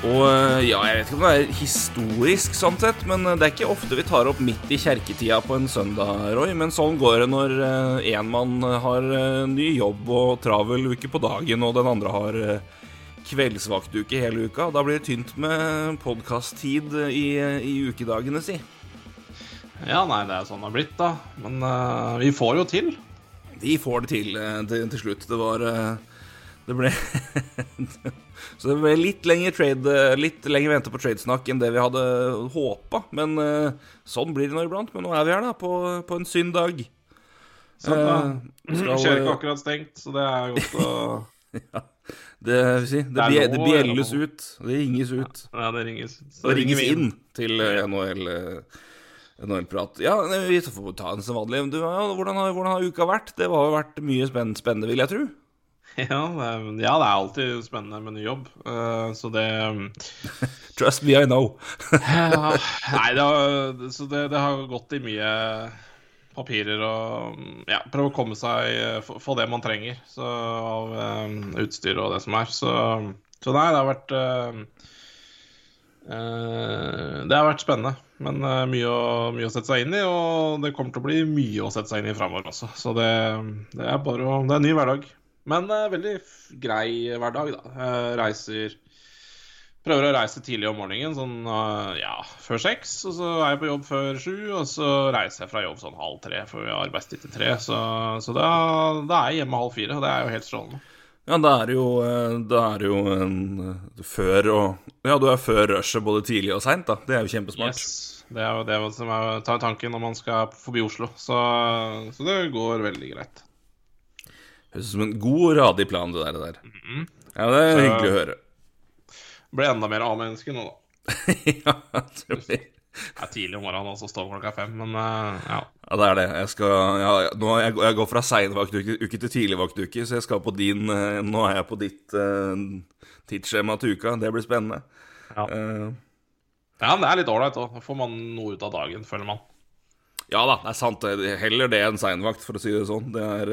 Og øh, ja, jeg vet ikke om det er historisk sånn sett, men øh, det er ikke ofte vi tar opp midt i kjerketida på en søndag, Roy. Men sånn går det når én mann har ny jobb og travel uke på dagen, og den andre har kveldsvaktuke hele uka. Da blir det tynt med podkast-tid i, i ukedagene, si. Ja, nei, det er sånn det har blitt, da. Men uh, vi får jo til. Vi får det til eh, til, til slutt. Det var eh, Det ble Så det ble litt lenger trade Litt lenger vente på tradesnakk enn det vi hadde håpa. Men eh, sånn blir det nå iblant. Men nå er vi her, da, på, på en synd-dag. Sånn da Eh, skal- Kjører ikke akkurat stengt, så det er godt å Det, vil si, det, Det det bjelles ut. Det ringes ut. Ja, det ringes. Så Det ringes inn til eh, NHL. NHL-prat. Ja, vi får ta en som vanlig. Du, ja, hvordan, har, hvordan har uka vært? Det har vært mye spenn- spennende, vil jeg tro. Ja, det er, ja, det er alltid spennende med ny jobb. uh, så det Trust me, I know. ja, Nei, det har, så det, det har gått i mye papirer og ja, prøve å komme seg få, få det man trenger så, av um, utstyr og det som er. Så, så nei, det har vært uh, uh, Det har vært spennende, men eh, mye, å, mye å sette seg inn i. Og det kommer til å bli mye å sette seg inn i framover også. Så det, det er bare å Det er en ny hverdag. Men uh, veldig grei hverdag, da. Uh, reiser Prøver å reise tidlig om morgenen, sånn uh, ja, før seks. Og så er jeg på jobb før sju, og så reiser jeg fra jobb sånn halv tre, for vi har arbeidstid til tre. Så, så da, da er jeg hjemme halv fire, og det er jo helt strålende. Ja, det er jo, det er jo en før og Ja, du er før rushet både tidlig og seint, da. Det er jo kjempesmart. Yes. Det er jo det som er, tanken når man skal forbi Oslo. Så, så det går veldig greit. Høres ut som en god og radig plan, det der. der. Mhm. Ja, det er Så- hyggelig å høre. Ble enda mer A-menneske nå, da. ja, det blir- Det er tidlig om morgenen, og så står klokka fem, men uh, ja. ja, det er det. Jeg skal ja, nå, jeg, jeg går fra seinvaktuke uke til tidligvaktuke, så jeg skal på din uh, Nå er jeg på ditt uh, tidsskjema til uka. Det blir spennende. Ja. Ja, men det er litt ålreit òg. Da får man noe ut av dagen, føler man. ja da, det er sant. Heller det enn seinvakt, for å si det sånn. Det er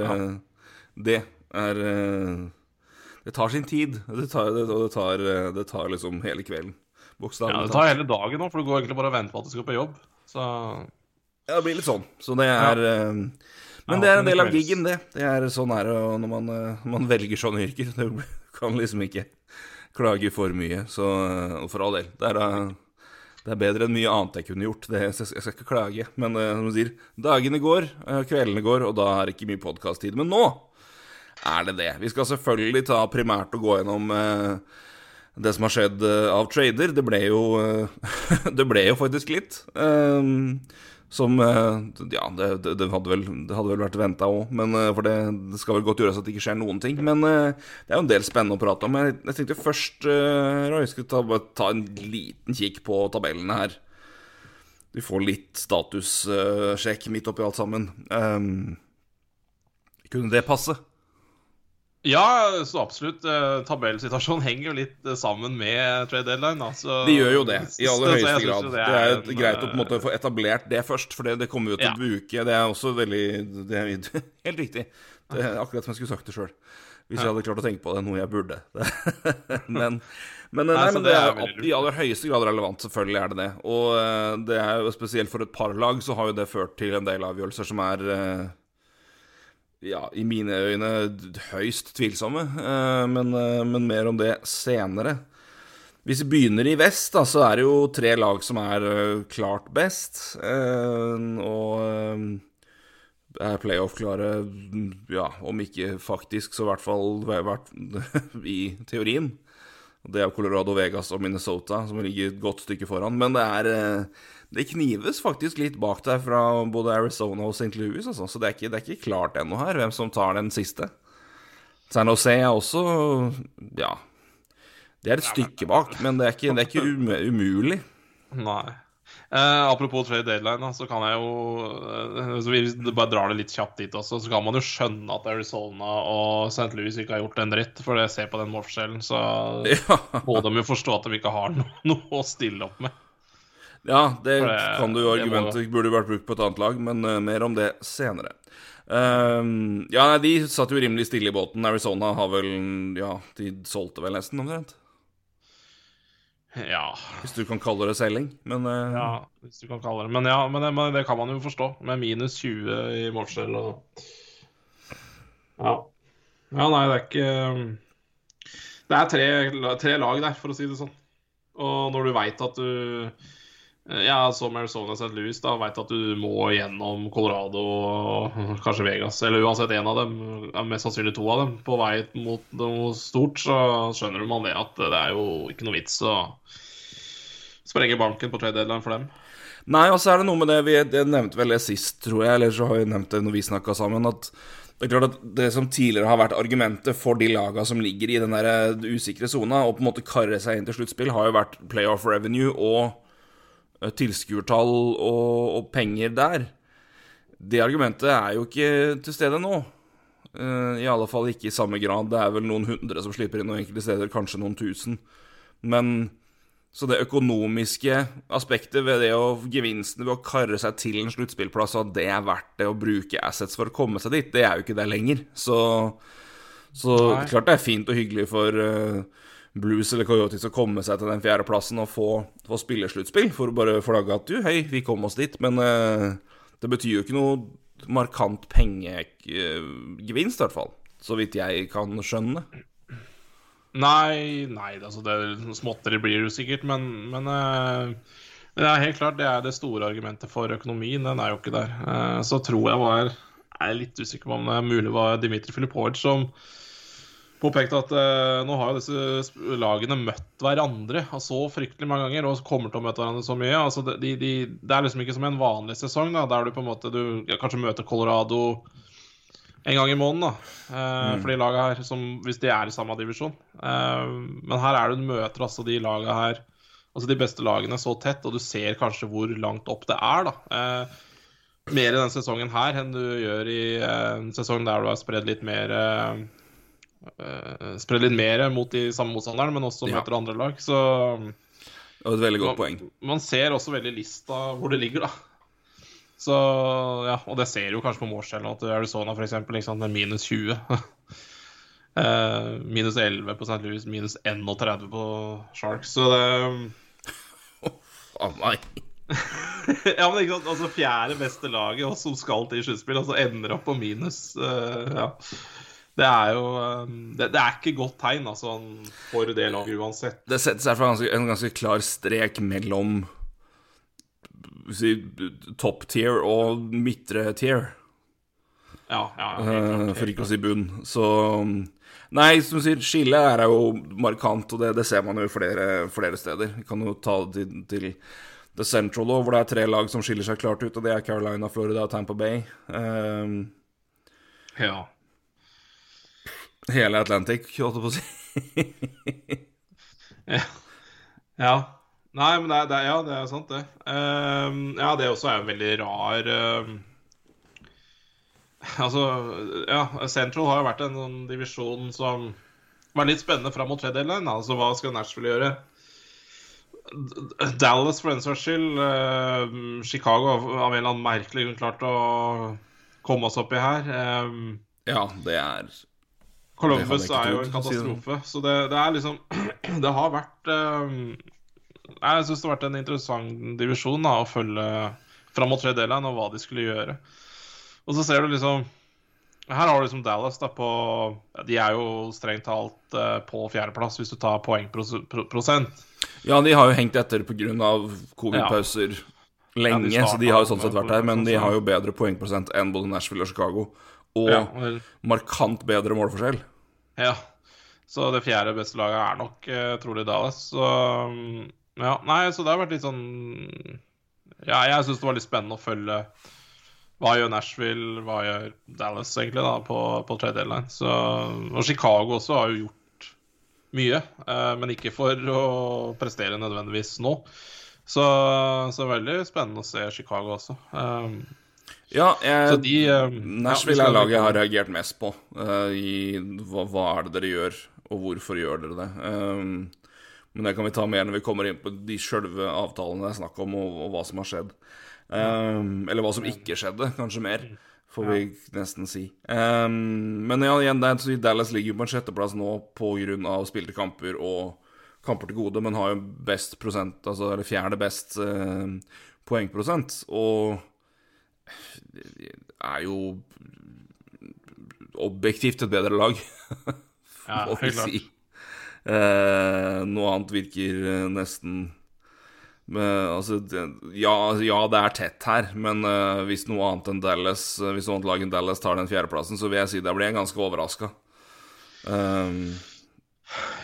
Det er eh, Det tar sin tid. Det tar, det, og det tar, eh, det tar liksom hele kvelden. Ja, Det tar hele dagen nå, for du går egentlig bare og venter på at du skal på jobb. Så Ja, det blir litt sånn. Så det er ja. Men det er en del av giggen, det. det er sånn er det når man, eh, man velger sånne yrker. Du kan liksom ikke klage for mye. Så eh, og for all del. Det er, eh, det er bedre enn mye annet jeg kunne gjort. Det, jeg skal jeg skal ikke klage. Men eh, som du sier, dagene går, eh, kveldene går, og da er det ikke mye podkast-tid. Men nå er det det. Vi skal selvfølgelig ta primært og gå gjennom eh, det som har skjedd eh, av trader. Det ble jo eh, Det ble jo faktisk litt. eh, som eh, Ja, det, det, hadde, vel, det hadde vel vært venta òg, for det, det skal vel godt gjøres at det ikke skjer noen ting. Men det er jo en del spennende å prate om. Jeg, tenkte først, Roy, skal ta, bare ta en liten kikk på tabellene her. Vi får litt statussjekk midt oppi alt sammen. Um, kunne det passe? Ja, så absolutt. Eh, tabellsituasjonen henger jo litt eh, sammen med trade deadline. Altså, Så, De gjør jo det, i aller høyeste det, grad. Det er en, greit å eh, måte få etablert det først, for det, det kommer jo til Ja. å bruke. Det er også veldig det er, Helt riktig. Det er akkurat som jeg skulle sagt det sjøl. Hvis jeg hadde klart å tenke på det, noe jeg burde. men, men, nei, Nei, men det det er er i aller høyeste grad relevant, selvfølgelig er det det. Og det er jo spesielt for et par lag så har jo det ført til en del avgjørelser som er ja, i mine øyne høyst tvilsomme, eh, men, eh, men mer om det senere. Hvis vi begynner i vest, da, så er det jo tre lag som er eh, klart best. og er playoff-klare, ja, om ikke faktisk, så i hvert fall i hvert- i teorien. Det er Colorado, Vegas og Minnesota som ligger et godt stykke foran. Men det er Det knives faktisk litt bak der fra både Arizona og St. Louis, altså. Så det er ikke, det er ikke klart ennå her hvem som tar den siste. San Jose er også Ja. Det er et stykke bak, men det er ikke, det er ikke umu- umulig. Nei. Eh, apropos trade deadline, så kan jeg jo eh, så Vi bare drar det litt kjapt dit også. Så kan man jo skjønne at Arizona og St. Louis ikke har gjort en dritt. For jeg ser på den målforskjellen, så Ja, må de jo forstå at de ikke har noe, noe å stille opp med. Ja det det- kan du jo argumentet burde vært brukt på et annet lag, men uh, mer om det senere. Ehm, ja, nei, de satt jo rimelig stille i båten. Arizona har vel Ja, de solgte vel nesten, omtrent. Ja, Hvis du kan kalle det selging. Men uh, ja, hvis du kan kalle det Men ja, men det, men det kan man jo forstå. Med minus 20 i målskjell og Ja. Ja, nei, det er ikke Det er tre, tre lag der, for å si det sånn. Og når du veit at du Ja, som Arizona St. Louis, da veit at du må gjennom Colorado og kanskje Vegas, eller uansett én av dem, mest sannsynlig to av dem, på vei mot noe stort, så skjønner man det at det er jo ikke noe vits å sprenge banken på trade deadline for dem. Nei, og så er det noe med det Vi det nevnte vel det sist, tror jeg, eller så har vi nevnt det når vi snakka sammen, at det er klart at det som tidligere har vært argumentet for de laga som ligger i den der eh, usikre sona, og på en måte karre seg inn til sluttspill, har jo vært playoff revenue og eh, tilskuertall og, og penger der. Det argumentet er jo ikke til stede nå. Eh, I alle fall ikke i samme grad. Det er vel noen hundre som slipper inn noen enkelte steder, kanskje noen tusen. Men så det økonomiske aspektet ved det å gevinstene ved å karre seg til en sluttspillplass, og at det er verdt det å bruke assets for å komme seg dit, det er jo ikke det lenger. Så, så klart det er fint og hyggelig for eh, Blues eller Coyotes å komme seg til den fjerdeplassen og få, få spillesluttspill, for å bare flagge at du, hei, vi kom oss dit. Men eh, det betyr jo ikke noe markant pengegevinst, i hvert fall. Så vidt jeg kan skjønne. Nei, nei, altså det småtteri blir det sikkert, men, men eh, det er helt klart det er det store argumentet for økonomien. Den er jo ikke der. Eh, så tror jeg var Jeg er litt usikker på om det er mulig var Dmitrij Filipovic som påpekte at eh, nå har jo disse lagene møtt hverandre så fryktelig mange ganger og kommer til å møte hverandre så mye. Altså, de, de, det er liksom ikke som en vanlig sesong, da, der du på en måte du ja, kanskje møter Colorado en gang i måneden, da. Eh, For de laga her, som, hvis de er i samme divisjon. Eh, men her er det du møter altså de laga her, altså de beste lagene, så tett, og du ser kanskje hvor langt opp det er, da. Eh, mer i denne sesongen her enn du gjør i eh, en sesong der du har spredd litt mer eh, eh, Spredd litt mer mot de samme motstanderne, men også Ja. møter andre lag. Så Det var et veldig godt poeng. man ser også veldig lista hvor det ligger, da. Så ja, og det ser jo kanskje på målskjellen at Arizona f.eks. Liksom, med minus 20. eh, minus 11 på St. Louis, minus 31 på Sharks. Så det Å nei. Ja, men ikke sant, altså fjerde beste laget og som skal til sluttspill, altså ender opp på minus. eh, ja. Det er jo eh, det, det er ikke godt tegn, altså, for det laget uansett. Det setter seg for ganske, en ganske klar strek mellom si, top tier og midtre tier, Ja, ja, eh, klart, for ikke å si bunn. Så Nei, som du sier, skillet er jo markant, og det, det ser man jo flere, flere steder. Vi kan jo ta det til, til The Central òg, hvor det er tre lag som skiller seg klart ut, og det er Carolina, Florida og Tampa Bay. Um, Ja. Hele Atlantic, holdt jeg på å si. Ja. ja. Nei, men det det ja, det er sant, det. Ehm, ja, det også er en veldig rar ehm, Altså, ja, Central har jo vært en sånn divisjon som var litt spennende fram mot tredje deadline. Altså, hva skal Nashville gjøre? Dallas, for den saks skyld. Uh, Chicago av en eller annen merkelig grunn klart å komme oss oppi her. Um, Ja, det er Columbus er jo en katastrofe. Så det, det er liksom Det har vært eh, Jeg syns det har vært en interessant divisjon da, å følge fram mot tredje deadline og hva de skulle gjøre. Og så ser du liksom Her har du liksom Dallas da på De er jo strengt talt eh, på fjerdeplass hvis du tar poengprosent. Ja, de har jo hengt etter pga. covid-pauser lenge, Ja, de så de har jo sånn sett vært der. Men de har jo bedre poengprosent enn både Nashville og Chicago. Og Ja, vel, markant bedre målforskjell. ja. Så det fjerde beste laget er nok eh, trolig Dallas. Så mm, ja, nei, så det har vært litt sånn Ja, jeg syns det var litt spennende å følge hva gjør Nashville, hva gjør Dallas egentlig da på, på trade deadline. Så, og Chicago også har jo gjort mye, eh, men ikke for å prestere nødvendigvis nå. Så, så veldig spennende å se Chicago også. Um, Ja, jeg, de um, Nashville er ja, laget jeg har reagert mest på. Uh, I hva, hva er det dere gjør, og hvorfor gjør dere det? Um, men det kan vi ta mer når vi kommer inn på de sjølve avtalene det er snakk om, og, og hva som har skjedd. Um, eller hva som ikke skjedde, kanskje mer, får vi nesten si. Um, men ja, igjen, Dallas ligger jo på en sjetteplass nå av spilte kamper og kamper til gode, men har jo best prosent, altså eller fjerde best uh, poengprosent. Og er jo objektivt et bedre lag, Ja, må vi helt klart. si. Eh, noe annet virker eh, nesten men, altså, ja, ja, det er tett her, men uh, hvis noe annet enn Dallas eh, Hvis noe annet lag enn Dallas tar den fjerdeplassen, så vil jeg si da blir jeg ganske overraska. Um,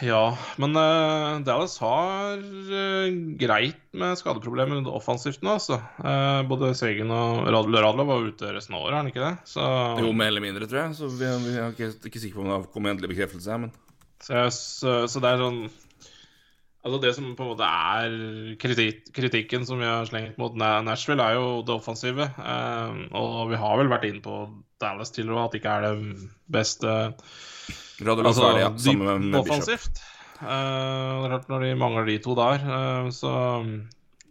Ja, men uh, Dallas har uh, greit med skadeproblemer offensivt nå, altså. Uh, både Segen og Radler Radler var ute resten av året, er han ikke det? Så, jo, mer eller mindre, tror jeg. Så vi, vi er ikke, ikke sikre på om det har kommet endelig bekreftelse her, men så, så, så det er sånn Altså Det som på en måte er kritik, kritikken som vi har slengt mot Nashville, er jo det offensive. Og vi har vel vært inne på Dallas tidligere, at det ikke er det beste Radulov Altså ja. Sammen med, offensivt. Eh, klart Når de mangler de to der, uh, så,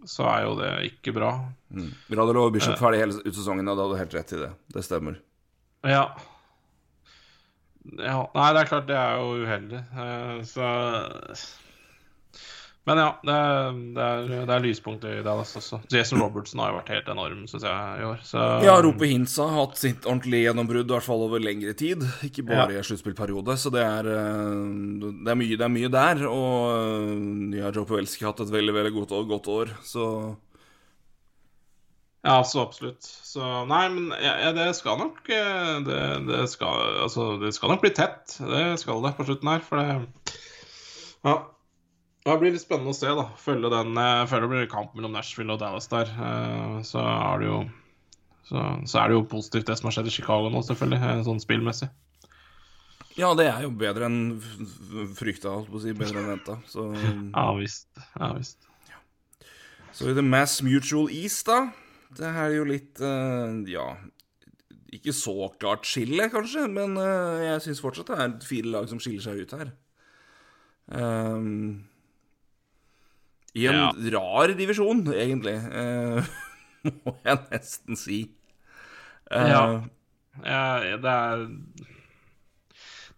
så er jo det ikke bra. Mm. Radulov og Bishop ferdig hele ut sesongen, og da hadde du helt rett i det. Det stemmer. Ja. ja. Nei, det er klart det er jo uheldig. Uh, så Men ja, det er, det er, det er lyspunkt i Dallas også. Jason Robertson har jo vært helt enorm, syns jeg, i år. Så Ja, Rope Hintz har hatt sitt ordentlige gjennombrudd, i hvert fall over lengre tid. Ikke bare i sluttspillperiode, så det er, eh, det, er mye, det er mye der. Og eh, ja, Joe Pawelski har hatt et veldig veldig godt år, godt år så Ja, så absolutt. Så nei, men ja, ja, det skal nok eh, det, det, skal, altså, det skal nok bli tett. Det skal det på slutten her, for det Ja. Det blir litt spennende å se, da. Følge den Jeg føler det blir kamp mellom Nashville og Dallas der. Eh, Så er det jo så, så er det jo positivt det som har skjedd i Chicago nå, selvfølgelig, eh, sånn spillmessig. Ja, det er jo bedre enn frykta, holdt på å si. Bedre enn venta. Så, Ja visst. Ja visst. så i The Mass Mutual East, da. Det her er jo litt eh, Ja, ikke så klart skille, kanskje, men eh, jeg syns fortsatt det er fire lag som skiller seg ut her. Um, I en Ja. rar divisjon, egentlig, uh, må jeg nesten si. Uh, Ja. Ja, det er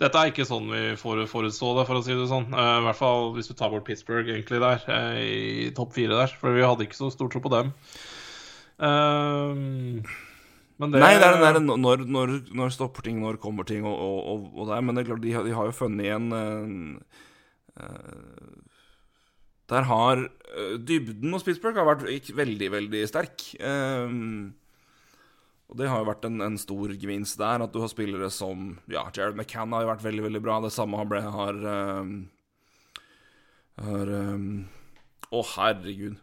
Dette er ikke sånn vi for, forutså det, for å si det sånn. Uh, I hvert fall hvis du tar bort Pittsburgh egentlig der, eh, i topp fire der. For vi hadde ikke så stor tro på dem. Eh, men det Nei, det er den der når, når, når stopper ting, når kommer ting og, og, og, og der. Men det er klart, de, har- de har jo funnet igjen eh, eh, Der har uh, dybden hos Pittsburgh har vært veldig, veldig sterk. Um, og det har jo vært en, en stor gevinst der, at du har spillere som Ja, Jared McCann har jo vært veldig, veldig bra. Det samme har ble, har eh, Har um, Å, herregud.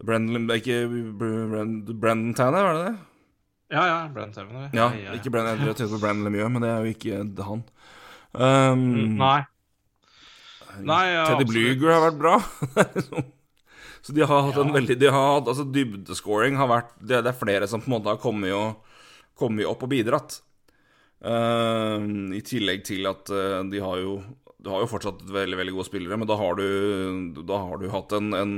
Brendan Ikke Brandon Tanner, var det det? Ja, ja. Brendan Tanner. Ja, ikke Brendan, jeg tenkte på Brandon Lemieux, men det er jo ikke han. Um, Nei. Nei, ja, Teddy. Bluger har vært bra. Så de har hatt en veldig De har hatt Altså, dybdescoring har vært det, det er flere som på en måte har kommet, og, kommet opp og bidratt. Uh, I tillegg til at uh, de har jo Du har jo fortsatt veldig veldig gode spillere, men da har du Da har du hatt en, en,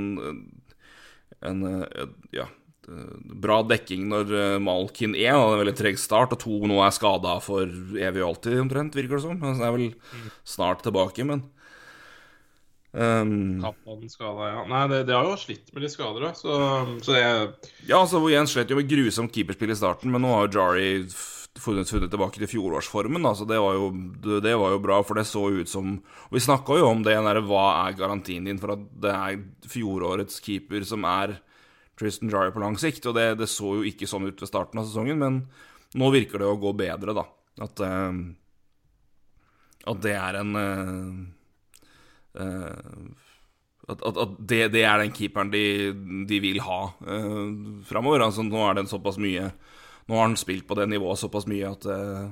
en, uh, Ja uh, bra dekking når Malkin 1 hadde en veldig treg start, og 2 nå er skada for evig og alltid, omtrent, virker det som. Han er vel snart tilbake, men um, skada, ja. Nei, det, det, har jo slitt med litt skader da. så, så det Ja, altså Jens slet jo med grusomt keeperspill i starten, men nå har jo Jari funnet, funnet tilbake til fjorårsformen. Altså, det, var jo, det, det var jo bra, for det så ut som Og vi snakka jo om det der, hva er garantien din for at det er fjorårets keeper som er Tristan Jari på lang sikt? Og det, det så jo ikke sånn ut ved starten av sesongen, men nå virker det å gå bedre, da. At, uh, at det er en eh, at, at, at det, det er den keeperen de, de vil ha uh, framover. Altså, nå er den såpass mye Nå har han spilt på det nivået såpass mye at eh,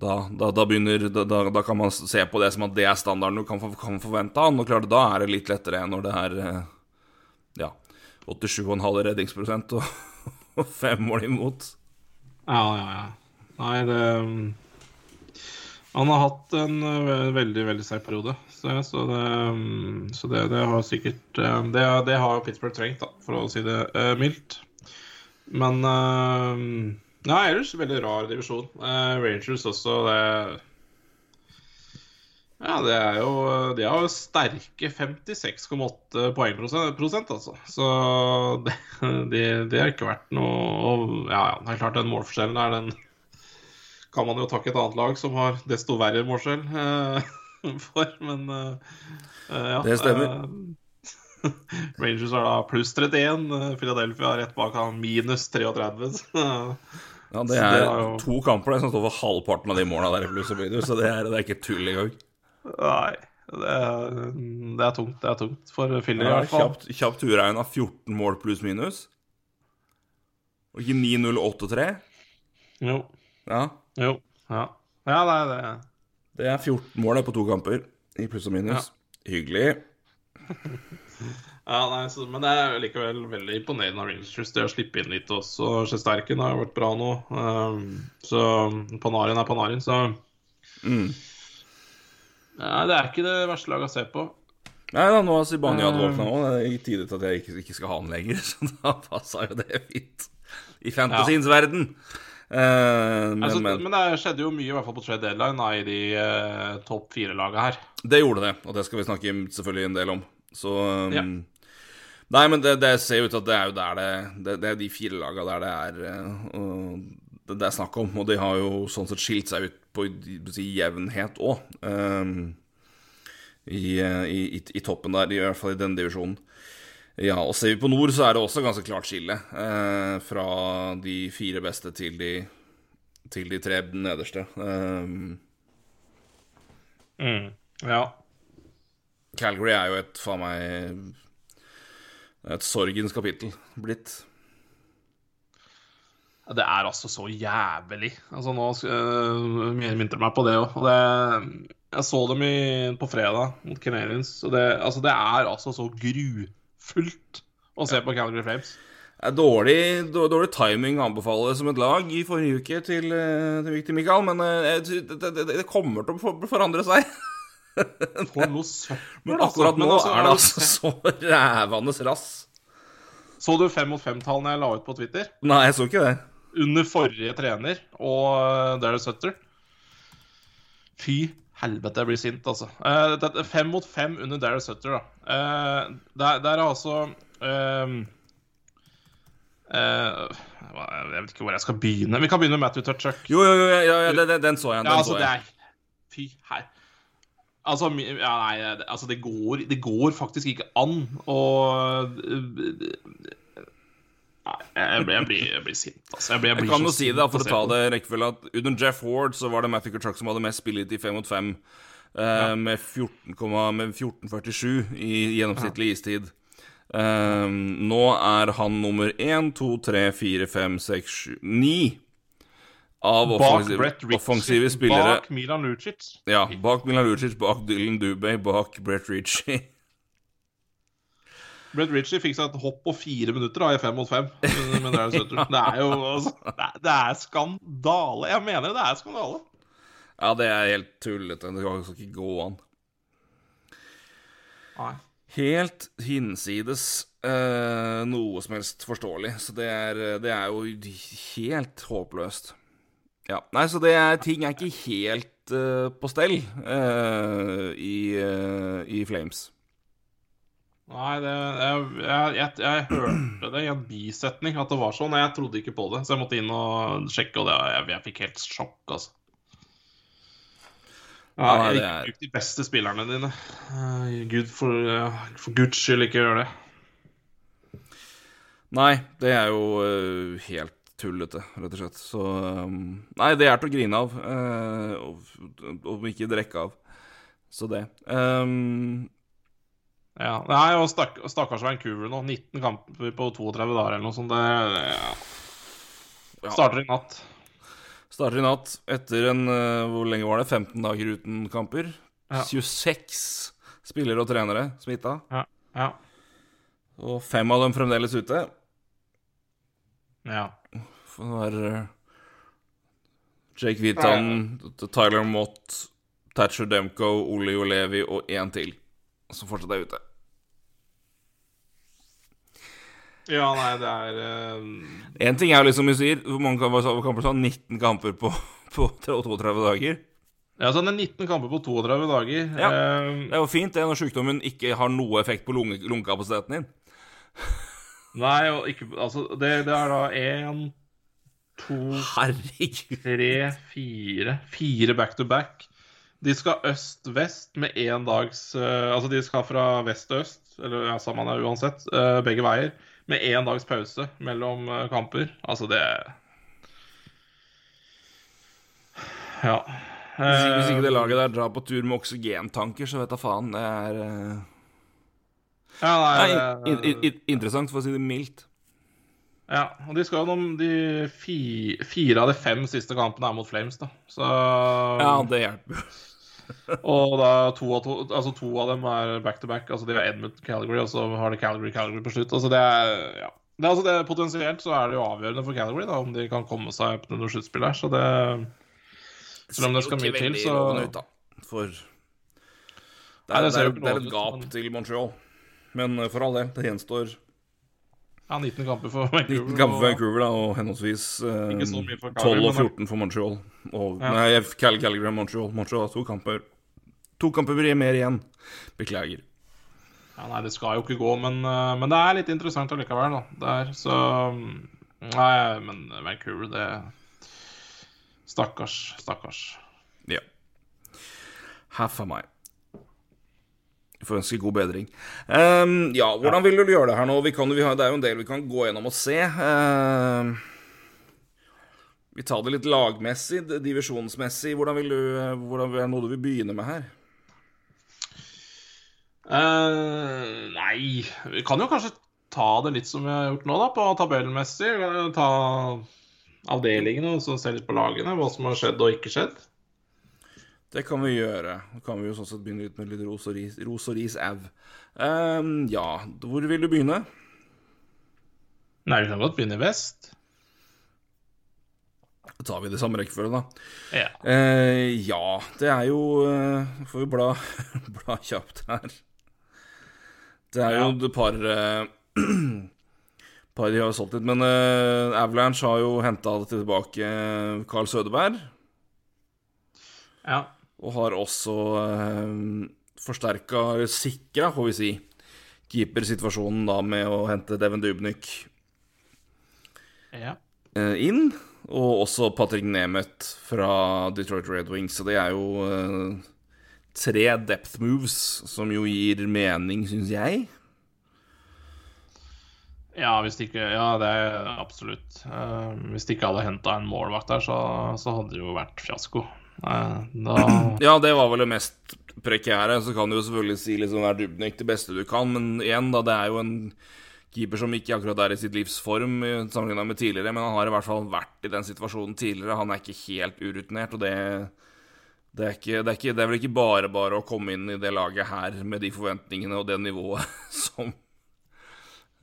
da, da, da begynner da, da, kan man se på det som at det er standarden du kan, kan forvente av ham. Da er det litt lettere når det er eh, Ja, 87,5 redningsprosent og, og fem mål imot. Ja, ja, ja. Nei, det Han har hatt en eh, veldig, veldig sterk periode. Så, det, så det, det, har sikkert eh, det, det har Pittsburgh trengt, da, for å si det uh, mildt. Men uh, Ja, ellers veldig rar divisjon. Uh, Rangers også, det ja, det er jo De har jo sterke 56,8 poengprosent, altså. Så det, det, det, har ikke vært noe Ja, ja, det er klart den målforskjellen er den Kan man jo takke et annet lag som har desto verre målskjell eh, for, men eh, ja. Det stemmer. Eh, Rangers har da pluss 31, Philadelphia har rett bak han minus 33. ja, det er, jo... to kamper det, som står for halvparten av de måla der i pluss og minus, så det er, det er ikke tull engang. Nei. Det er, det er, tungt. Det er tungt for Philly, ja, i hvert fall. Kjapt, kjapt uregna 14 mål pluss minus. Og ikke 9-0-8-3? Jo. Ja. Jo. Ja. ja, nei, det Det er 14 mål på to kamper i pluss og minus. Ja. Hyggelig. ja, nei, så, men det er likevel veldig imponerende av Rangers. Det å slippe inn litt også. Sjesterken har vært bra nå. Um, så Panarin er Panarin, så mm. ja, det er ikke det verste laget å se på. Nei da, nå har Sibania uh, våkna òg. Det er tide til at jeg ikke, ikke, skal ha den lenger. Så da passa jo det fint. I fantasiens ja. verden. Uh, men, altså, men, det skjedde jo mye i hvert fall på trade deadline da, i de uh, topp fire-laga her. Det gjorde det, og det skal vi snakke selvfølgelig en del om. Så um, ja. Nei, men det, det, ser ut til at det er jo der det Det, det er de fire laga der det er uh, det, er snakk om. Og de har jo sånn sett skilt seg ut på si, jevnhet òg. Um, i, i, i, toppen der, i hvert fall i denne divisjonen. Ja, og Ser vi på nord, så er det også ganske klart skille. Eh, fra de fire beste til de, til de tre nederste. Um, mm, ja. Calgary er jo et faen meg Et sorgens kapittel blitt. Det er altså så jævlig. Altså Nå uh, minner meg på det òg. Jeg så dem i, på fredag mot Canadiens, det, altså, det er altså så grufullt å se på Calgary Flames. Dårlig, dårlig timing å anbefale som et lag i forrige uke til, eh, til Victor Mikael, men uh, det, det, det, kommer til å forandre seg. For noe søppel, Men akkurat nå altså, er det altså så rævende rass. Så du fem mot fem-tallene jeg la ut på Twitter? Nei, jeg så ikke det under forrige trener og uh, Darryl Sutter. Fy helvete, jeg blir sint, altså. Uh, fem mot fem under Darius Sutter, da. Uh, der, der, er altså uh, Jeg vet ikke hvor jeg skal begynne. Vi kan begynne med Matthew Tutchuk. Jo, jo, jo, jo, jo den, den, så jeg. Den ja, altså, så jeg. Det er, fy her. Altså, ja, nei, altså det, går, det går faktisk ikke an å jeg, jeg, blir, jeg, blir, sint, altså. Jeg, blir, jeg, kan jo si det, for å ta det rekkefølge, at under Jeff Ward så var det Matthew Kutchuk som hadde mest spillet i 5 mot 5, eh, ja. med 14,47 i gjennomsnittlig istid. Eh, nå er han nummer 1, 2, 3, 4, 5, 6, 7, 9 av offensive, offensive spillere. Bak Milan Lucic. Ja, bak Milan Lucic, bak Dylan Dubay, bak Brett Ritchie. Brett Ritchie fikk seg et hopp på fire minutter da, i fem mot fem. Men det, er det er jo altså, det, er, skandale. Jeg mener det er skandale. Ja, det er helt tullete. Det skal ikke gå an. Nei. Helt hinsides eh, noe som helst forståelig. Så det er, det er, jo helt håpløst. Ja, Nei, så det er, ting er ikke helt eh, på stell eh, i, eh, i Flames. Nei, det, jeg, jeg, jeg, jeg, hørte det i en bisetning at det var sånn. Jeg trodde ikke på det, så jeg måtte inn og sjekke, og det, jeg, fikk helt sjokk, altså. Ja, ja, ikke er... bruk de beste spillerne dine. Gud, for, for Guds skyld, ikke gjør det. Nei, det er jo uh, helt tullete, rett og slett. Så um, Nei, det er til å grine av. Om ikke drikke av. Så det. Um, ja, Nei, og stakk, stakkars Vancouver nå. 19 kamper på 32 dager eller noe sånt. Det ja. starter i natt. Starter i natt etter en uh, Hvor lenge var det? 15 dager uten kamper? Ja. 26 spillere og trenere smitta. Ja. ja. Og fem av dem fremdeles ute. Ja. For det var eh, Jake Vitan, Tyler Mott, Thatcher Demko, Ole Olevi og én til som fortsatt er ute. Ja, nei, det er. Én ting er jo liksom vi sier, hvor mange kamper sa 19 kamper på, på 32 dager. Ja, så det er 19 kamper på 32 dager. Ja. Eh, Det er jo fint det når sykdommen ikke har noe effekt på lunge, lungekapasiteten din. nei, og ikke Altså, det, det er da én, to, Herregud. tre, fire Fire back to back. De skal øst-vest med én dags uh, Altså, de skal fra vest til øst, eller ja, samme det uansett, uh, begge veier, med én dags pause mellom eh, kamper. Altså, det Ja. Hvis, ikke- det Eh, laget der drar på tur med oksygentanker, så vet da faen. Det er eh, ja, nei, Nei, in, in, in, interessant, for å si det mildt. Ja, og de skal noen De fi, fire av de fem siste kampene er mot Flames, da. Så Ja, det hjelper. Og da to av, to, altså to av dem er back to back. Altså de har Edmund Calgary, og så har de Calgary Calgary på slutt. Altså det er ja. Det er, altså det, Potensielt så er det jo avgjørende for Calgary da, om de kan komme seg opp til noe sluttspill her. Så det Selv om det skal mye til, så ut, da. For det Nei, er, det det, er, det er et gap men- til Montreal. Men eh, for all del, det gjenstår Ja, 19 kamper for Vancouver. 19 kamper for Vancouver, da, og henholdsvis eh, Ikke så mye for 12 og 14 for Montreal. Og, Ja. Nei, Cal Calgary Montreal. Montreal har to kamper. To kamper blir mer igjen. Beklager. Ja, nei, det skal jo ikke gå, men, eh, men det er litt interessant allikevel, da. Det er, så mm, Nei, men Vancouver, det Stakkars, stakkars. Ja. Half a meg. Får ønske god bedring. Um, ja, hvordan vil du gjøre det her nå? Vi kan, vi har, det er jo en del vi kan gå gjennom og se. Ehm, vi tar det litt lagmessig, divisjonsmessig. Hvordan vil du, hvordan er det noe du vil begynne med her? Uh, nei Vi kan jo kanskje ta det litt som vi har gjort nå, da, på tabellmessig. Ta avdelingene og så se litt på lagene, hva som har skjedd og ikke skjedd. Det kan vi gjøre. Da kan vi jo sånn sett begynne litt med litt ros og ris, ros og ris au. Um, ja, hvor vil du begynne? Nei, vi kan godt begynne i vest. Da tar vi det samme rekkefølge, da. Ja. Uh, ja, det er jo uh, Får vi bla, bla kjapt her. Det er jo et par uh, Par de har solgt litt, men uh, Avalanche har jo henta tilbake Carl Sødeberg. ja. Og har også eh, forsterka, sikra, får vi si, keepersituasjonen da med å hente Devin Dubnyk ja. eh, inn. Og også Patrick Nemeth fra Detroit Red Wings. Så det er jo eh, tre depth moves som jo gir mening, syns jeg. Ja, hvis det ikke Ja, det er absolutt. Uh, hvis de ikke hadde henta en målvakt der, så, så hadde det jo vært fiasko. Eh, da Ja, det var vel det mest prekære. Så kan du jo selvfølgelig si liksom er Dubnik det beste du kan, men igjen, da, det er jo en keeper som ikke akkurat er i sitt livs form sammenligna med tidligere, men han har i hvert fall vært i den situasjonen tidligere. Han er ikke helt urutinert, og det det er, ikke, det, er ikke, det er vel ikke bare bare å komme inn i det laget her med de forventningene og det nivået som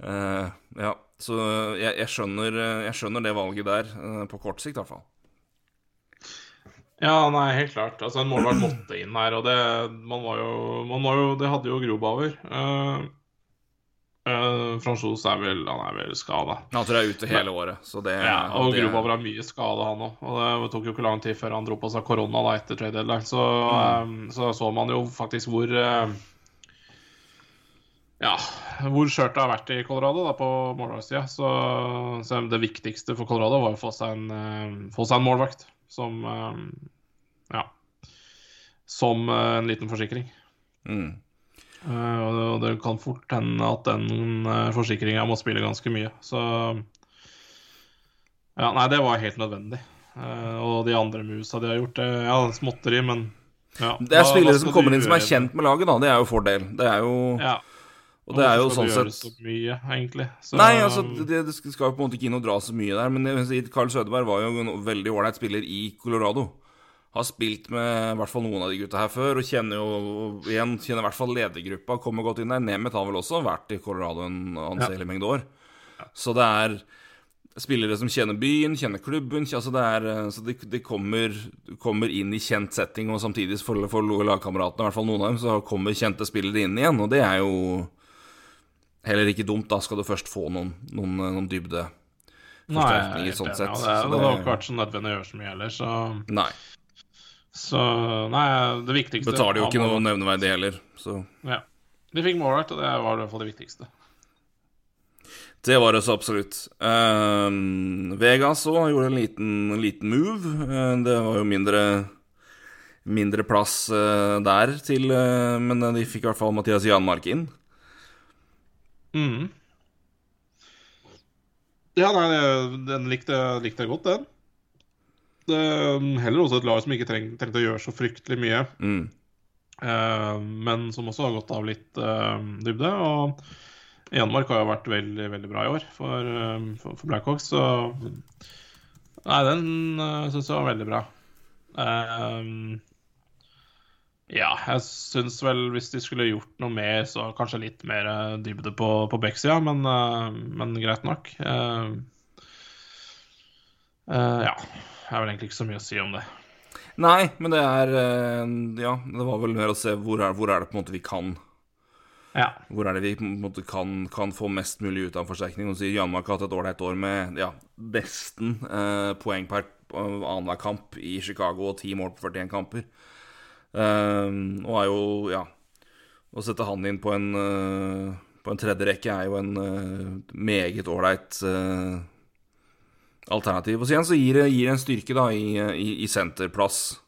uh, Ja, så jeg, jeg, skjønner, jeg skjønner det valget der, uh, på kort sikt i hvert fall. Ja, nei, helt klart. Altså, en målvakt måtte inn her, og det Man var jo, man var jo Det hadde jo Grobauer. Uh, uh, Franchos er vel Han er vel skada. Han tror jeg er ute hele året, så det Ja, og det, Grobauer har mye skade, han òg. Og det tok jo ikke lang tid før han dro på seg korona da etter trade deadline. Så, Mm. eh, så så man jo faktisk hvor uh, Ja, hvor skjørtet har vært i Colorado da på målvaktssida. Så, så det viktigste for Colorado var å få seg en, eh, få seg en målvakt som eh, Ja. Som eh, en liten forsikring. Mm. Eh, og det- kan fort hende at den uh, forsikringa må spille ganske mye. Så Ja, nei, det var helt nødvendig. Eh, og de andre musa de har gjort, det Ja, småtteri, men ja. Det er spillere som kommer inn som er kjent med laget, da. Det er jo fordel. Det er jo Ja. Og det er jo sånn sett så mye, egentlig. Så, Nei, altså, det, det skal jo på en måte ikke inn og dra så mye der, men Carl Sødeberg var jo en veldig ålreit spiller i Colorado. har spilt med i hvert fall noen av de gutta her før, og kjenner jo igjen kjenner i hvert fall ledergruppa, kommer godt inn der. Nemeth har vel også vært i Colorado en anselig mengde år. Så det er spillere som kjenner byen, kjenner klubben. Altså det er, eh, så de, de kommer, kommer inn i kjent setting, og samtidig for, for lagkameratene, i hvert fall noen av dem, så kommer kjente spillere inn igjen, og det er jo heller ikke dumt. Da skal du først få noen, noen, noen dybde Nei, jeg, sånn sett. Ja, Det, det- det har ikke vært så nødvendig å gjøre så mye heller, så, Nei. så Nei, det viktigste Betaler jo ikke noe nevneverdig heller, så Ja. De fikk målrett, og det var i hvert fall det viktigste. Det var det så absolutt. Uh, Vegas òg gjorde en liten, en liten move. Uh, det var jo mindre Mindre plass uh, der til eh, Men de fikk i hvert fall Mathias Janmark inn. Mhm. Ja, nei, den likte, likte jeg godt, den. Det er heller også et lag som ikke treng, trengte å gjøre så fryktelig mye, Mm. eh, men som også har gått av litt eh, dybde. Og Janmark har jo vært veldig veldig bra i år for, eh, for, for Blackhawks, så Nei, den uh, syns jeg var veldig bra. Eh, ja, jeg syns vel hvis de skulle gjort noe mer, så kanskje litt mer eh, dybde på, på backsida, men, eh, men greit nok. Uh, uh, ja. Det er vel egentlig ikke så mye å si om det. Nei, men det er Ja, det var vel mer å se hvor er, hvor er det på en måte vi kan Ja. Hvor er det vi på en måte kan, kan få mest mulig ut av forsterkning? Og sier Janmark har hatt et ålreit år med ja, nesten eh, poeng per annenhver kamp i Chicago og ti mål på 41 kamper. Eh, og er jo, ja Å sette han inn på en, eh, på en tredje rekke er jo en eh, meget ålreit eh, alternativ. Og så igjen så gir det en styrke da i, i, i senterplass.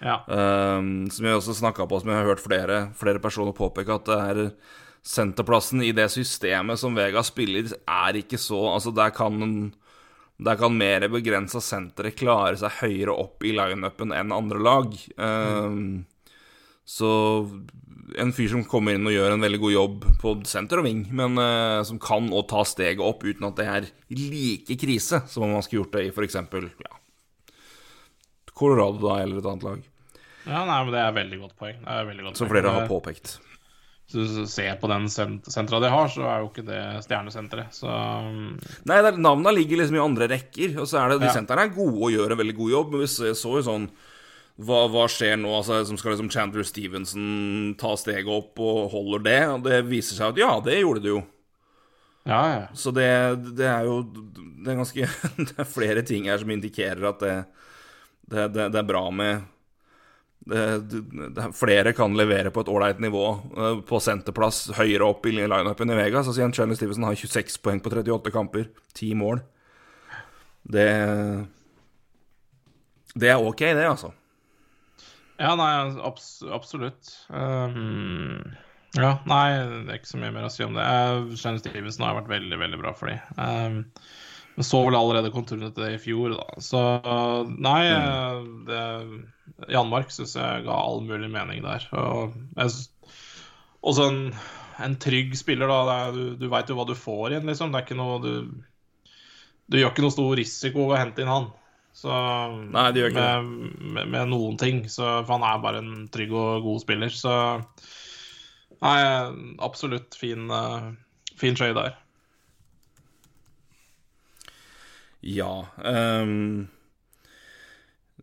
Ja. Um, som jeg også snakka på, som jeg har hørt flere, flere personer påpeke, at det er senterplassen i det systemet som Vega spiller, er ikke så Altså, der kan der kan mer begrensa sentre klare seg høyere opp i lineupen enn andre lag. Um, Så en fyr som kommer inn og gjør en veldig god jobb på senter og ving, men uh, som kan å ta steget opp uten at det er like krise som om man skulle gjort det i f.eks. Ja, Colorado da, eller et annet lag. ja, nei, men det er veldig godt poeng. Det er veldig godt Som poeng. flere har påpekt. Hvis du ser på den sent sentra de har, så er jo ikke det stjernesenteret. Så um, Nei, er, navnene ligger liksom i andre rekker, og så er det de Ja. sentrene er gode og gjør en veldig god jobb, men vi så jo sånn hva, hva skjer nå? Altså, som skal liksom Chandler Stevenson ta steget opp og holder det? Og det viser seg at ja, det gjorde det jo. ja, ja. Så det, det er jo Det er ganske Det er flere ting her som indikerer at det, det, det, er bra med Flere kan levere på et ålreit nivå eh, på senterplass høyere opp i lineupen i Vegas. Altså Chandler Stevenson har 26 poeng på 38 kamper. 10 mål. Det Det er ok, det, altså. Ja, nei, abs absolutt. Um, ja, nei, det er ikke så mye mer å si om det. Charlie Stevenson har vært veldig, veldig bra for dem. Um, men så vel allerede konturene til det i fjor, da. Så nei, det, Jan Janmark syns jeg ga all mulig mening der. Og jeg også en, en trygg spiller, da. Er, du du veit jo hva du får igjen, liksom. Det er ikke noe du Du gjør ikke noe stor risiko ved å hente inn han. Så Nei, det gjør ikke med, med, med noen ting. Så, for han er bare en trygg og god spiller. Så nei, absolutt fin, eh, fin trade der. Ja. Um,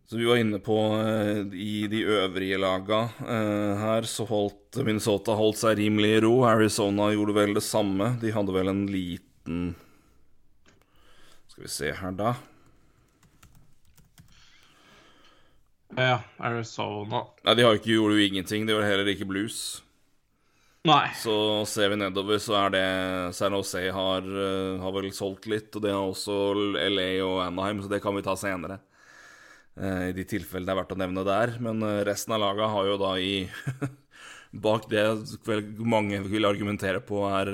så vi var inne på uh, i de øvrige laga uh, her, så holdt Minnesota holdt seg rimelig i ro. Arizona gjorde vel det samme. De hadde vel en liten Skal vi se her, da. Ja, Arizona Nei, de har ikke, gjorde jo ingenting. De gjorde heller ikke blues. Nei. Så ser vi nedover, så er det San Jose har, eh, har vel solgt litt, og det har også LA og Anaheim, så det kan vi ta senere. eh, I de tilfellene det er verdt å nevne der. Men eh, resten av laga har jo da i Bak det mange vil argumentere på er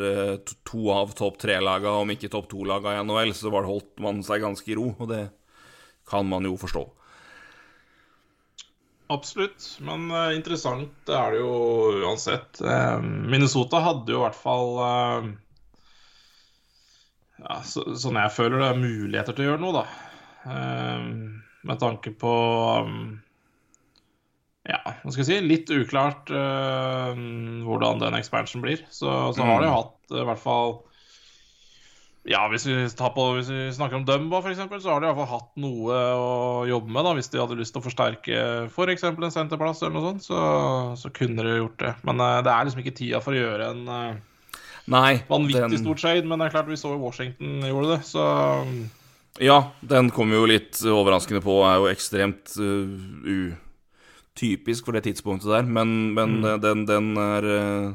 to av topp tre-laga, om ikke topp to-laga i NHL, så holdt man seg ganske i ro, og det kan man jo forstå. Absolutt, men eh, interessant er det jo uansett. Eh, Minnesota hadde jo i hvert fall eh, ja, så, Sånn jeg føler det, er muligheter til å gjøre noe, da. Med tanke på Ja, hva skal jeg si, litt uklart hvordan den expansion blir. Så, så har de jo hatt i hvert fall Ja, hvis vi, på, hvis vi snakker om Dumba, f.eks., så har de i hvert fall hatt noe å jobbe med. da, Hvis de hadde lyst til å forsterke f.eks. For en senterplass eller noe sånt, så, så kunne de gjort det. Men uh, det er liksom ikke tida for å gjøre en Nei, vanvittig den... stort trade. Men det er klart vi så jo Washington gjorde det, så Ja, den kom jo litt overraskende på. Er jo ekstremt uh, typisk for det tidspunktet der, men, men mm. den, den, er eh,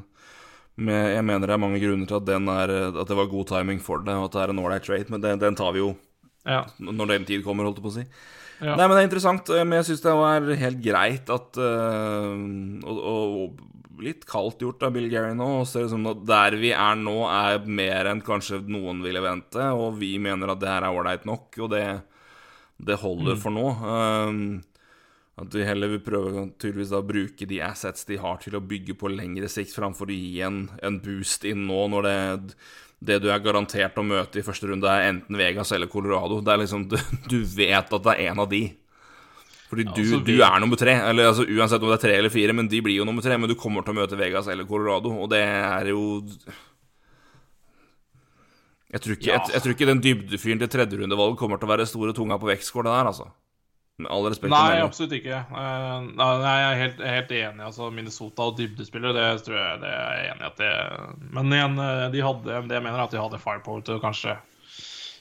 med, Jeg mener det er mange grunner til at, er, at det var god timing for det, og at det er en ålreit trade, men den, den, tar vi jo ja. når den tid kommer, holdt jeg på å si. Ja. Nei, men det er interessant, eh, men jeg syns det var helt greit at uh, og, og, litt kaldt gjort av Bill Gary nå. Og ser ut som at der vi er nå, er mer enn kanskje noen ville vente. Og vi mener at det her er ålreit nok, og det, det holder mm. for nå. Um, at de heller vil prøve tydeligvis da bruke de assets de har, til å bygge på lengre sikt, framfor å gi en, en boost inn nå, når det, det, du er garantert å møte i første runde, er enten Vegas eller Colorado. Det er liksom, Du, du vet at det er en av de. Fordi du, ja, altså, du er nummer tre. Eller altså, Uansett om det er tre eller fire, men de blir jo nummer tre. Men du kommer til å møte Vegas eller Colorado, og det er jo jeg tror, ikke, ja. jeg, jeg tror ikke den dybdefyren til tredjerundevalg kommer til å være store tunga på vektskåla der, altså. Med all respekt. Nei, absolutt ikke. Uh, nei, jeg er helt, helt, enig. Altså, Minnesota og dybdespillere, det tror jeg det er jeg enig i at det Men igjen, eh, de hadde, det jeg mener at de hadde firepower til å kanskje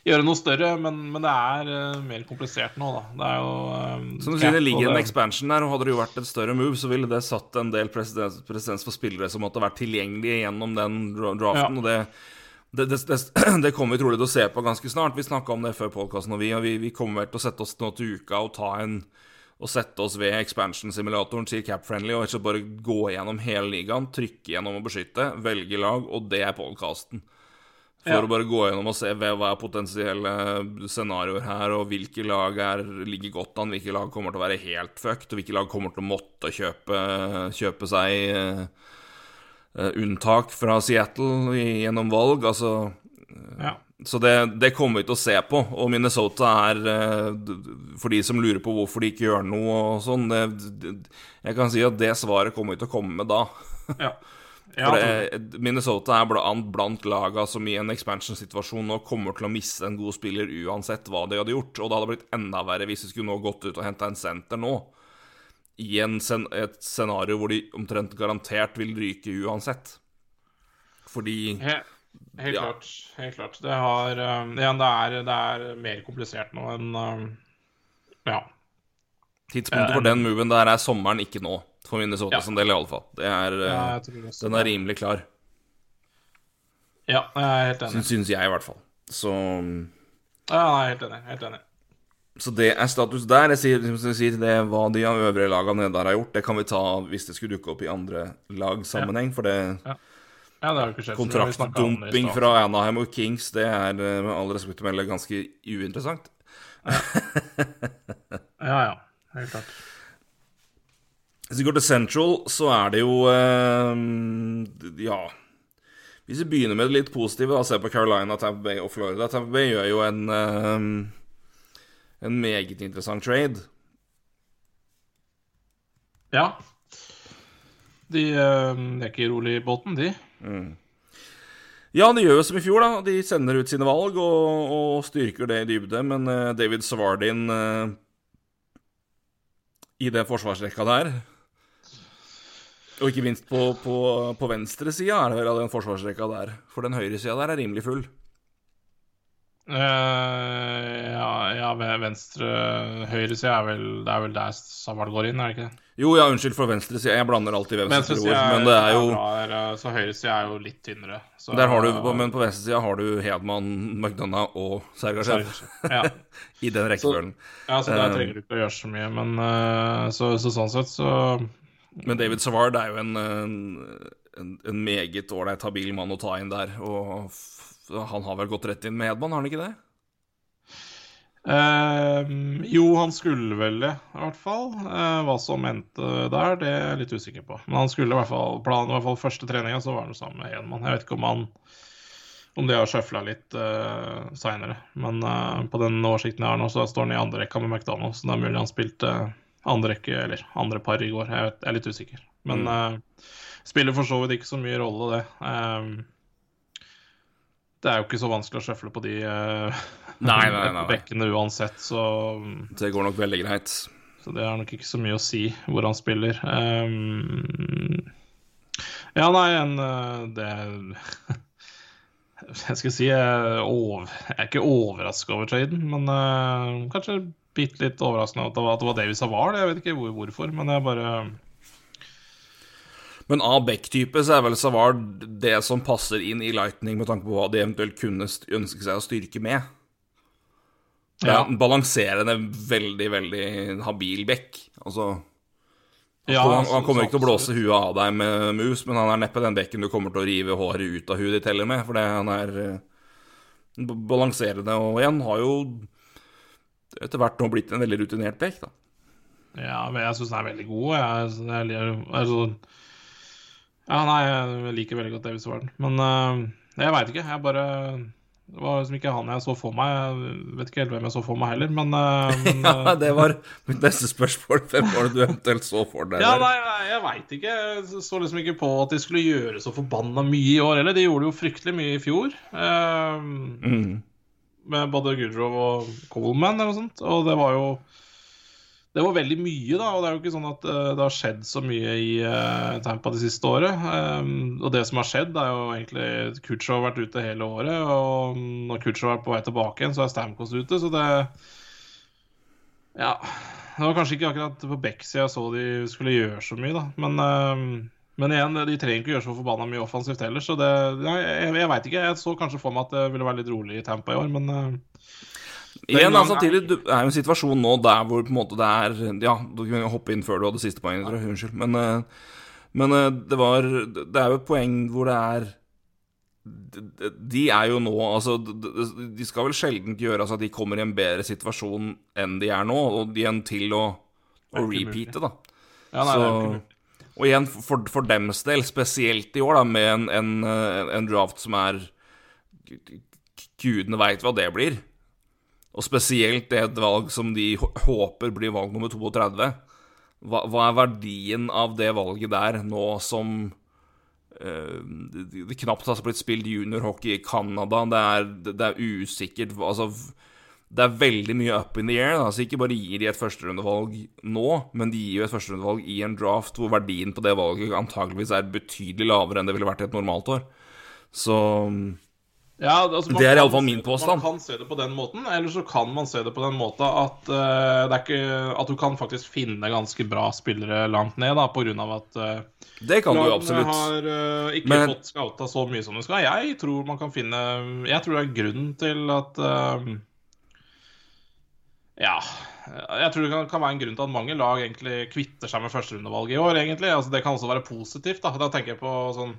gjøre noe større, men, men det er uh, mer komplisert nå, da. Det er jo Som du sier, det ligger en expansion der, og hadde det jo vært et større move, så ville det satt en del presedens, for spillere som måtte vært tilgjengelige gjennom den draften, ja. og det det, det, det, det, kommer vi trolig til å se på ganske snart. Vi snakka om det før podkasten, og vi, og vi, vi kommer vel til å sette oss nå til uka og ta en og sette oss ved expansion-simulatoren til CapFriendly og ikke bare gå gjennom hele ligaen, trykke gjennom og beskytte, velge lag, og det er podkasten. For ja. å bare gå gjennom og se hva er potensielle scenarioer her, og hvilke lag er, ligger godt an, hvilke lag kommer til å være helt fucked, og hvilke lag kommer til å måtte kjøpe, kjøpe seg uh, unntak fra Seattle gjennom valg. Altså uh, ja. Så det, det, kommer vi til å se på. Og Minnesota er, uh, for de som lurer på hvorfor de ikke gjør noe og sånn Jeg kan si at det svaret kommer vi til å komme med da. Ja. Ja, det, Minnesota er blant, blant laga som i en expansion-situasjon nå kommer til å miste en god spiller uansett hva de hadde gjort. Og det hadde blitt enda verre hvis de skulle nå gått ut og henta en senter nå i sen et scenario hvor de omtrent garantert vil ryke uansett. Fordi He Helt ja. klart. Helt klart. Det, har, um, igjen, det, er, det er mer komplisert nå enn um, Ja. Tidspunktet for den moven der er sommeren, ikke nå. For Minnesota ja. som del, iallfall. Ja, uh, den er rimelig klar. Ja, jeg er helt enig. Syns, syns jeg, i hvert fall. Så Ja, jeg er helt enig. Helt enig. Så det er status der. Jeg sier, jeg sier det hva de øvrige lagene nede der har gjort, det kan vi ta hvis det skulle dukke opp i andre lagsammenheng, for det ja. Ja, det. Kontraktdumping fra Anaheim og Kings, det er eh, med all respekt å melde ganske uinteressant. Ja. ja, ja. Helt klart. Hvis vi går til Central, så er det jo eh, Ja. Hvis vi begynner med det litt positive, da, ser på Carolina, Tampa Bay og Florida Tampa Bay gjør jo en uh, en meget interessant trade. Ja. De, de er ikke rolig i båten, de. Mm. Ja, de gjør jo som i fjor, da. De sender ut sine valg og, og styrker det i dybde. Men uh, David Svardin uh, i den forsvarsrekka der Og ikke minst på, på, på venstresida er det vel av den forsvarsrekka der. For den høyresida der er rimelig full. Uh, ja, ja, venstre Høyresida er vel Det er vel der Savard går inn, er det ikke det? Jo, ja, unnskyld for venstresida. Jeg blander alltid venstre ord. Men det er jo er, Så høyresida er jo litt tynnere. Så, der har du, men på venstresida har du Hedman, McDonagh og Sergasjev. Ja. I den rekkefølgen. Ja, så der eh, trenger du ikke å gjøre så mye. Men uh, så, så, sånn sett, så Men David Savard er jo en, en, en meget ålreit habil mann å ta inn der. Og han har vel gått rett inn med Hedman, har han ikke det? Uh, jo, han skulle vel det, i hvert fall. Uh, hva som endte der, det er jeg litt usikker på. Men han skulle i hvert fall planen, i hvert fall første treninga, så var han sammen med Hedman. Jeg vet ikke om han om det har sjøfla litt uh, seinere. Men uh, på den oversikten jeg har nå, så står han i andre rekka med McDonald's, så det er mulig han spilte andre rekke, eller andre par i går. Jeg, vet, jeg er litt usikker. Men eh, spiller for så vidt ikke så mye rolle, det. Um, det er jo ikke så vanskelig å sjøfle på de uh, Nei, nei, nei, bekkene uansett, så, Det går nok veldig greit. så det har nok ikke så mye å si hvor han spiller. Um, ja, nei, en eh, Det Jeg skal si jeg er, over, jeg er ikke overraska over traden, men uh, kanskje bitte litt overraskende at det var, at det var Davies Savard. Jeg vet ikke hvor, hvorfor, men jeg bare Men av Beck-type så er vel Savard det som passer inn i Lightning med tanke på hva de eventuelt kunne ønske seg å styrke med. Ja. en balanserende, veldig, veldig habil Beck. Altså Ja, han, han kommer ikke til å blåse huet av deg med mus, men han er neppe den bekken du kommer til å rive håret ut av huet ditt heller med, fordi han er eh, balanserende. Og igjen har jo etter hvert nå blitt en veldig rutinert bekk, da. Ja, jeg syns den er veldig god. Jeg, jeg, jeg, altså, ja, nei, jeg liker veldig godt David Savard. Men uh, jeg veit ikke. Jeg bare Det var liksom ikke han jeg så for meg. Jeg vet ikke helt hvem jeg så for meg heller, men, uh, men Ja, eh, det var mitt neste spørsmål. Hvem var det du eventuelt så for deg? Ja, nei, nei, jeg veit ikke. Jeg så liksom ikke på at de skulle gjøre så forbanna mye i år heller. De gjorde jo fryktelig mye i fjor. Mm. med både Goodrow og Coleman eller noe sånt. Og det var jo Det var veldig mye, da. Og det er jo ikke sånn at eh, det har skjedd så mye i uh, Tampa det siste året. Um, og det som har skjedd, er jo egentlig Kutcher har vært ute hele året. Og når Kutcher er på vei tilbake igjen, så er Stamkos ute. Så det Ja. Det var kanskje ikke akkurat på Beck-sida jeg så de skulle gjøre så mye, da. Men, um, men igjen, de trenger ikke gjøre så forbanna mye offensivt heller, så det jeg, jeg veit ikke. Jeg så kanskje for meg at det ville være litt rolig i Tampa i år, men uh, Igjen, altså, samtidig, det er jo en situasjon nå der hvor på en måte det er Ja, du kunne hoppe inn før du hadde siste poeng. Unnskyld. Men, eh, men eh, det var Det er jo et poeng hvor det er de- er jo nå Altså, de- skal vel sjelden gjøre altså, at de kommer i en bedre situasjon enn de er nå, og de igjen til å, å repeate, da. ja, nei, Så, og igjen, for, for dems del, spesielt i år, da, med en, en, eh, en draft som er Gudene veit hva det blir. Og spesielt det et valg som de håper blir valg nummer 32. Hva, hva er verdien av det valget der, nå som eh, det, knapt har blitt spilt juniorhockey i Canada? Det er, det, er usikkert Altså det er veldig mye up in the air. Da. Så ikke bare gir de et førsterundevalg nå, men de gir jo et førsterundevalg i en draft hvor verdien på det valget antageligvis er betydelig lavere enn det ville vært i et normalt år. Så Ja, altså, Det er i alle fall min påstand. Man kan se det på den måten, eller så kan man se det på den måten at, uh, det ikke, at du kan faktisk finne ganske bra spillere langt ned, da, på grunn av at uh, det kan du absolutt. har uh, ikke Men- fått scouta så mye som de skal. Jeg tror man kan finne Jeg tror det er grunnen til at Ja. Jeg tror det kan, kan være en grunn til at mange lag egentlig kvitter seg med førsterundevalget i år, egentlig. Altså, det kan også være positivt, da. Da tenker jeg på sånn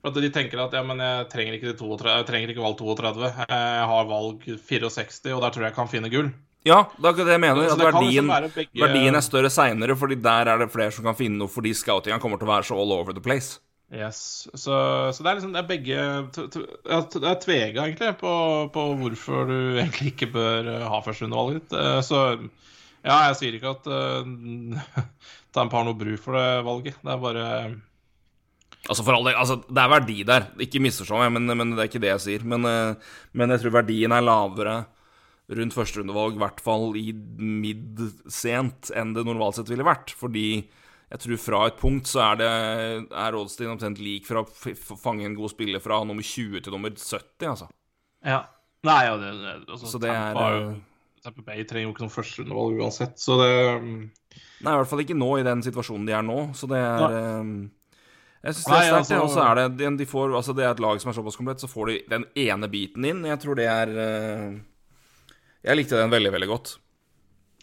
for at De tenker at ja, men jeg trenger ikke, de 32, jeg trenger ikke valg 32, jeg har valg 64, og der tror jeg jeg kan finne gull. Ja, det er akkurat det jeg mener. At verdien, liksom begge- verdien er større seinere, fordi der er det flere som kan finne noe, fordi scoutinga kommer til å være så all over the place. Yes. Så, så det er liksom det er begge Det er tvega, egentlig, på, på hvorfor du egentlig ikke bør eh, ha førsterundevalget ditt. Eh, Så ja, jeg sier ikke at uh, Tampa har noe bruk for det valget. Det er bare Altså for all del, altså det er verdi der. Ikke misforstå meg, men, men det er ikke det jeg sier. Men, eh, men jeg tror verdien er lavere rundt førsterundevalg, i hvert fall i midd-sent, enn det normalt sett ville vært. Fordi jeg tror fra et punkt så er det er Rodstein omtrent lik fra å fange en god spiller fra nummer 20 til nummer 70, altså. Ja. Nei, ja, det, altså, Så det er Tampa, eh, Tampa Bay trenger jo ikke noe førsterundevalg uansett, så det mm, Nei, i hvert fall ikke nå, i den situasjonen de er nå. Så det er eh, Jeg synes det er sterkt. altså- Og så er det de, de får, altså det er et lag som er såpass komplett, så får de den ene biten inn. Jeg tror det er eh, Jeg likte den veldig, veldig godt.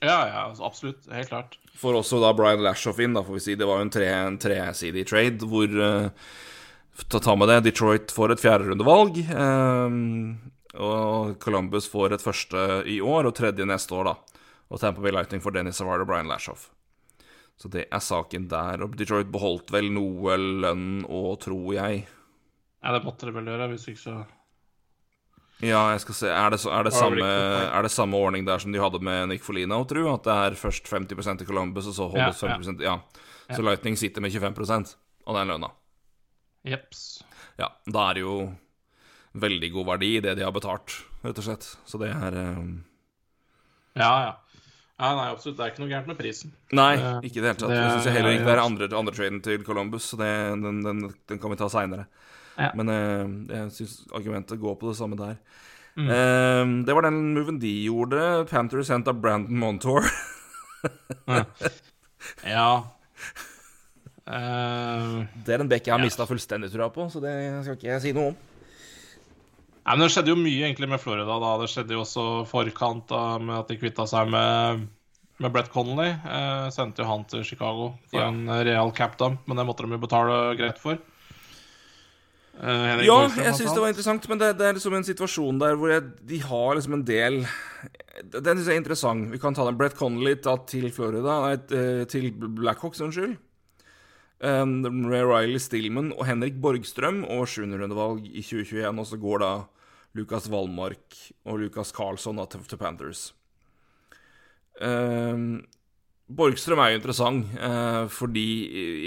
Ja, ja, altså, absolutt. Helt klart. Får også da Brian Lashoff inn, da, får vi si. Det var jo en, tre, en tresidig trade hvor uh, ta, ta med det. Detroit får et fjerderundevalg. Um, og Columbus får et første i år, og tredje neste år, da. Og Tampa Bay Lightning får Dennis Savard og Brian Lashoff. Så det er saken der. Og Detroit beholdt vel noe lønn òg, tror jeg. Ja, det måtte det vel gjøre, hvis ikke så Ja, jeg skal se. Er det, så, er det, samme, er det samme ordning der som de hadde med Nick Folino, tro? At det er først 50 i Columbus, og så holdes Ja, ja. 50% Ja. Så Lightning sitter med 25% av den lønna. Jeps. Ja, da er det jo veldig god verdi i det de har betalt, rett og slett. Så det er um... Ja, ja. Ja, nei, absolutt. Det er ikke noe gærent med prisen. Nei, Eh, ikke i det hele tatt. det Jeg syns er- heller ikke det er andre, andre traden til Columbus, så det, den, den, den kan vi ta seinere. Ja. Men eh, jeg syns argumentet går på det samme der. Mm. Eh, det var den moven de gjorde. Panthers henta Brandon Montour. Ja. Uh, Det er en bekk jeg har Ja. mista fullstendig trua på, så det skal ikke jeg si noe om. Nei, men Det skjedde jo mye egentlig med Florida. da. Det skjedde jo også forkant da, med at de kvitta seg med, med Brett Connolly. Eh, sendte jo han til Chicago for Ja. en real cap men det måtte de jo betale greit for. Eh, Ja, Borgstrøm, jeg syns det var interessant, men det, det er liksom en situasjon der hvor jeg, de har liksom en del Den syns jeg er interessant. Vi kan ta den Brett Connolly da, til Florida, nei, eh, til Blackhawks, unnskyld. Um, Ray Riley Stillman og Henrik Borgstrøm og 7. rundevalg i 2021, og så går da Lukas Wallmark og Lukas Carlsson av til Panthers. Um, Borgstrøm er jo interessant, eh, fordi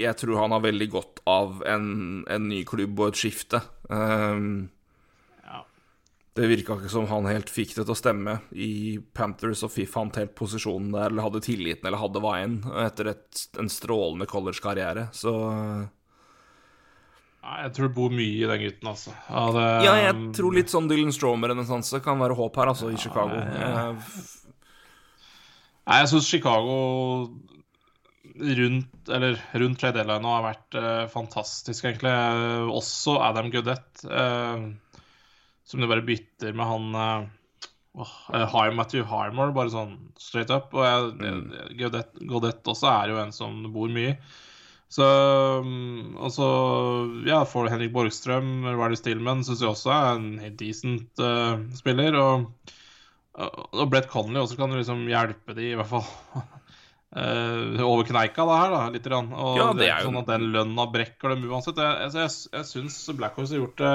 jeg tror han har veldig godt av en, en ny klubb og et skifte. Um, Ja. det virka ikke som han helt fikk det til å stemme i Panthers og fant helt posisjonen der, eller hadde tilliten, eller hadde veien, etter et, en strålende college-karriere. Så jeg tror det bor mye i den gutten, altså. Ja, det, ja, jeg tror litt sånn Dylan Stromer-renessanse kan være håp her, altså, i Chicago. Eh, Nei, jeg syns Chicago rundt eller rundt trade deadline har vært uh, fantastisk, egentlig. Eh, også Adam Goodett, uh, som du bare bytter med han uh, Matthew Harmore, bare sånn straight up. Og jeg, mm. Goodett, Goodett også er jo en som bor mye i. Så altså, ja, for Henrik Borgstrøm, Riley Stillman, syns jeg også er en helt decent uh, spiller. Og og Brett Connolly også kan liksom hjelpe de, i hvert fall uh, over kneika, da her, da, litt. Og Ja, det det er jo- sånn at den lønna brekker dem uansett. Jeg, jeg, jeg, jeg syns Blackhorse har gjort det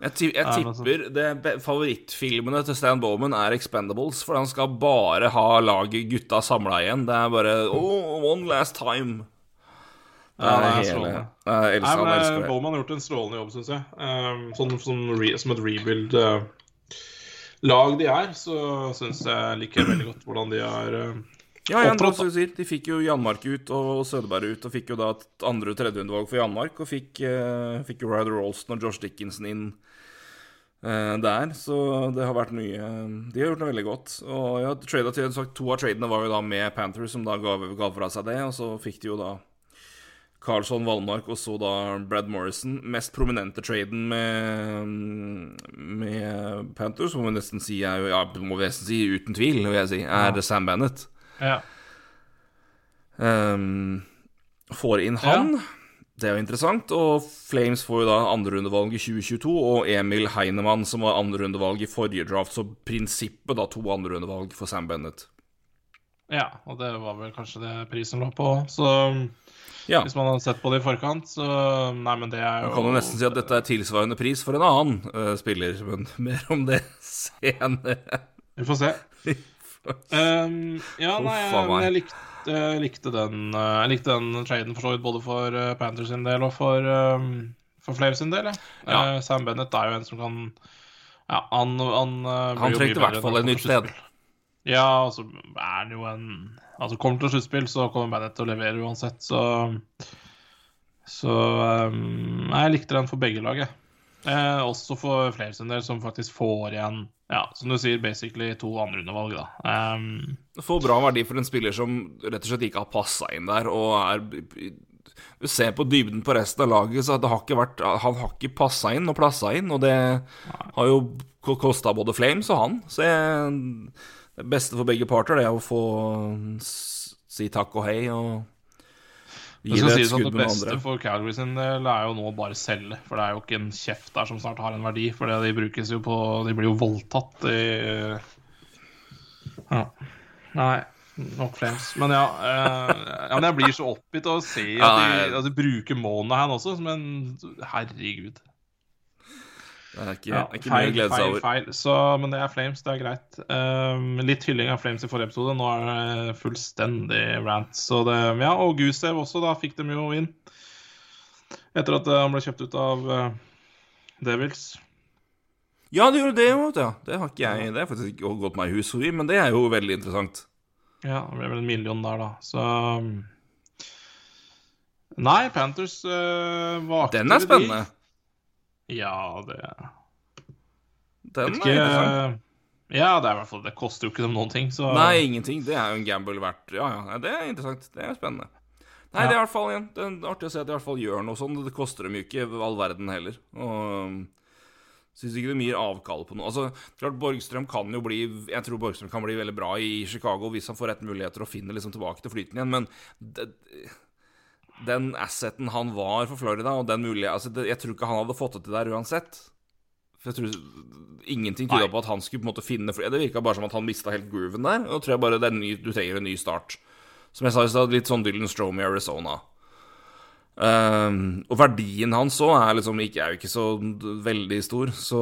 Er. Eh, er er Eh, er eh, er Jeg, tipper det favorittfilmene til Stan Bowman er Expendables, for han skal bare ha laget gutta samla igjen. Det er bare Oh, one last time. Ja, er det er hele. Jeg Nei, men eh, elsker. Bowman har gjort en strålende jobb, syns jeg. Um, sånn, sånn re, som et rebuild-lag de er, så syns jeg liker veldig godt hvordan de har uh, Ja, ja, opptrådt, som sier, De fikk jo Janmark ut og Sødeberg ut, og fikk jo da et andre- og tredjerundevalg for Janmark. Og fikk, uh, fikk jo Ryder Rolston og Josh Dickinson inn eh, der. Så det har vært mye De har gjort det veldig godt. Og ja, tradet til, sagt, to av tradene var jo da med Panthers, som da ga, ga fra seg det. Og så fikk de jo da Carlsson Valmark og så da Brad Morrison. Mest prominente traden med, med Panthers, må vi nesten si er Ja, må vi nesten si uten tvil, vil jeg si, er Sam Bennett. Ja. Um, får inn han. Det er jo interessant. Og Flames får jo da andrerundevalg i 2022, og Emil Heinemann, som var andrerundevalg i forrige draft, så prinsippet da to andrerundevalg for Sam Bennett. ja, og det var vel kanskje det prisen lå på. Så Ja. hvis man hadde sett på det i forkant, så Nei, men det er jo Man kan jo nesten si at dette er tilsvarende pris for en annen uh, spiller, men mer om det senere. Vi får se. Um, ja, nei, jeg, jeg likte, jeg likte den uh, Jeg likte den traden for så vidt både for uh, Panthers sin del og for, um, for Flames sin del. Ja. Uh, Sam Bennett er jo en som kan Ja, han, han, uh, Han trengte i hvert fall en nytt sted. Ja, og så er han jo en Altså, kommer til sluttspill, så kommer Bennett til å levere uansett, så Så um, jeg likte den for begge lag, jeg. Eh, også for flere sin del, som faktisk får igjen Ja, som du sier, basically to andrerundevalg, da. Um, Får bra verdi for en spiller som rett og slett ikke har passa inn der, og er Du ser på dybden på resten av laget, så har vært Han har ikke passa inn og plassa inn, og det har jo kosta både Flames og han. Så jeg, det beste for begge parter det er å få si takk og hei og det skal sies at det beste for Calgary sin del er jo nå bare selge. For det er jo ikke en kjeft der som snart har en verdi. For de brukes jo på De blir jo voldtatt i Ja. Nei. Nok flems. Men ja, eh, ja men jeg blir så oppgitt av å se at de, at de bruker Monahan også, men herregud. Det er ikke, ja, ikke feil, mye å glede seg over. Feil, så, men det er Flames, det er greit. Um, litt hylling av Flames i forrige episode. Nå er det fullstendig rant. Så det, ja, og Gusev også, da fikk dem jo inn. Etter at uh, han ble kjøpt ut av uh, Devils. Ja, det gjorde det jo, ja. Det har ikke jeg Det har faktisk ikke gått meg i hus forbi, men det er jo veldig interessant. Ja, det ble vel en million der, da. Så um, Nei, Panthers uh, var Den er spennende. Ja, det Den ikke, er interessant. Ja, det er i hvert fall Det koster jo ikke dem noen ting, så Nei, ingenting. Det er jo en gamble verdt Ja, ja, det er interessant. Det er spennende. Nei, ja. det er i hvert fall igjen Det er artig å se at de i hvert fall gjør noe sånn. Det koster dem jo ikke all verden heller. Og Syns ikke det gir avkall på noe. Altså, klart Borgstrøm kan jo bli Jeg tror Borgstrøm kan bli veldig bra i Chicago hvis han får rett muligheter og finner liksom tilbake til flyten igjen, men det, den asseten han var for Florida, og den mulige altså, det, Jeg tror ikke han hadde fått det til der uansett. For jeg tror Ingenting tyda på at han skulle på en måte finne Det virka bare som at han mista helt grooven der. Og tror jeg bare det ny, du trenger en ny start. Som jeg sa i stad, litt sånn Dylan Strome i Arizona. Um, og verdien hans òg er liksom ikke, er jo ikke så veldig stor, så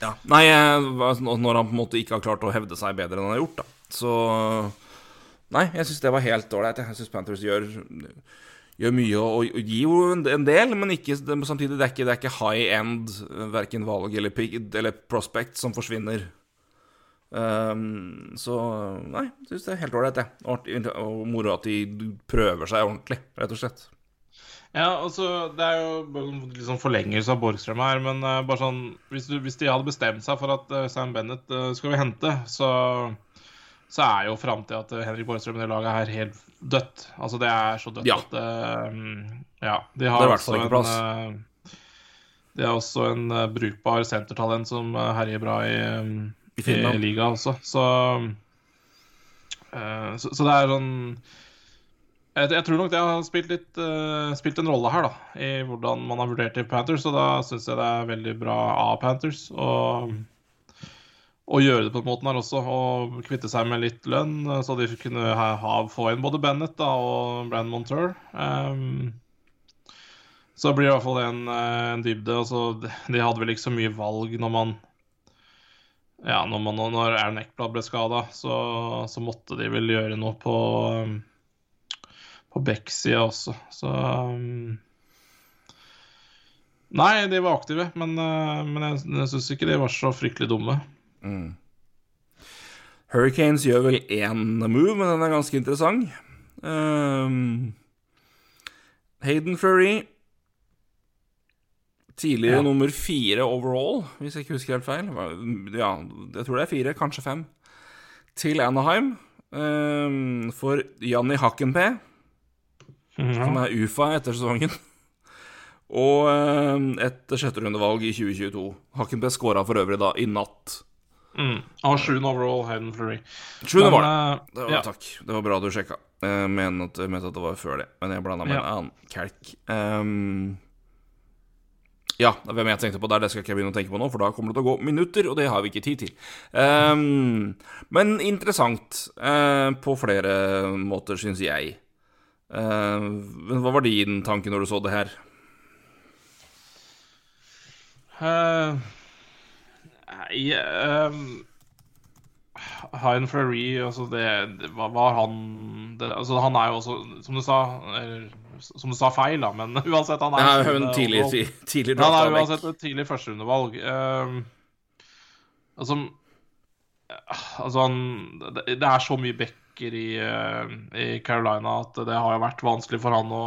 Ja. Nei, når han på en måte ikke har klart å hevde seg bedre enn han har gjort, da, så Nei, jeg syns det var helt ålreit. Jeg syns Panthers gjør, gjør mye og, og, gir jo en del, men ikke, samtidig det er ikke, det er ikke high end verken valg eller, eller prospect som forsvinner. Um, så nei, syns det er helt ålreit, det. Og moro at de prøver seg ordentlig, rett og slett. Ja, altså, Det er jo liksom forlengelse av Borgstrøm her, men uh, bare sånn hvis, du, hvis, de hadde bestemt seg for at uh, Sam Bennett uh, skal vi hente, så, så er jo framtida til Henrik Borgstrøm i det laget her helt dødt. Altså, det er så dødt ja. at Ja. De har også en De har også en brukbar sentertalent som herjer bra i um, i, i liga også. Så, uh, så, så, det er sånn jeg, jeg, tror nok det har spilt, litt, uh, spilt en rolle her, da, i hvordan man har vurdert i Panthers. Og da syns jeg det er veldig bra av Panthers å, å gjøre det på den måten her også. Og kvitte seg med litt lønn, så de kunne ha, ha, få inn både Bennett da, og Brann Montour. Um, så blir det i hvert fall en, en dybde. Altså, de hadde vel ikke så mye valg når man ja, når, man, når Aaron Eckblad ble skada, så, så, måtte de vel gjøre noe på um, på Beck-sida også, så um, Nei, de var aktive, men, uh, men jeg, jeg syns ikke de var så fryktelig dumme. Mm. Hurricanes gjør vel én move, men den er ganske interessant. Um, Hayden Furry Tidligere ja. nummer fire overall, hvis jeg ikke husker helt feil. Ja, jeg tror det er fire, kanskje fem. Til Anaheim um, for Janni Hakken-P, ja. som er UFA etter sesongen. Og um, et sjetterundevalg i 2022. Hakken-P skåra for øvrig da i natt. Mm. Og sjuende overall, Hayden Fleury. Sjuende var det. Eh, det var, ja. Takk. Det var bra du sjekka. Jeg mener at, at, det var før det, men jeg blanda med ja. en annen kelk. Um, ja, hvem jeg tenkte på der, det skal ikke jeg begynne å tenke på nå, for da kommer det til å gå minutter, og det har vi ikke tid til. Um, men interessant uh, på flere måter, syns jeg. Uh, hva var din tanke når du så det her? Uh, yeah, um, Hein Free, altså det, det var han det, altså Han er jo også, som du sa eller, som du sa feil, da, men uansett Han er, ja, en tidlig, tidlig Han er uansett et tidlig førsterundevalg. Um, altså, altså han, det, det, er så mye backer i, uh, i, Carolina at det har jo vært vanskelig for han å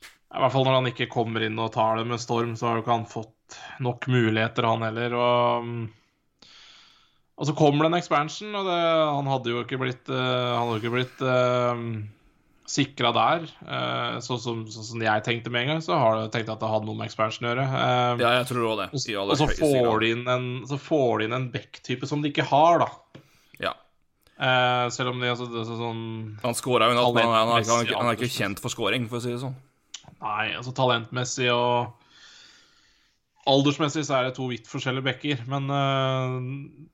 I hvert fall når han ikke kommer inn og tar det med storm, så har jo ikke han fått nok muligheter, han heller. og og så kommer det en expansion, og det, han hadde jo ikke blitt, uh, ikke blitt uh, sikra der. Uh, sånn som, så, så jeg tenkte med en gang, så har jeg tenkt at det hadde noe med expansion å gjøre. Uh, ja, jeg tror også det. Og, og så, får de inn en, så får de inn en back-type som de ikke har, da. Ja. Eh, selv om de altså, det sånn Han scora jo, men han, han, han, er ikke- han, er kjent for scoring, for å si det sånn. Nei, altså talentmessig og aldersmessig så er det to vidt forskjellige bekker, Men uh,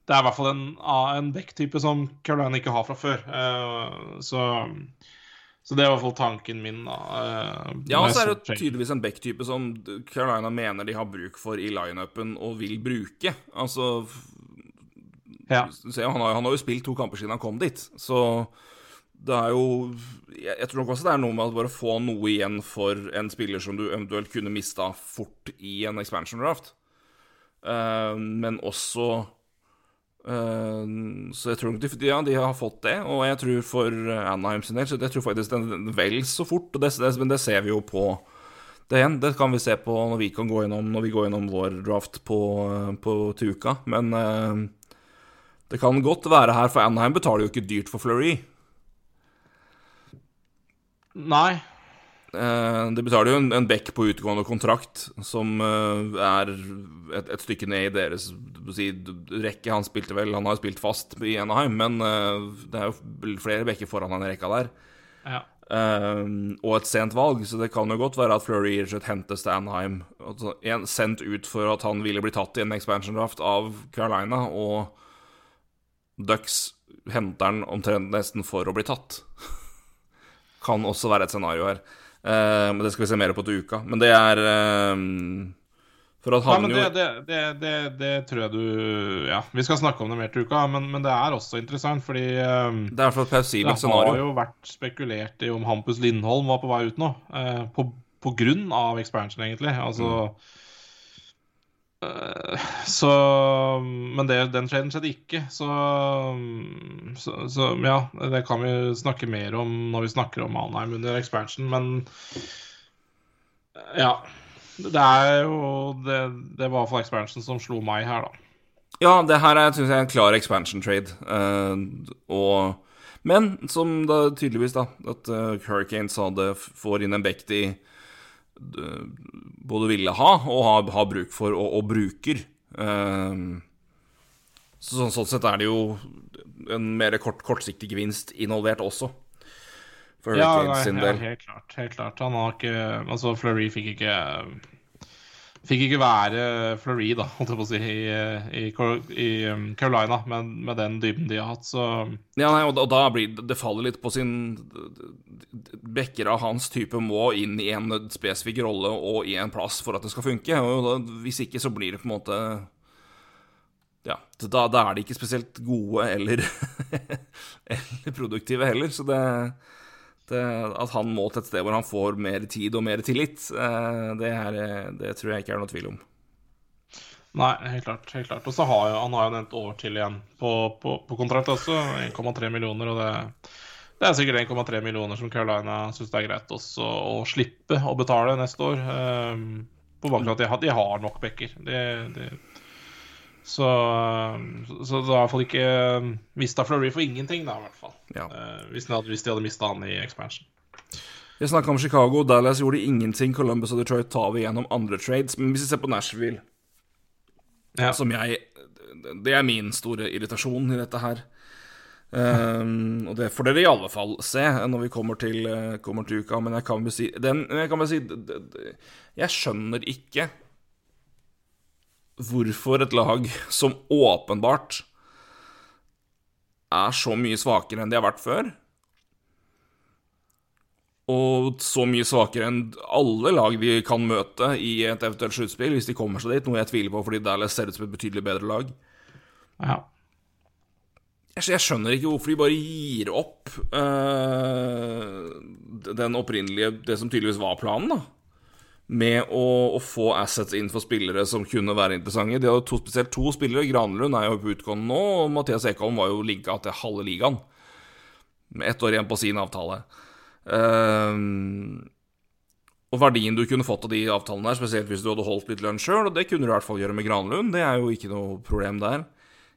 det er i hvert fall en, en back-type som Carolina ikke har fra før. Uh, så, så det er i hvert fall tanken min, eh, Ja, og så er det tydeligvis en back-type som Carolina mener de har bruk for i lineupen og vil bruke. Altså Ja. se, han, har, han har jo spilt to kamper siden han kom dit, så det er jo Jeg, tror nok også det er noe med at bare få noe igjen for en spiller som du eventuelt kunne mista fort i en expansion draft. Uh, men også uh, Så jeg tror nok de, ja, de har fått det, og jeg tror for Anaheim sin del Så jeg tror faktisk den, vel så fort, det, det, men det ser vi jo på det igjen, det kan vi se på når vi kan gå gjennom Når vi går gjennom vår draft på, på til uka. Men uh, det kan godt være her, for Anaheim betaler jo ikke dyrt for Fleury. Nei. Eh, de betaler jo en, en bekk på utgående kontrakt, som eh, er et, et stykke ned i deres si, rekke. Han spilte vel, han har spilt fast i Anaheim, men eh, det er jo flere bekker foran han i rekka der. Ja. Og et sent valg, så det kan jo godt være at Fleury slett hentes til Anaheim. Altså, en, sendt ut for at han ville bli tatt i en expansion draft av Carolina, og Ducks henter han omtrent nesten for å bli tatt. kan også være et scenario her. Eh, men det skal vi se mer på til uka. Men det er eh, For at han jo det, det, det, det, tror jeg du Ja, vi skal snakke om det mer til uka, men, men det er også interessant, fordi um, Det er for et plausibelt scenario. det har jo vært spekulert i om Hampus Lindholm var på vei ut nå. eh, på, på grunn av expansion, egentlig. Altså eh, Så Men det, den traden skjedde ikke, så, så Så ja, det kan vi snakke mer om når vi snakker om Anheim under expansion, men Ja. Det er jo Det, det var iallfall expansion som slo meg her, da. Ja, det her er synes jeg, en klar expansion trade. Uh, og Men som da tydeligvis, da, at uh, Hurricanes hadde får inn en bekt eh, både ville ha og har, har bruk for, og, og bruker. Eh, så, sånn, sånn sett er det jo en mer kort, kortsiktig gevinst involvert også. For Ja, nei, sin ja, helt klart. Helt klart. Han har ikke Altså, Fleury fikk ikke Fikk ikke være Fleury, da, holdt jeg på å si, i, i, i um, Carolina, men med den dybden de har hatt, så Ja, nei, og da, og da blir det- det faller litt på sin Bekker av hans type må inn i en spesifikk rolle og i en plass for at det skal funke. Og da, hvis ikke, så blir det på en måte Ja, da, da er de ikke spesielt gode eller, eller produktive heller. Så det, det At han må til et sted hvor han får mer tid og mer tillit, eh, det, er, det tror jeg ikke er noe tvil om. Nei, helt klart. helt klart. Og så har jo, han har jo et år til igjen på, på, på kontrakt også. 1,3 millioner, og det, det er sikkert 1,3 millioner som Carolina syns det er greit også å slippe å betale neste år. Um, på bakgrunn av at de har, nok backer. De, de, så, så, så det er i hvert fall ikke mista Flurry for ingenting, da, i hvert fall. Ja. Uh, hvis, de hadde, hvis de hadde mista han i expansion. Vi snakka om Chicago. Dallas gjorde ingenting. Columbus og Detroit tar vi gjennom andre trades. Men hvis vi ser på Nashville Ja. som jeg Det er min store irritasjon i dette her. Um, og det får dere i alle fall se når vi kommer til, eh, kommer til uka, men jeg kan vel si, den, jeg kan vel si Jeg skjønner ikke hvorfor et lag som åpenbart er så mye svakere enn de har vært før, og så mye svakere enn alle lag vi kan møte i et eventuelt sluttspill, hvis de kommer seg dit, noe jeg tviler på fordi Dallas ser ut som et betydelig bedre lag. Ja. Jeg, jeg skjønner ikke hvorfor de bare gir opp eh, den opprinnelige Det som tydeligvis var planen, da. Med å, å få assets inn for spillere som kunne være interessante. De hadde to, spesielt to spillere. Granlund er jo på utgående nå, og Mathias Ekholm var jo linka til halve ligaen. Med ett år igjen på sin avtale. Um, og verdien du kunne fått av de avtalene der, spesielt hvis du hadde holdt litt lønn sjøl, og det kunne du i hvert fall gjøre med Granlund, det er jo ikke noe problem der.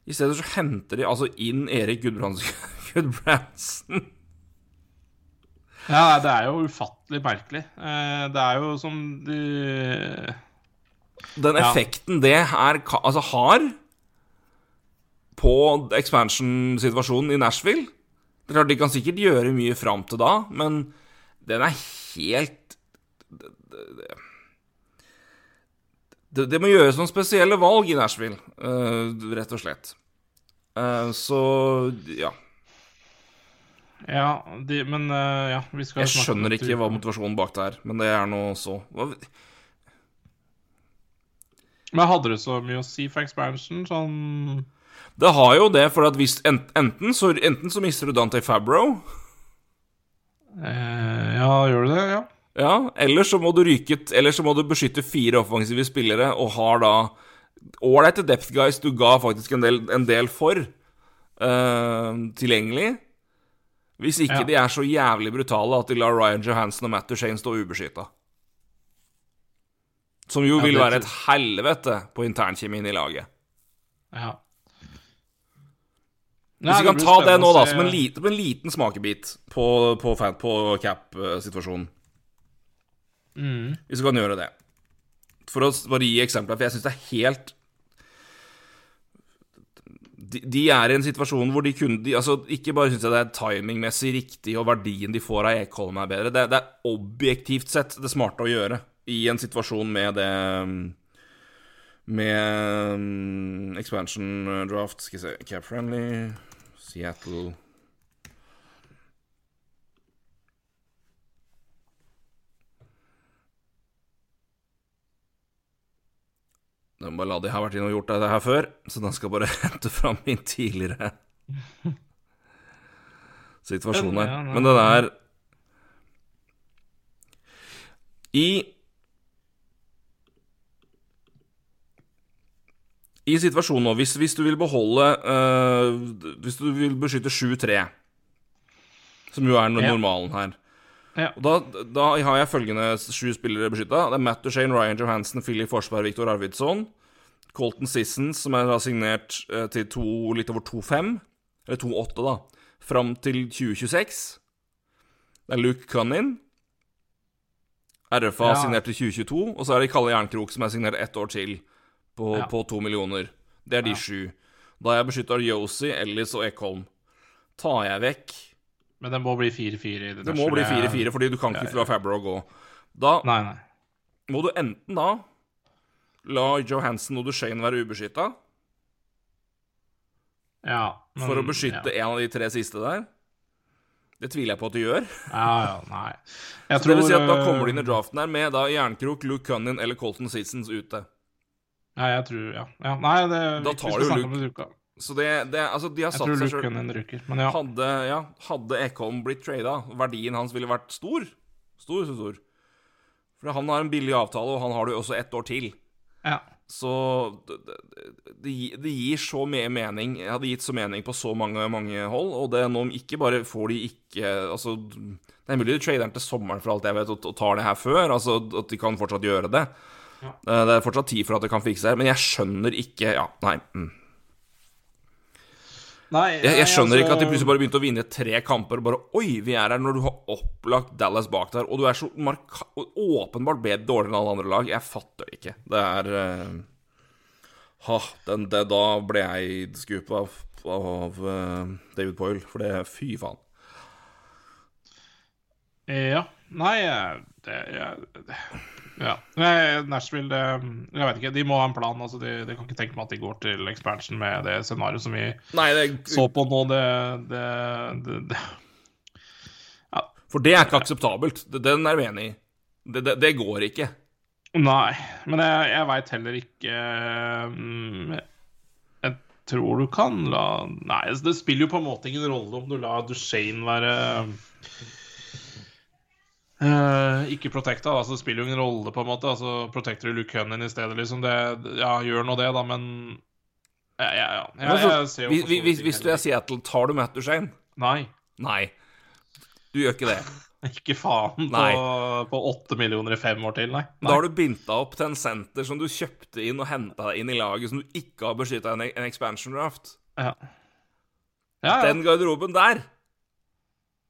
I stedet så henter de altså inn Erik Gudbrandsen. Ja, det er jo ufattelig merkelig. Eh, det er jo som de Den Ja. effekten det her altså har på expansion-situasjonen i Nashville. Det er klart, De kan sikkert gjøre mye fram til da, men den er helt det, det, det, det må gjøres noen spesielle valg i Nashville, uh, rett og slett. Uh, så ja. Ja, de, men uh, ja, vi skal Jeg skjønner ikke hva motivasjonen bak det er, men det er nå så hva, Men hadde det så mye å si for expansion? Sånn Det har jo det, for at hvis enten, så, enten så mister du Dante Fabro Ja, gjør du det? Ja. Ja, eller så må du ryke Eller så må du beskytte fire offensive spillere og har da ålreite depth guys du ga faktisk en del, en del for uh, tilgjengelig. Hvis ikke Ja. de er så jævlig brutale at de lar Ryan Johansen og Matt Duchene stå ubeskytta. Som jo vil være et helvete på internkjemien i laget. ja. Hvis vi kan ta det nå, da, som en, liten, en liten smakebit på, på, på cap-situasjonen. mm. Hvis vi kan gjøre det. For å bare gi eksempler, for jeg syns det er helt de, er i en situasjon hvor de kunne de, altså, Ikke bare syns jeg det er timingmessig riktig, og verdien de får av Ekholm er bedre. Det, det er objektivt sett det smarte å gjøre i en situasjon med det Med um, expansion draft Skal vi se Cap friendly Seattle Bare la de ha vært inne og gjort dette her før, så den skal bare hente fram min tidligere situasjon her. Men det der I I situasjonen nå, hvis, hvis du vil beholde uh, Hvis du vil beskytte 7-3, som jo er no- normalen her Ja. og da, da har jeg følgende sju spillere beskytta. Det er Matt Duchene, Ryan Johansen, Philip Forsberg, Viktor Arvidsson. Colton Sissons, som er signert eh, til to, litt over 2,5, eller 2,8, da, fram til 2026. Det er Luke Cunnin. RFA Ja. signert til 2022. Og så er det Kalle Jernkrok, som er signert ett år til, på, Ja. på to millioner. Det er de sju. Da har jeg beskytta Yosi, Ellis og Ekholm. Tar jeg vekk Men det må bli 4-4 i det Det må bli 4-4, fordi du kan ikke la Fabro gå. Da Nei, nei. må du enten da la Johansen og Duchene være ubeskytta Ja. men- for å beskytte ja. en av de tre siste der. Det tviler jeg på at du gjør. Ja, ja, nei. Jeg Så det vil si at Da øh, kommer du inn i draften her med da Jernkrok, Luke Cunnin eller Colton Sissons ute. Ja, jeg tror Ja. ja nei, det Da vi tar skal du snakke Luke- om det uka. Så det, det Altså, de har Jeg satt tror seg sjøl Gunnin ryker. Men ja. Hadde, ja, hadde Ekholm blitt trada, verdien hans ville vært stor. Stor, så stor. For han har en billig avtale, og han har det jo også ett år til. ja. Så det, det, det, gir så mye mening Det hadde gitt så mening på så mange, mange hold, og det nå ikke bare får de ikke Altså, det er mulig de trader den til sommeren for alt jeg vet, og, og tar det her før, altså at de kan fortsatt gjøre det. Ja. Eh, Det er fortsatt tid for at det kan fikse her, men jeg skjønner ikke Ja, nei. Mm. Nei, Jeg, jeg skjønner ikke at de altså- plutselig bare begynte å vinne tre kamper, og bare Oi, vi er her når du har opplagt Dallas bak der, og du er så åpenbart bedre dårligere enn alle andre lag. Jeg fatter det ikke. Det er uh, Ha, den, det, da ble jeg skupa av, av uh, David Poyle, for det Fy faen. Ja. Nei, det, jeg, det Ja. Nashville, det Jeg vet ikke. De må ha en plan. altså De, de kan ikke tenke meg at de går til expansion med det scenarioet som vi Nei, det, så på nå. Det, det, det. for det er ikke akseptabelt. Det- Den er vi enig i. Det, det, det går ikke. Nei. Men jeg, jeg veit heller ikke mm, Jeg tror du kan la Nei, altså, det spiller jo på en måte ingen rolle om du lar Duchene være eh, ikke protecta. Altså, det spiller jo ingen rolle, på en måte. Altså, Protector Luke Cunnin i stedet, liksom. Det, ja, gjør nå det, da, men ja, ja, ja. Jeg, jeg, jeg ser jo hvis, hvis, hvis du er. Seattle, tar du Matt Duchene? Nei. Nei. Du gjør ikke det. Ikke faen på, Nei. på åtte millioner i fem år til, nei. Da har du binta opp til en senter som du kjøpte inn og henta deg inn i laget, som du ikke har beskytta en, en expansion draft. Ja. Ja, ja. Den garderoben der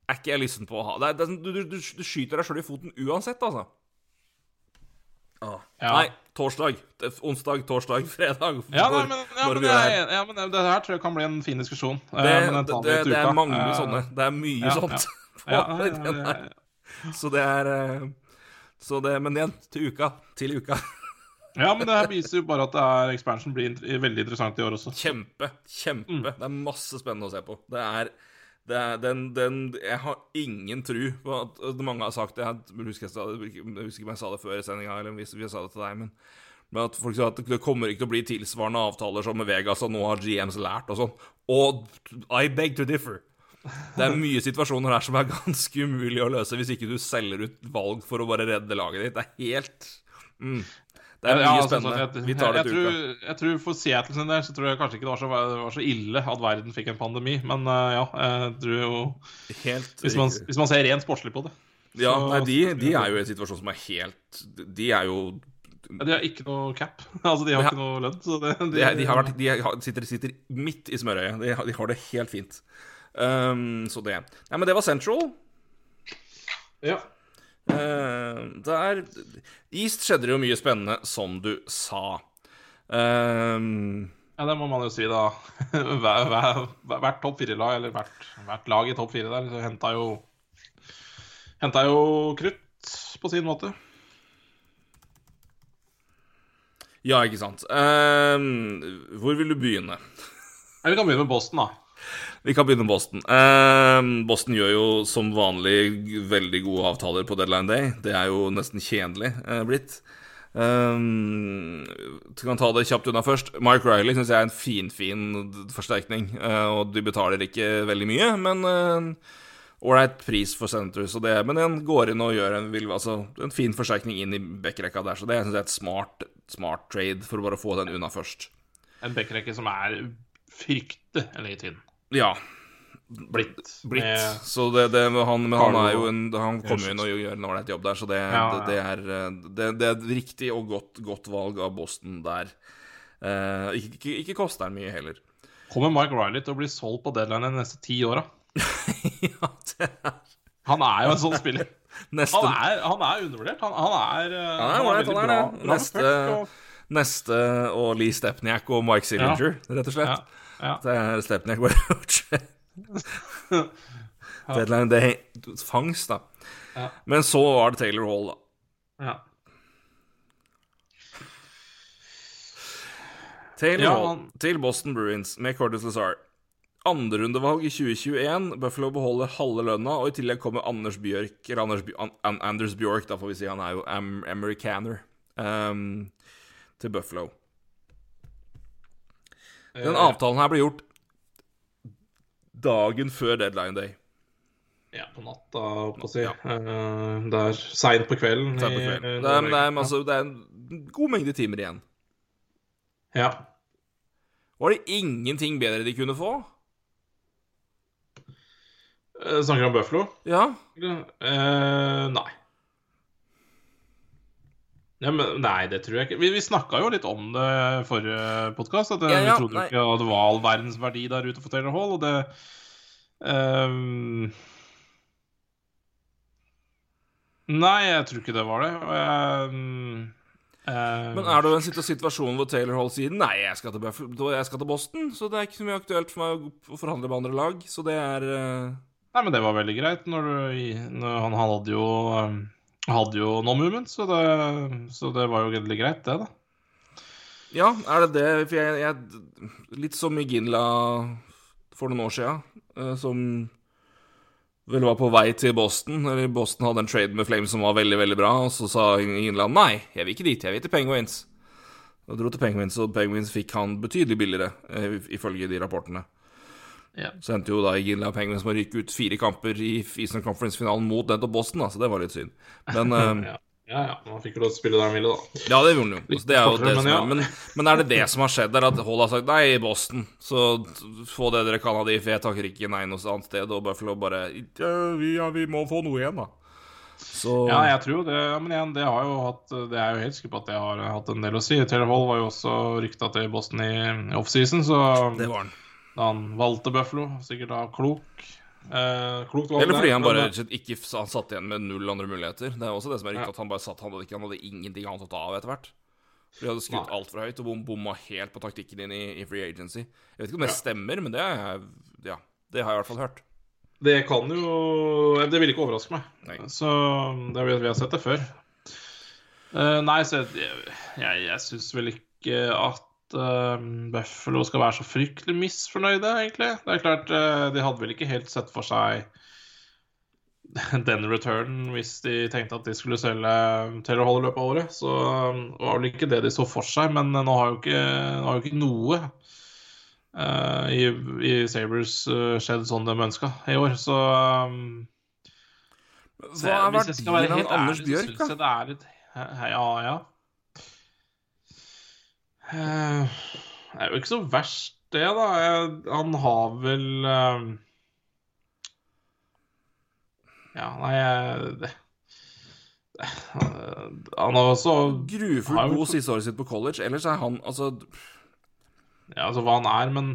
er ikke jeg lysten på å ha. Det er, det er, sånn- du, du, du, skyter deg sjøl i foten uansett, altså. Ah. Ja. Nei, torsdag. Onsdag, torsdag, fredag. Ja, nei, men, ja, men, det, er ja, men det, her tror jeg kan bli en fin diskusjon. Eh, Det, uh, det, det, det er mange uh, sånne. Det er mye ja, sånt. Så det er eh, Så det Men igjen, til uka. Til uka. ja, men det her viser jo bare at det er expansion blir veldig interessant i år også. Kjempe. Kjempe. Det er masse spennende å se på. Det er den, den Jeg har ingen tru på at Mange har sagt det. Jeg husker, jeg, jeg husker ikke om jeg sa det før i sendinga, eller hvis vi sa det til deg, men men at folk sa at det kommer ikke til å bli tilsvarende avtaler som med Vegas, og nå har GMs lært og sånn. Og I beg to differ. Det er mye situasjoner her som er ganske umulig å løse hvis ikke du selger ut valg for å bare redde laget ditt. Det er helt mm. Det er mye Ja, altså, spennende. sånn, jeg, Vi tar det jeg, til uka. jeg tror For Seattle sin del så tror jeg kanskje ikke det var så, var så ille at verden fikk en pandemi. Men uh, ja, jeg tror jo Helt Hvis man, hvis man ser rent sportslig på det. Ja, så- nei, de, de er jo i en situasjon som er helt De er jo Ja, De har ikke noe cap. Altså, de har Ja. ikke noe lønn. Så det, De, de, har vært, de har- sitter, sitter midt i smørøyet. De, har- de har det helt fint. Um, så det Nei, men det var Central. Ja. Uh, der East skjedde det jo mye spennende, som du sa. Um, ja, det må man jo si, da. Hver, hver, hvert topp fire-lag, eller hvert, hvert lag i topp fire der, så henta jo Henta jo krutt på sin måte. ja, ikke sant. Um, hvor vil du begynne? Vi kan begynne med Boston, da. Vi kan begynne med Boston. Um, Boston gjør jo som vanlig veldig gode avtaler på deadline day. Det er jo nesten kjedelig eh, blitt. Um, kan ta det kjapt unna først. Mark Riley syns jeg er en finfin forsterkning. eh, og de betaler ikke veldig mye, men ålreit pris for Senators. Og det, men den går inn og gjør en, altså, en fin forsterkning inn i backrekka der. Så det syns jeg er et smart, smart trade for å bare få den unna først. En backrekke som er fryktelig tynn. Ja, Blitt. blitt. Så det, det, han, men han er jo en Han kommer inn og gjør en ålreit jobb der, så det, Ja, ja. det, er, det, et riktig og godt, godt valg av Boston der. Eh, ikke, ikke, ikke koster han mye heller. kommer Mike Riley til å bli solgt på deadline de neste ti åra? ja, det er Han er jo en sånn spiller. neste, Han er, han er undervurdert. Han, han er eh, Han er han er Neste- og- neste og Lee Stepniak og Mike Sillinger, rett og slett. Ja. Det er bare Deadline day fangst, da. Ja. Men så var det Taylor Hall, da. ja. Taylor Hall til Boston Bruins med Cordes Lazar. Andrerundevalg i 2021. Buffalo beholder halve lønna, og i tillegg kommer Anders Bjørk Eller Anders, An An Anders Bjørk, da får vi si. Han er jo am americaner. Um, til Buffalo. Den Eh, avtalen her ble gjort dagen før deadline day. Ja, på natta, holdt på å si. Ja. Eh, det er seint på kvelden. På kvelden. i det, er, det, er, altså, det er en god mengde timer igjen. Ja. Var det ingenting bedre de kunne få? Eh, Snakker du om Buffalo? Ja. Eh, nei. Ja, men, nei, det tror jeg ikke. Vi, vi snakka jo litt om det i forrige podkast. At eh, Ja, ja, vi trodde nei. ikke at det var all verdens verdi der ute for Taylor Hall. Og det um... Nei, jeg tror ikke det var det. Jeg, eh, Men er du i en situasjon hvor Taylor Hall sier Nei, jeg skal til, jeg skal til Boston, så det er ikke så mye aktuelt for meg å forhandle med andre lag. Så det er uh... Nei, men det var veldig greit. Når du, når han hadde jo um, hadde jo no movement, så det, så det var jo egentlig greit, det, da. Ja, er det det? For jeg, jeg Litt som i Ginla for noen år sia, eh, som vel var på vei til Boston. Eller Boston hadde en trade med Flames som var veldig, veldig bra, og så sa Ginla nei, jeg vil ikke dit, jeg vil til Penguins. Og dro til Penguins, og Penguins fikk han betydelig billigere, eh, ifølge de rapportene. Ja. Så endte jo da Gilla Penguins med å ryke ut fire kamper i Eastern Conference-finalen mot nettopp Boston, da, så det var litt synd. Men eh, Ja, ja. ja. Man fikk jo lov til å spille der han ville, da. Ja, det gjorde han jo. Så det er jo kortere, det men er. Men, men er det det som har skjedd der, at Hall har sagt nei i Boston, så få det dere kan av de, for jeg takker ikke nei noe annet sted, og Buffalo bare ja, vi, ja, vi må få noe igjen, da. Så Ja, jeg tror det. Ja, men igjen, det har jo hatt Det er jo helt sikker på at det har hatt en del å si. Taylor Hall var jo også rykta til Boston i offseason, så det var han. Da han valgte Buffalo, sikkert da klok Eh, klokt valg Eller fordi han bare eh, og slett ikke han satt igjen med null andre muligheter. Det er også det som er riktig, Ja. at han bare satt Han hadde, ikke, han hadde ingenting annet å ta av etter hvert. For de hadde skutt altfor høyt og bom, bomma helt på taktikken din i, i free agency. Jeg vet ikke om det Ja. stemmer, men det, er, ja, det har jeg i hvert fall hørt. Det kan jo Det vil ikke overraske meg. Nei. Så det, vi, vi har sett det før. Uh, nei, så jeg, jeg, jeg syns vel ikke at eh, Buffalo skal være så fryktelig misfornøyde, egentlig. Det er klart, uh, de hadde vel ikke helt sett for seg den returnen hvis de tenkte at de skulle selge Taylor Hall i løpet av året. Så eh, det var vel ikke det de så for seg, men nå har jo ikke, har jo ikke noe uh, i, i Sabres skjedd sånn de ønska i år, så um, Hva er verdien av Anders Bjørk, da? Ja, ja. Eh, Det er jo ikke så verst, det, da. Jeg, han har vel uh... Ja, nei jeg det, det, Han har også Grufullt Har god siste året sitt på college. Ellers er han altså Ja, altså hva han er, men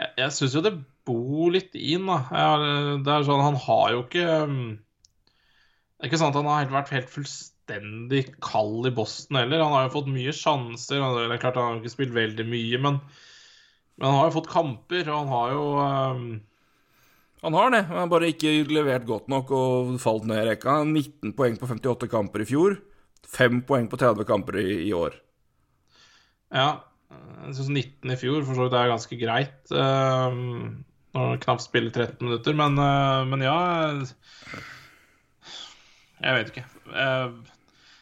jeg, jeg syns jo det bor litt i han, da. Jeg, det er sånn, han har jo ikke Det er ikke sant at han har helt vært helt fullstendig kald i Boston heller. Han har jo fått mye sjanser. Det er klart Han har ikke spilt veldig mye, men, men han har jo fått kamper, og han har jo um, Han har det. Han har bare ikke levert godt nok og falt ned i rekka. 19 poeng på 58 kamper i fjor. 5 poeng på 30 kamper i, i år. Ja. Jeg syns 19 i fjor for så vidt er ganske greit. Um, når han knapt spiller 13 minutter, men, uh, men ja Jeg vet ikke. Uh,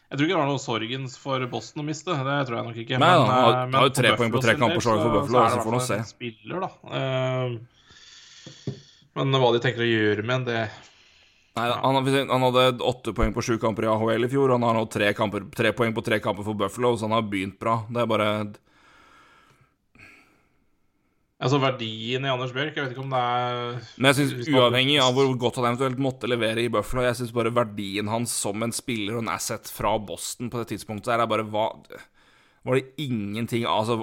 jeg tror ikke det var noe sorgens for Boston å miste. Det tror jeg nok ikke. Nei, men, han har- men har jo tre poeng på tre kamper så, for Buffalo, så så får han se. Spiller, da. Uh, men hva de tenker å gjøre med en, det Nei, han, han hadde åtte poeng på sju kamper i AHL i fjor. Han har nå tre, kamper, tre poeng på tre kamper for Buffalo, så han har begynt bra. Det er bare Altså verdien i Anders Bjørk, jeg vet ikke om det er Men jeg synes uavhengig av hvor godt han eventuelt måtte levere i Buffalo, jeg syns bare verdien hans som en spiller og en asset fra Boston på det tidspunktet der er bare hva Var det ingenting Altså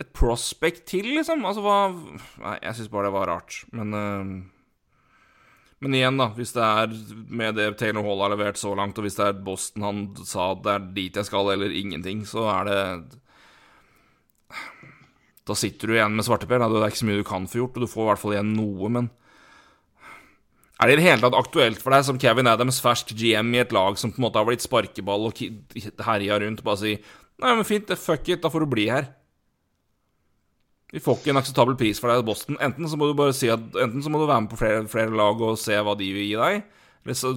Et prospect til, liksom? Altså hva Nei, jeg syns bare det var rart. Men eh, Men igjen, da. Hvis det er med det Taylor Hall har levert så langt, og hvis det er Boston han sa det er dit jeg skal, eller ingenting, så er det da sitter du igjen med svarteper. Det er ikke så mye du kan få gjort, og du får i hvert fall igjen noe, men Er det i det hele tatt aktuelt for deg som Kevin Adams, fersk GM i et lag som på en måte har blitt sparkeball og herja rundt, bare si Nei, men fint, fuck it, da får du bli her. Vi får ikke en akseptabel pris for deg i Boston. Enten så må du bare si at Enten så må du være med på flere, flere lag og se hva de vil gi deg, eller så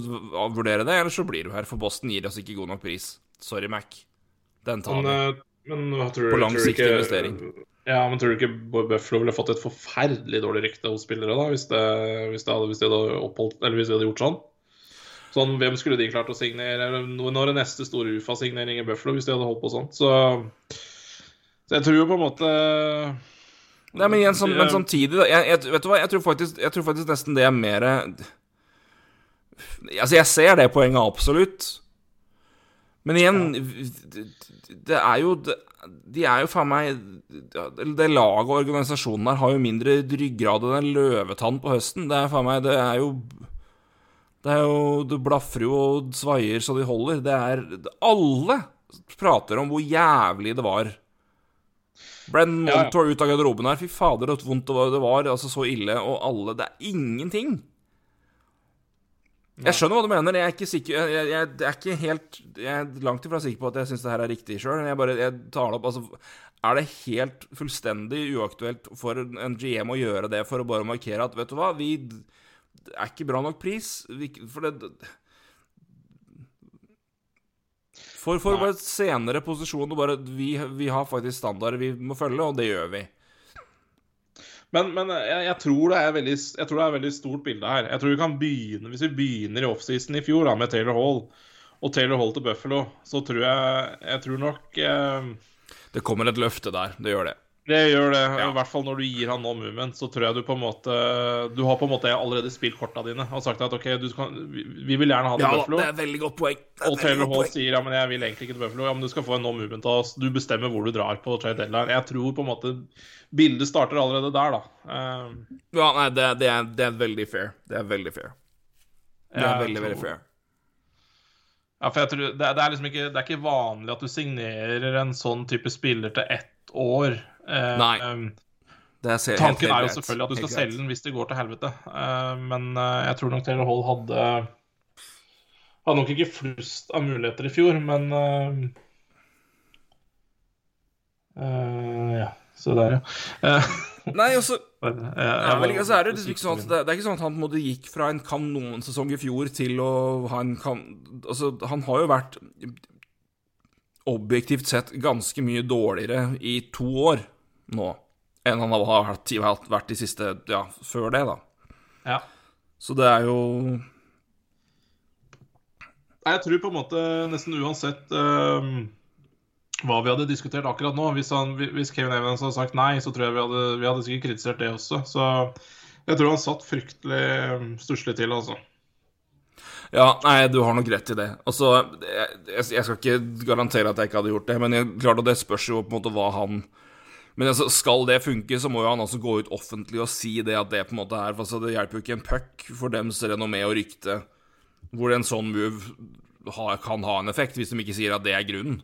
vurdere det, eller så blir du her, for Boston gir oss ikke god nok pris. Sorry, Mac. Den tar vi. eh, men tror, På lang tror ikke- investering. Ja, men tror du ikke Buffalo ville fått et forferdelig dårlig rykte hos spillere da, hvis, det, hvis, det hadde, hvis de hadde oppholdt Eller hvis de hadde gjort sånn? Sånn, Hvem skulle de klart å signere? Når er neste store UFA-signering i Buffalo, hvis de hadde holdt på sånn? Så, så jeg tror jo på en måte Nei, men, igjen, som, men samtidig, da jeg, jeg, Vet du hva, jeg tror, faktisk, jeg tror faktisk nesten det er mer Altså, jeg ser det poenget absolutt. Men igjen, det, det er jo det, De er jo faen meg Det laget og organisasjonen her har jo mindre ryggrad enn en løvetann på høsten. Det er faen meg Det er jo Det er jo Du blafrer jo og svaier så de holder. Det er Alle prater om hvor jævlig det var. Brenn Ja, ja. Ut av garderoben her. Fy fader, så vondt. Det var altså så ille. Og alle Det er ingenting. Jeg skjønner hva du mener. Jeg er ikke sikker Jeg, jeg, jeg er ikke helt Jeg er langt ifra sikker på at jeg syns det her er riktig sjøl. Jeg bare jeg tar opp Altså, er det helt fullstendig uaktuelt for en GM å gjøre det for å bare markere at Vet du hva, vi er ikke bra nok pris. Vi, for det For, for bare senere posisjon og bare vi, vi har faktisk standarder vi må følge, og det gjør vi. Men, men jeg, jeg, tror veldig, jeg tror det er et veldig stort bilde her. Jeg tror vi kan begynne, Hvis vi begynner i offseason i fjor da, med Taylor Hall, og Taylor Hall til Buffalo, så tror jeg Jeg tror nok eh, Det kommer et løfte der. Det gjør det. Det gjør det. Ja. I hvert fall når du gir han no movement, så tror jeg du på en måte Du har på en måte allerede spilt korta dine og sagt at OK, du kan, vi vi vil gjerne ha det Ja Buffalo. det er veldig godt poeng. Og Taylor Hall sier ja, men jeg vil egentlig ikke til Buffalo. Ja, men du skal få en no movement av oss. Du bestemmer hvor du drar på trade deadline. Jeg tror på en måte bildet starter allerede der, da. Um, Ja, nei, det, det, er, det er veldig fair. Det er veldig fair. Det er veldig, tror- veldig fair. Ja, for jeg tror, det, det er liksom ikke, det er ikke vanlig at du signerer en sånn type spiller til ett år. Eh, Nei. eh, Det er tanken er jo selvfølgelig at du skal selge den hvis det går til helvete. Eh, men jeg tror nok Taylor Hall hadde Hadde nok ikke flust av muligheter i fjor, men Ja, se der, ja. Nei, altså bare, eh, Ja, jeg men altså er det, liksom ikke sånn at det, det er ikke sånn at han måte gikk fra en kanonsesong i fjor til å ha en kan... Altså, han har jo vært objektivt sett ganske mye dårligere i to år nå enn han har vært, har vært de siste Ja, før det, da. ja. Så det er jo Jeg tror på en måte nesten uansett eh, hva vi hadde diskutert akkurat nå Hvis, han, hvis Kevin Evans hadde sagt nei, så tror jeg vi hadde, vi hadde sikkert kritisert det også. Så jeg tror han satt fryktelig eh, stusslig til, altså. Ja, nei, du har nok rett i det. Altså, jeg, jeg jeg skal ikke garantere at jeg ikke hadde gjort det, men jeg, klart at det spørs jo på en måte hva han Men altså, skal det funke, så må jo han altså gå ut offentlig og si det at det på en måte er altså, Det hjelper jo ikke en puck for dems renommé og rykte hvor en sånn move ha, kan ha en effekt, hvis de ikke sier at det er grunnen.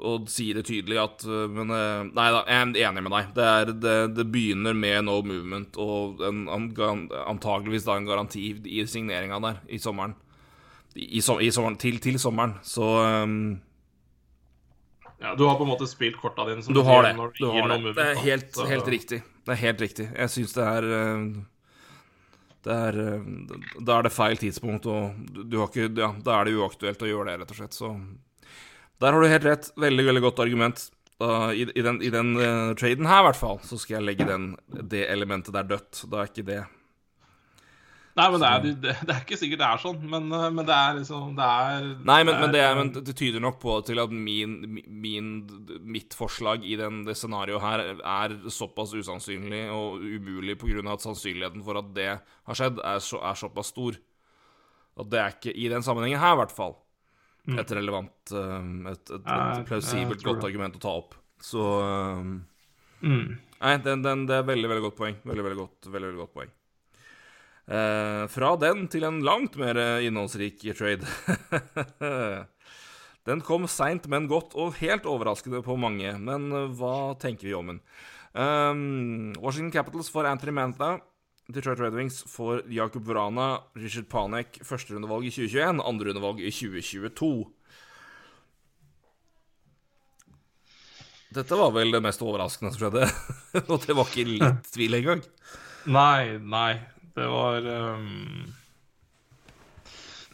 Og sier det tydelig at øh, Men øh, nei da, jeg er enig med deg. Det, er, det, det begynner med no movement og en, an, antageligvis da en garanti i signeringa der i sommeren. I, i, i sommeren til, til sommeren. Så øhm, Ja, du har på en måte spilt korta dine. som du har det. Du har det. Det er helt, Så- helt riktig. Det er helt riktig. Jeg syns det er øh, det er, øh, Da er det feil tidspunkt, og du, du har ikke Ja, da er det uaktuelt å gjøre det, rett og slett. Så der har du helt rett. Veldig, veldig godt argument. Uh, I, I den, i den uh, traden her, i hvert fall, så skal jeg legge den, det elementet der dødt. Da er ikke det Nei, men det er, det, det er ikke sikkert det er sånn, men, eh, men det er liksom Det er Nei, men, men, det, er, men det tyder nok på til at min, min, mitt forslag i den, det scenarioet her er såpass usannsynlig og umulig av at sannsynligheten for at det har skjedd, er, så, såpass stor. At det er ikke, i den sammenhengen her i hvert fall, et relevant um, Et, et, et plausibelt godt argument å ta opp. Så um, mm. Nei, den, den, det er veldig, veldig godt poeng. Veldig, veldig godt, veldig, veldig godt poeng. Eh, fra den til en langt mer eh, innholdsrik trade. den kom seint, men godt, og helt overraskende på mange. Men eh, hva tenker vi om den? Um, Washington Capitals får Anthony Mantha. Detroit Red Wings får Jakub Vrana, Richard Panek, førsterundevalg i 2021, andrerundevalg i 2022. Dette var vel det mest overraskende som skjedde. Og det var ikke litt tvil engang. Nei, nei. Det var um,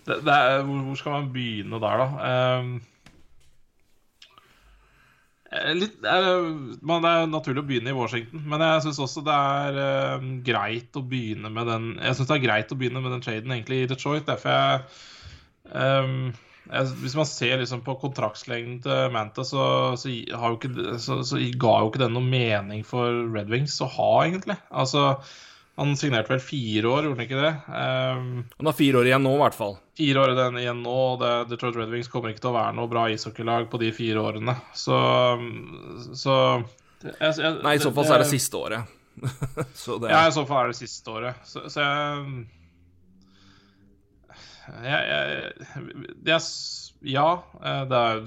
det, det er, hvor, hvor skal man begynne der, da? Eh, litt, eh, man, det er naturlig å begynne i Washington, men jeg syns også det er ehm, greit å begynne med den Jeg synes det er greit å begynne med den traden egentlig i Detroit. Derfor jeg, um, jeg Hvis man ser liksom på kontraktslengden til Manta, så, så, ikke, så, så ga jo ikke den noe mening for Red Wings å ha, egentlig. Altså han signerte vel fire år, gjorde han ikke det? Um, Han har fire år igjen nå, i hvert fall. fire år igjen nå, og det, Detroit Red Wings kommer ikke til å være noe bra ishockeylag på de fire årene. Så, så jeg, jeg, Nei, i så fall så er det siste året. så det Ja, i så fall er det siste året. Så, så jeg, Ja, det er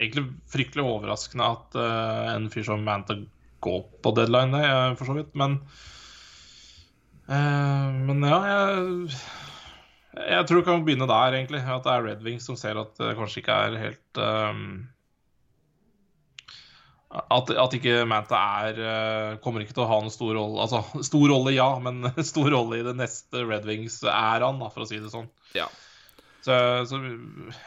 egentlig fryktelig overraskende at eh, en fyr som Manta går på deadline, for så vidt, men Men ja, jeg jeg tror vi kan begynne der, egentlig. At det er Red Wings som ser at det kanskje ikke er helt um, at, at ikke Manta er eh, Kommer ikke til å ha noen stor rolle Altså, stor rolle, ja, men stor rolle i det neste Red Wings-æraen, da, for å si det sånn. Ja. Så, så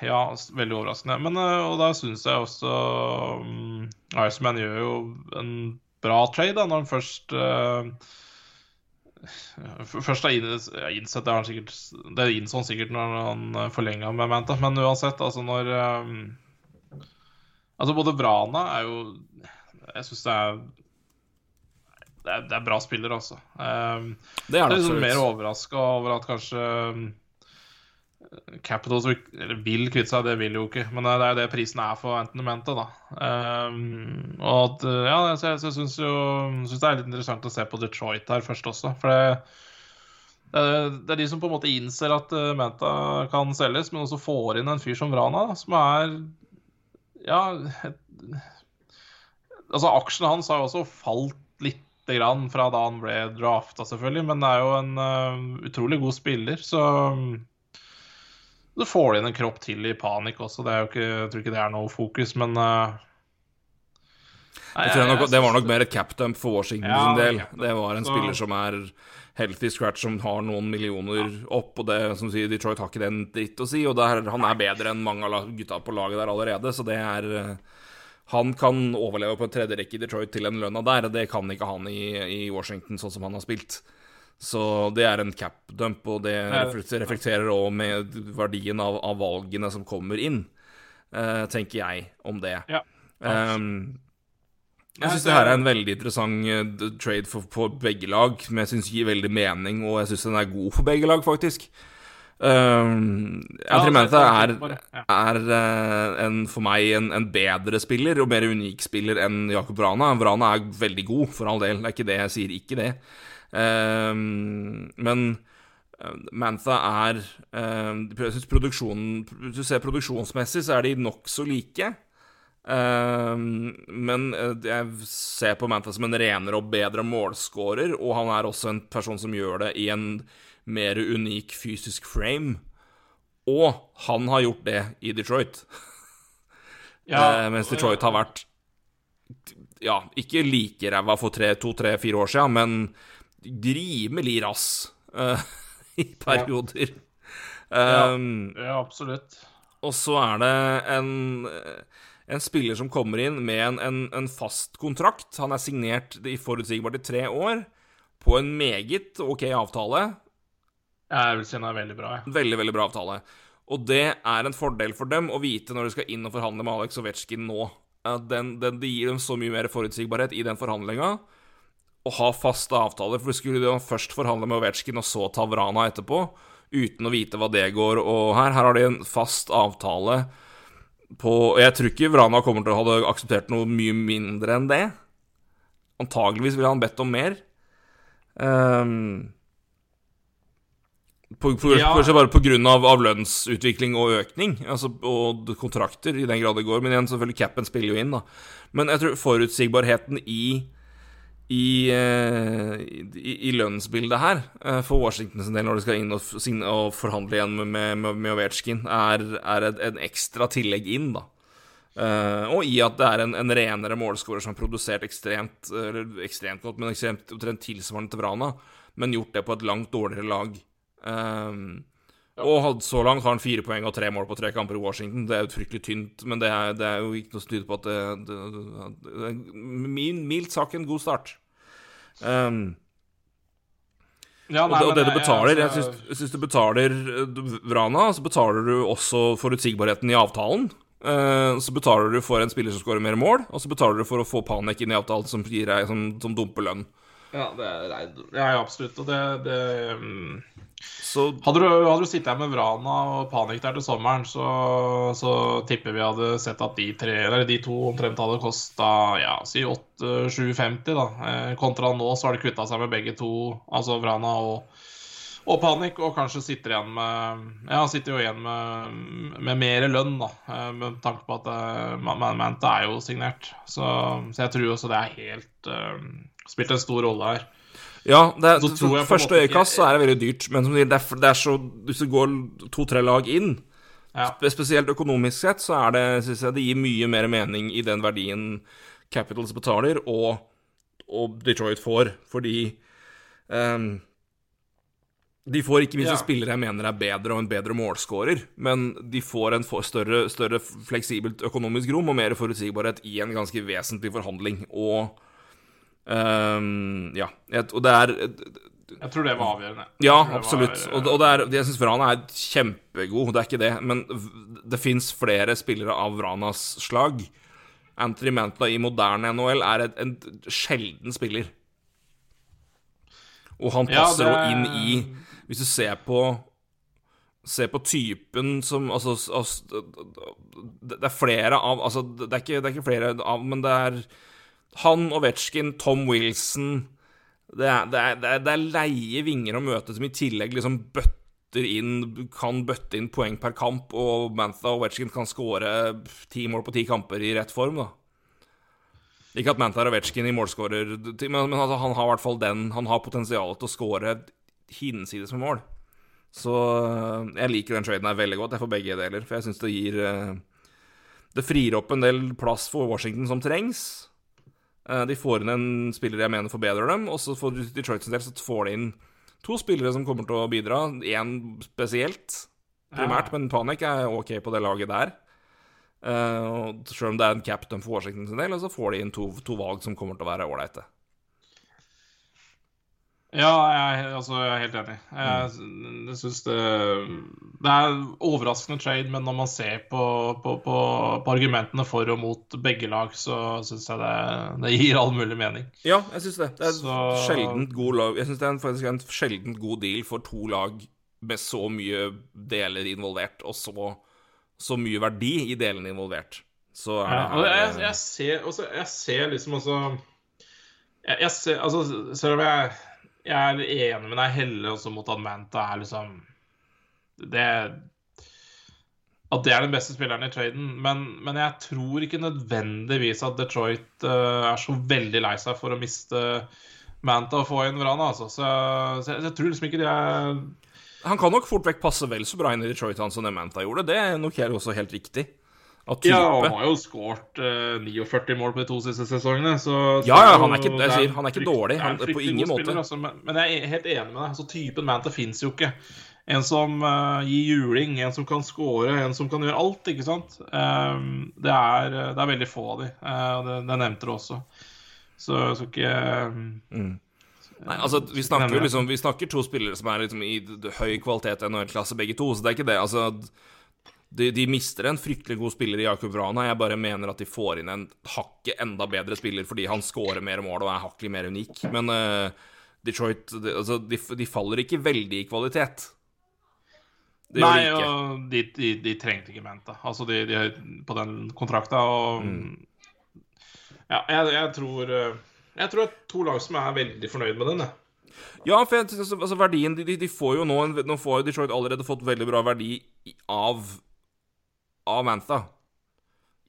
ja, veldig overraskende. Men, eh, og da syns jeg også um, Iceman gjør jo en bra trade, da, når han først eh, f- Først inns- innsett det, er han sikkert, det innså han sikkert når han forlenga med Manta, men uansett, altså når um, Altså, både Vrana er jo jeg syns det er det er, det er bra spiller, altså. Um, Det er jeg det er liksom mer overraska over at kanskje um, Capitals vil- kvitte seg, det vil jo ikke. Men det er jo det prisen er for Anthony da. Um, og at, ja, så jeg, så syns jo synes det er litt interessant å se på Detroit her først også. For det, det, det er de som på en måte innser at Menta kan selges, men også får inn en fyr som Vrana, som er Ja et, Altså, aksjene hans har jo også falt lite grann fra da han ble drafta, selvfølgelig, men det er jo en uh, utrolig god spiller, så så får inn en kropp til i panikk også. Det er jo ikke, jeg tror ikke det er noe fokus, men uh, nei, Jeg tror nok, det var nok mer et capdump for Washington Ja, sin del. Det var en Så- spiller som er healthy scratch, som har noen millioner opp, og det som sier Detroit har ikke den dritt å si, og der, han er bedre enn mange av gutta på laget der allerede, så det er eh, Han kan overleve på en tredje rekke i Detroit til en lønna der, det kan ikke han i, i Washington, sånn som han har spilt. Så det er en cap-dump, og det reflekterer- òg med verdien av, av valgene som kommer inn, uh, tenker jeg om det. Ja. Um, jeg syns det her er- en veldig interessant eh, trade for, for begge lag, som jeg syns gir veldig mening, og jeg syns den er god for begge lag, faktisk. Um, Atrimenta Ja, er, er er eh, en, for meg en, en bedre spiller, og mer unik spiller enn Jakob Vrana. Vrana er veldig god, for all del, det er ikke det jeg sier, ikke det. Um, men eh, Mantha er eh, Jeg syns produksjonen Hvis du ser produksjonsmessig, så er de nokså like. Ehm, men eh, jeg ser på Mantha som en renere og bedre målscorer, og han er også en person som gjør det i en mer unik fysisk frame. Og han har gjort det i Detroit, Ja, mens Detroit har vært ja, ikke like ræva for tre, to, tre, fire år siden, men rimelig rass uh, i perioder. Um, ja, absolutt. og så er det en, en spiller som kommer inn med en, en, en fast kontrakt. Han er signert i forutsigbart i tre år på en meget ok avtale. Jeg vil si den er veldig bra. Ja. Veldig, veldig bra avtale. Og det er en fordel for dem å vite når de skal inn og forhandle med Alex Ovetsjkin nå. Den, den, det gir dem så mye mer forutsigbarhet i den forhandlinga å ha faste avtaler. For skulle de først forhandle med Ovetsjkin og så ta Vrana etterpå, uten å vite hva det går og her, her har de en fast avtale på Jeg tror ikke Vrana kommer til å ha akseptert noe mye mindre enn det. Antageligvis ville han bedt om mer. Um, på, på, Ja. Kanskje bare pga. av lønnsutvikling og økning, altså, og kontrakter, i den grad det går. Men igjen, selvfølgelig, capen spiller jo inn, da. Men jeg tror forutsigbarheten i i, eh, i, i lønnsbildet her, eh, for Washington sin del, når de skal inn og, og forhandle igjen med, med, med, Ovechkin, er, er et, en ekstra tillegg inn, da. Uh, og i at det er en, en renere målskårer som har produsert ekstremt ekstremt godt, men ekstremt tilsvarende til Vrana, men gjort det på et langt dårligere lag. Og hadde, så langt har han fire poeng og tre mål på tre kamper i Washington. Det er jo fryktelig tynt, men det er, det er jo ikke noe som tyder på at det, det, det, det min, Mildt sagt en god start. Um, Ja, og, nei, det, og det du betaler Jeg jeg, syns, jeg syns du betaler eh, Vrana, så betaler du også forutsigbarheten i avtalen. Uh, så betaler du for en spiller som skårer mer mål, og så betaler du for å få Panek inn i avtalen som, gir deg, som, som dumper lønn. Ja, det er, nei, ja, absolutt. Og det, det mm. Så Hadde du, hadde du sittet her med Vrana og Panik der til sommeren, så, så tipper vi hadde sett at de tre, eller de to omtrent hadde kosta ja, si 8-7,50, da. Eh, kontra nå så har de kvitta seg med begge to, altså Vrana og, og Panik, og kanskje sitter igjen med Ja, sitter jo igjen med, med mer lønn, da, eh, med tanke på at eh, Man- Man- Manta er jo signert. Så, så jeg tror også det er helt uh, Spilt en stor rolle her. Ja, det er, jeg første øyekast så er det veldig dyrt, men som det er, det er så Hvis det går to-tre lag inn, Ja. spesielt økonomisk sett, så er det, synes jeg, det gir mye mer mening i den verdien Capitals betaler, og, og Detroit får, fordi um, de får ikke minst Ja. spillere jeg mener er bedre og en bedre målscorer, men de får en for større, større fleksibelt økonomisk rom og mer forutsigbarhet i en ganske vesentlig forhandling. Og ehm, ja, og det er Jeg tror det var avgjørende. ja, absolutt. var, Og, og det er, jeg syns Vrana er kjempegod, det er ikke det. Men det fins flere spillere av Vranas slag. Anthony Mantla i moderne NHL er et, en sjelden spiller. Og han passer jo det- inn i Hvis du ser på Se på typen som Altså, altså det det er flere av Altså, det er ikke, det er ikke flere av Men det er han, Ovetsjkin, Tom Wilson det er, det, er, det, er, leie vinger å møte som i tillegg liksom bøtter inn Kan bøtte inn poeng per kamp, og Mantha og Ovetsjkin kan skåre ti mål på ti kamper i rett form, da. Ikke at Mantha er Ovetsjkin i målskårer, men, men altså, han har i hvert fall den Han har potensial til å skåre hinsides med mål. Så øh, jeg liker den traden her veldig godt, jeg får begge deler. For jeg syns det gir øh, Det frir opp en del plass for Washington som trengs. Eh, De får inn en spiller jeg mener forbedrer dem, og så for Detroit sin del så får de inn to spillere som kommer til å bidra. Én spesielt, primært, men Panik er ok på det laget der. Uh, og Selv om det er en captain for oversikten sin del, og så får de inn to, to valg som kommer til å være ålreite. Ja, jeg, altså, jeg er helt enig. Jeg, jeg syns det Det er overraskende trade, men når man ser på, på, på, på argumentene for og mot begge lag, så syns jeg det, det gir all mulig mening. Ja, jeg syns det. Det er Så- sjeldent god lag. Jeg synes det er en, faktisk en sjeldent god deal for to lag med så mye deler involvert, og så, så mye verdi i delene involvert. Så er det Ja, og jeg, jeg, ser, også, jeg ser liksom også jeg, jeg ser, altså, Selv om jeg, jeg er enig med deg, heller også mot at Manta er liksom det At det er den beste spilleren i traden. Men, men jeg tror ikke nødvendigvis at Detroit uh, er så veldig lei seg for å miste Manta og få inn Vrana, altså. Så, så jeg, jeg tror liksom ikke de er Han kan nok fort vekk passe vel så bra inn i Detroit han som Manta gjorde. Det er nok helt- også helt riktig. Ja, han har jo skåret uh, 49 mål på de to siste sesongene, så Ja, ja, han er ikke- jeg sier, han er ikke dårlig, Han, er på ingen måte. spiller, altså, men, men jeg er helt enig med deg. Altså, typen Manta fins jo ikke. En som uh, gir juling, en som kan score, en som kan gjøre alt, ikke sant. Um, det, er, det er veldig få av de. Uh, det, det nevnte du også. Så jeg skal ikke um, Nei, altså, vi snakker jo liksom Vi snakker to spillere som er liksom i høy kvalitet NHL-klasse, begge to, så det er ikke det. Altså, de, de mister en fryktelig god spiller i Jakub Vrana. Jeg bare mener at de får inn en hakket enda bedre spiller fordi han scorer mer mål og er hakket mer unik. Men uh, Detroit de, altså, de, de faller ikke veldig i kvalitet. Det Nei, og de, de, de trengte ikke Menta. Altså, de, er på den kontrakta, og Mm. Ja, jeg, jeg tror eh, Jeg tror er to lag som er veldig fornøyd med den, jeg. Ja, for jeg, synes, altså, verdien de, de, de får jo nå en, Nå får jo Detroit allerede fått veldig bra verdi av Av Mantha.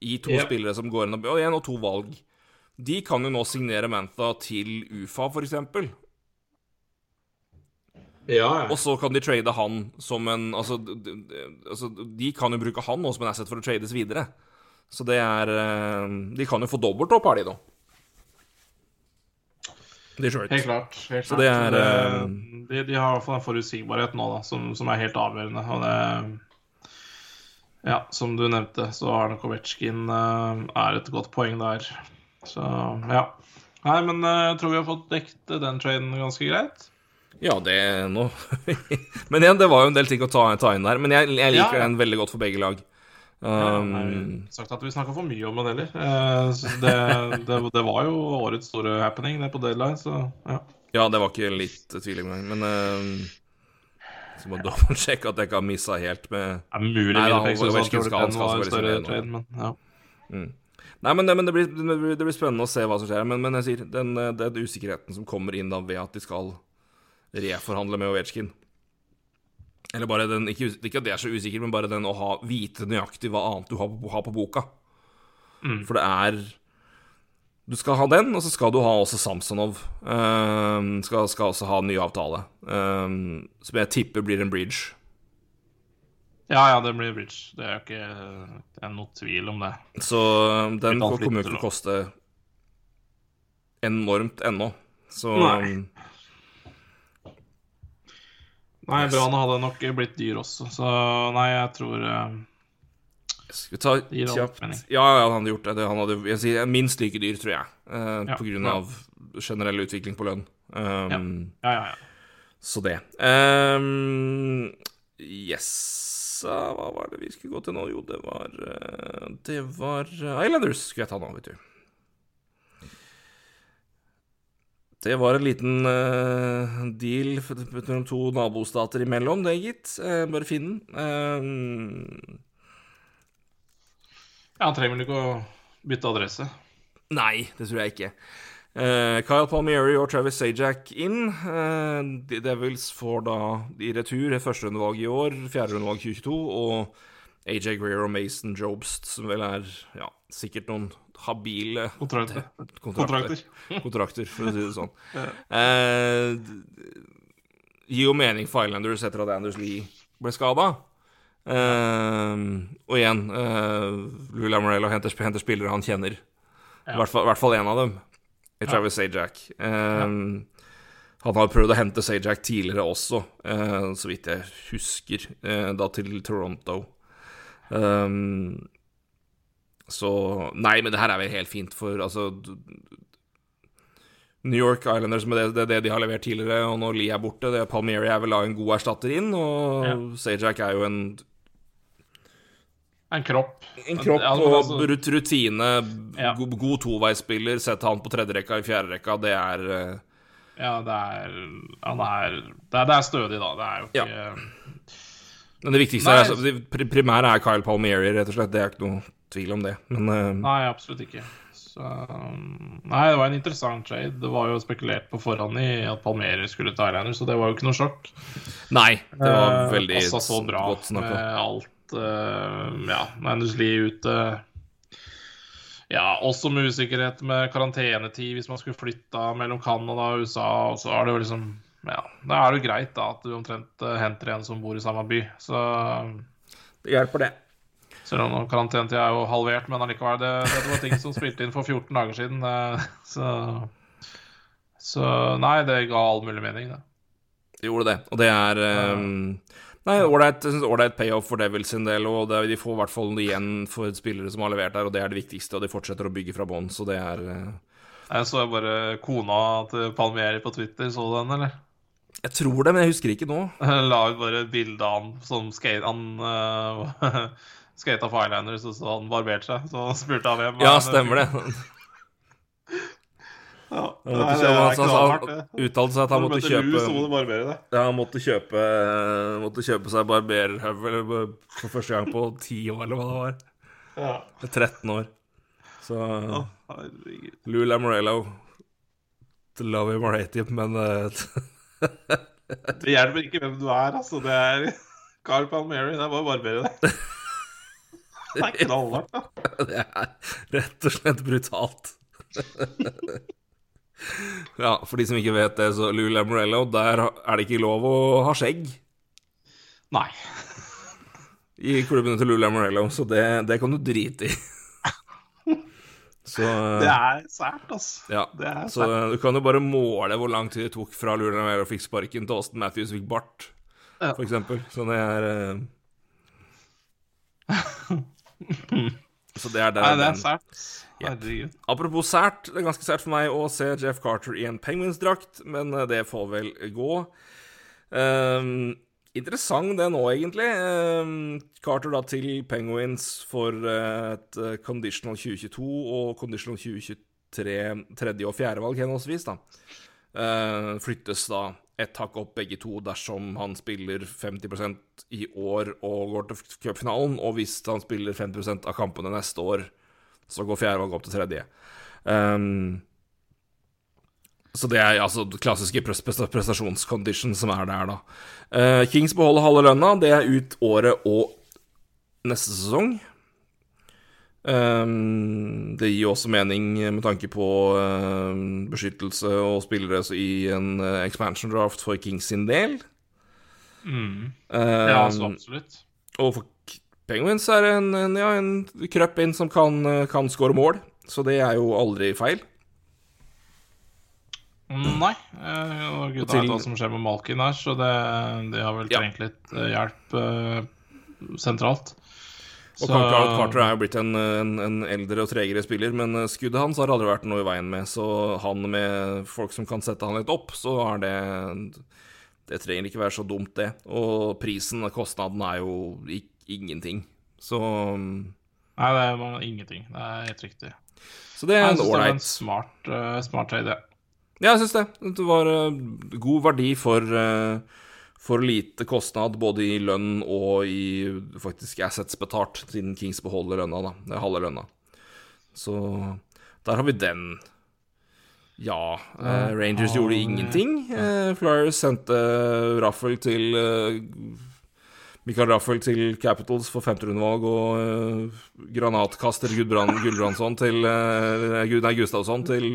I to yep. spillere som går inn og igjen, og to valg. De kan jo nå signere Mantha til UFA, for eksempel. Ja, Og så kan de trade han som en altså, de, altså, de kan jo bruke han nå som en asset for å trades videre. Så det er eh, De kan jo få dobbelt opp, har de nå. De Helt klart. Helt Så klart. det er, Det- eh, de, de har i hvert fall en forutsigbarhet nå da, som, som er helt avgjørende. Og det Ja, som du nevnte, så Arne Kovetsjkin eh, er et godt poeng der. Så ja. Nei, men eh, jeg tror vi har fått dekket den traden ganske greit. Ja, det nå Men igjen, det var jo en del ting å ta, ta inn der. Men jeg, jeg liker Ja, den veldig godt for begge lag. Um, ja, sagt at vi snakka for mye om den heller. Eh, det, det, det var jo årets store happening, det på deadline, så ja. ja, det var ikke litt tvil engang, men um, Så må dobbeltsjekke at jeg ikke har missa helt med er mulig Ovechkin at skal- var større trade, men ja. Nei, men, det, men det, blir, det, blir, det blir spennende å se hva som skjer. Men, men jeg sier, den, eh, den usikkerheten som kommer inn da ved at de skal reforhandle med Ovetsjkin Eller bare den Ikke, ikke at det er så usikkert, men bare den å ha, vite nøyaktig hva annet du har, på- har på boka. For det er Du skal ha den, og så skal du ha også Samsonov. Ehm, skal, skal også ha en ny avtale. Ehm, som jeg tipper blir en bridge. ja, ja, det blir bridge. Det er jo ikke det er noe tvil om det. Så um, den kommer jo ikke til å koste enormt ennå. Så Nei. um, Nei, Brann hadde nok blitt dyr også, så nei, jeg tror eh, skal vi ta kjapt. Ja, ja, han hadde gjort det. han hadde, jeg sier minst like dyr, tror jeg. eh, Ja, på grunn ja. av generell utvikling på lønn. Um, Ja, ja, ja. Så det. Um, Yes Hva var det vi skulle gå til nå? Jo, det var eh, Det var eh, Islanders skulle jeg ta nå, vet du. Det var en liten uh, deal mellom to nabostater imellom, det, gitt. Uh, bare finn den. Eh, Ja, Han trenger vel ikke å bytte adresse. Nei, det tror jeg ikke. Uh, Kyle Palmieri og Travis Sajak inn. Uh, The Devils får da i retur et førsterundevalg i år, fjerderundevalg 2022, og AJ Greer og Mason Jobst, som vel er ja, sikkert noen habile Kontrakter. kontrakter. Kontrakter. for å si det sånn. Uh, gir jo mening for Islanders etter at Anders Lee ble skada. Eh, og igjen, uh, Lou Lamorello henter, henter spillere han kjenner. I hvert fall, hvert fall en av dem. I Travis Sajak. ja. Han har prøvd å hente Sajak tidligere også, eh, så vidt jeg husker, eh, da til Toronto. Um, så Nei, men det her er vel helt fint, for altså New York Islanders med det, det, det de har levert tidligere, og når Lee er borte det, Palmieri er vel da en god erstatter inn, og Ja. Sajak er jo en, En kropp. en kropp Ja, men og altså- rutine, Ja. god, god toveisspiller. Sette han på tredjerekka i fjerderekka, det er eh, Ja, det er Han er Det er, stødig, da. Det er jo ikke Ja. Men det viktigste Nei. er, altså, det primære er Kyle Palmieri, rett og slett. Det er ikke noe tvil om det. Men eh, Nei, absolutt ikke. Så, nei, det var en interessant trade. Det var jo spekulert på forhånd i at Palmeri skulle ta Islanders, så det var jo ikke noe sjokk. nei, det var Eh, veldig bra godt snakka. med alt Ja, Anders Lie ute. Ja, også med usikkerhet med karantenetid hvis man skulle flytta mellom Canada og USA. Og så er det jo liksom Ja, da er det jo greit da at du omtrent eh, henter en som bor i samme by. Så Det hjelper, det. selv om karantenetida er jo halvert, men allikevel. Det, det var ting som spilte inn for 14 dager siden. eh, Så Så nei, det ga all mulig mening, det. Det gjorde det. Og det er um, Nei, ålreit payoff for Devils sin del, og det, de får i hvert fall igjen for spillere som har levert der, og det er det viktigste, og de fortsetter å bygge fra bånn, så det er eh, Jeg så bare kona til Palmieri på Twitter, så du den, eller? Jeg tror det, men jeg husker ikke nå. La ut bare bilde av han som skate, han uh, skata Islanders, og så han barberte seg. Så spurte han hvem Ja, stemmer det. Ja, Nei, det er han, knallhardt, det. uttalte seg at han måtte kjøpe Lou, så må kjøpe du barbere deg. Ja, han måtte kjøpe Måtte kjøpe seg barberhøvel for første gang på ti år, eller hva det var. Ja. 13 år. Så oh. Lou Lamorello To love him or hate him, men eh, Det hjelper ikke hvem du er, altså. Det er Carl Palmeri. Det er bare å barbere deg. Det er knallhardt, da. det er rett og slett brutalt. Ja, for de som ikke vet det, så Lou Lamorello, der er det ikke lov å ha skjegg Nei. i klubbene til Lou Lamorello, så det, det kan du drite i. Så Det er sært, altså. Ja, Det er så sært. du kan jo bare måle hvor lang tid det tok fra Lou Lamorello fikk sparken til Austin Matthews fikk bart, Ja. for eksempel. Så det er eh, Så det er der Nei, det er sært. Herregud. Apropos sært, det er ganske sært for meg å se Jeff Carter i en Penguins-drakt, men eh, det får vel gå. Um, interessant det nå, egentlig. Um, Carter da til Penguins for eh, et eh, conditional 2022 og conditional 2023 tredje- og fjerdevalg henholdsvis, da. Uh, flyttes da ett hakk opp begge to dersom han spiller 50% i år og går til cupfinalen, og hvis han spiller 50% av kampene neste år, så går fjerdevalg opp til tredje. Um, så det er altså klassiske pres- pres- prestasjonscondition som er der, da. Uh, Kings beholder halve lønna. Det er ut året og neste sesong. Ehm, det gir jo også mening med tanke på um, beskyttelse og spillere så i en uh, expansion draft for Kings sin del. Mm. Um, Ja, så absolutt. og for Penguins er det en, en, ja, en krøpp inn som kan, eh, kan score mål, så det er jo aldri feil. Nei. eh, Og gutta vet hva som skjer med Malkin her, så det, de har vel Ja. trengt litt eh, hjelp uh, sentralt. Og Så- Carter, Carter er jo blitt en, en, en eldre og tregere spiller, men eh, skuddet hans har aldri vært noe i veien med, så han med folk som kan sette han litt opp, så er det Det trenger ikke være så dumt, det. Og prisen, kostnaden, er jo ingenting. Så Nei, det var ingenting. Det er helt riktig. Så det er Jeg en synes det var en ålreit smart, uh, smart trade. Ja, jeg syns det. Det var uh, god verdi for, uh, for lite kostnad, både i lønn og i faktisk assets betalt, siden Kings beholder lønna, da. Det er halve lønna. Så der har vi den. Ja, Eh, Rangers gjorde ingenting. Flyers sendte Raffel til Mikael Raffel til Capitals for femterundevalg og eh, granatkaster Gudbrand, Gulbrandsson til uh, Nei, Gustavsson til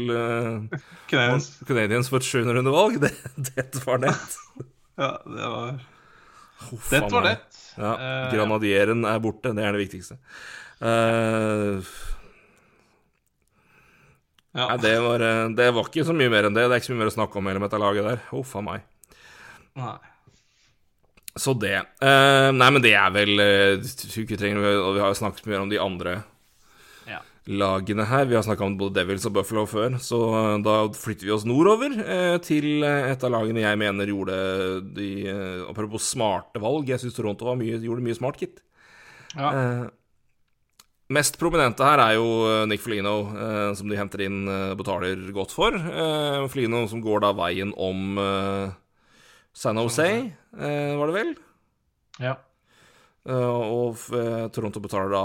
Canadiens. Canadiens for et sjuenderundevalg. Det, det var nett. Ja, det var Huff Det var lett. Ja, Eh, Granadieren er borte, det er det viktigste. Uh, Ja. nei, det var, eh, det var ikke så mye mer enn det. Det er ikke så mye mer å snakke om med dette laget der. Huff a meg. Nei. Så det. Uh, nei, men det er vel uh, vi har jo snakket mye om de andre. Lagene her. Vi har snakka om både Devils og Buffalo før, så eh, da flytter vi oss nordover eh, til eh, et av lagene jeg mener gjorde de eh, Apropos smarte valg. Jeg syns Toronto var mye, gjorde mye smart, gitt. Ja. Eh, mest prominente her er jo eh, Nick Felino, som de henter inn betaler godt for. Eh, Folino som går da veien om San Jose, eh, var det vel? ja. Eh, og eh, Toronto betaler da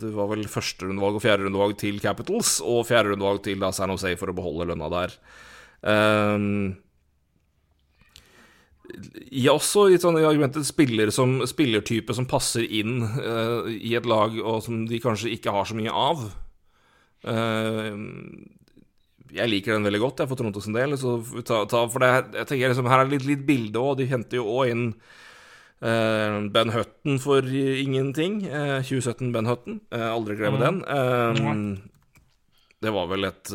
Det var vel førsterundevalg og fjerderundevalg til Capitals, og fjerderundevalg til da San Jose for å beholde lønna der. Um, ja, også litt sånn i argumentet spiller som, spillertype som passer inn uh, i et lag, og som de kanskje ikke har så mye av. Uh, jeg liker den veldig godt, jeg, for Toronto sin del. Ta, ta, for det, jeg tenker liksom, Her er det litt, litt bilde òg. De henter jo òg inn Ben Hutton for ingenting. Eh, 2017 Ben Hutton. Eh, aldri glemme den. Eh, det var vel et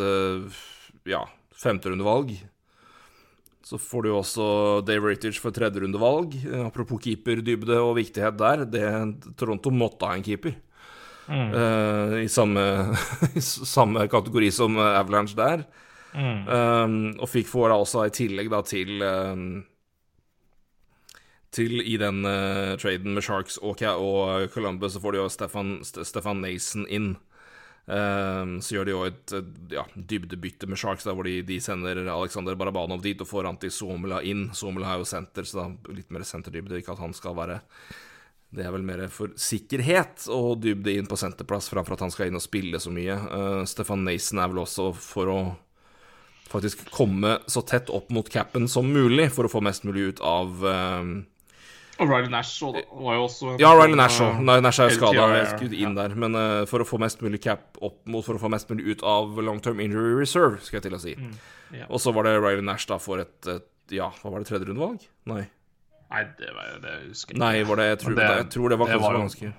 ja, femterundevalg. Så får du også Dave Rittich for tredjerundevalg. Eh, apropos keeperdybde og viktighet der. Det, Toronto måtte ha en keeper. Mm. Uh, I samme, i samme kategori som eh, Avalanche der. Mm. Um, og fikk Fora altså i tillegg da til um, Til i den uh, traden med Sharks og, og Columbus, så får de jo Stefan, St Stefan Nason inn. Um, så gjør de jo et, et ja, dybdebytte med Sharks, der hvor de, de sender Aleksandr Barabanov dit og får Anti Somela inn. Somela er jo senter, så da litt mer senterdybde. Ikke at han skal være Det er vel mer for sikkerhet å dybde inn på senterplass framfor at han skal inn og spille så mye. Uh, Stefan Nason er vel også for å faktisk komme så tett opp mot capen som mulig, for å få mest mulig ut av um, Og Riley Nash var jo også Ja, Riley sånn, Nash òg. eh, Nash er skada. Jeg skulle inn der. Men uh, for å få mest mulig cap opp mot For å få mest mulig ut av long term injury reserve, skal jeg til å si. Mm, ja. Og så var det Riley Nash da for et, et Ja, hva var det, tredje rundevalg? Nei. Nei, det var jo det jeg husker ikke. Nei, var det Jeg tror det, jeg tror det var det var ganske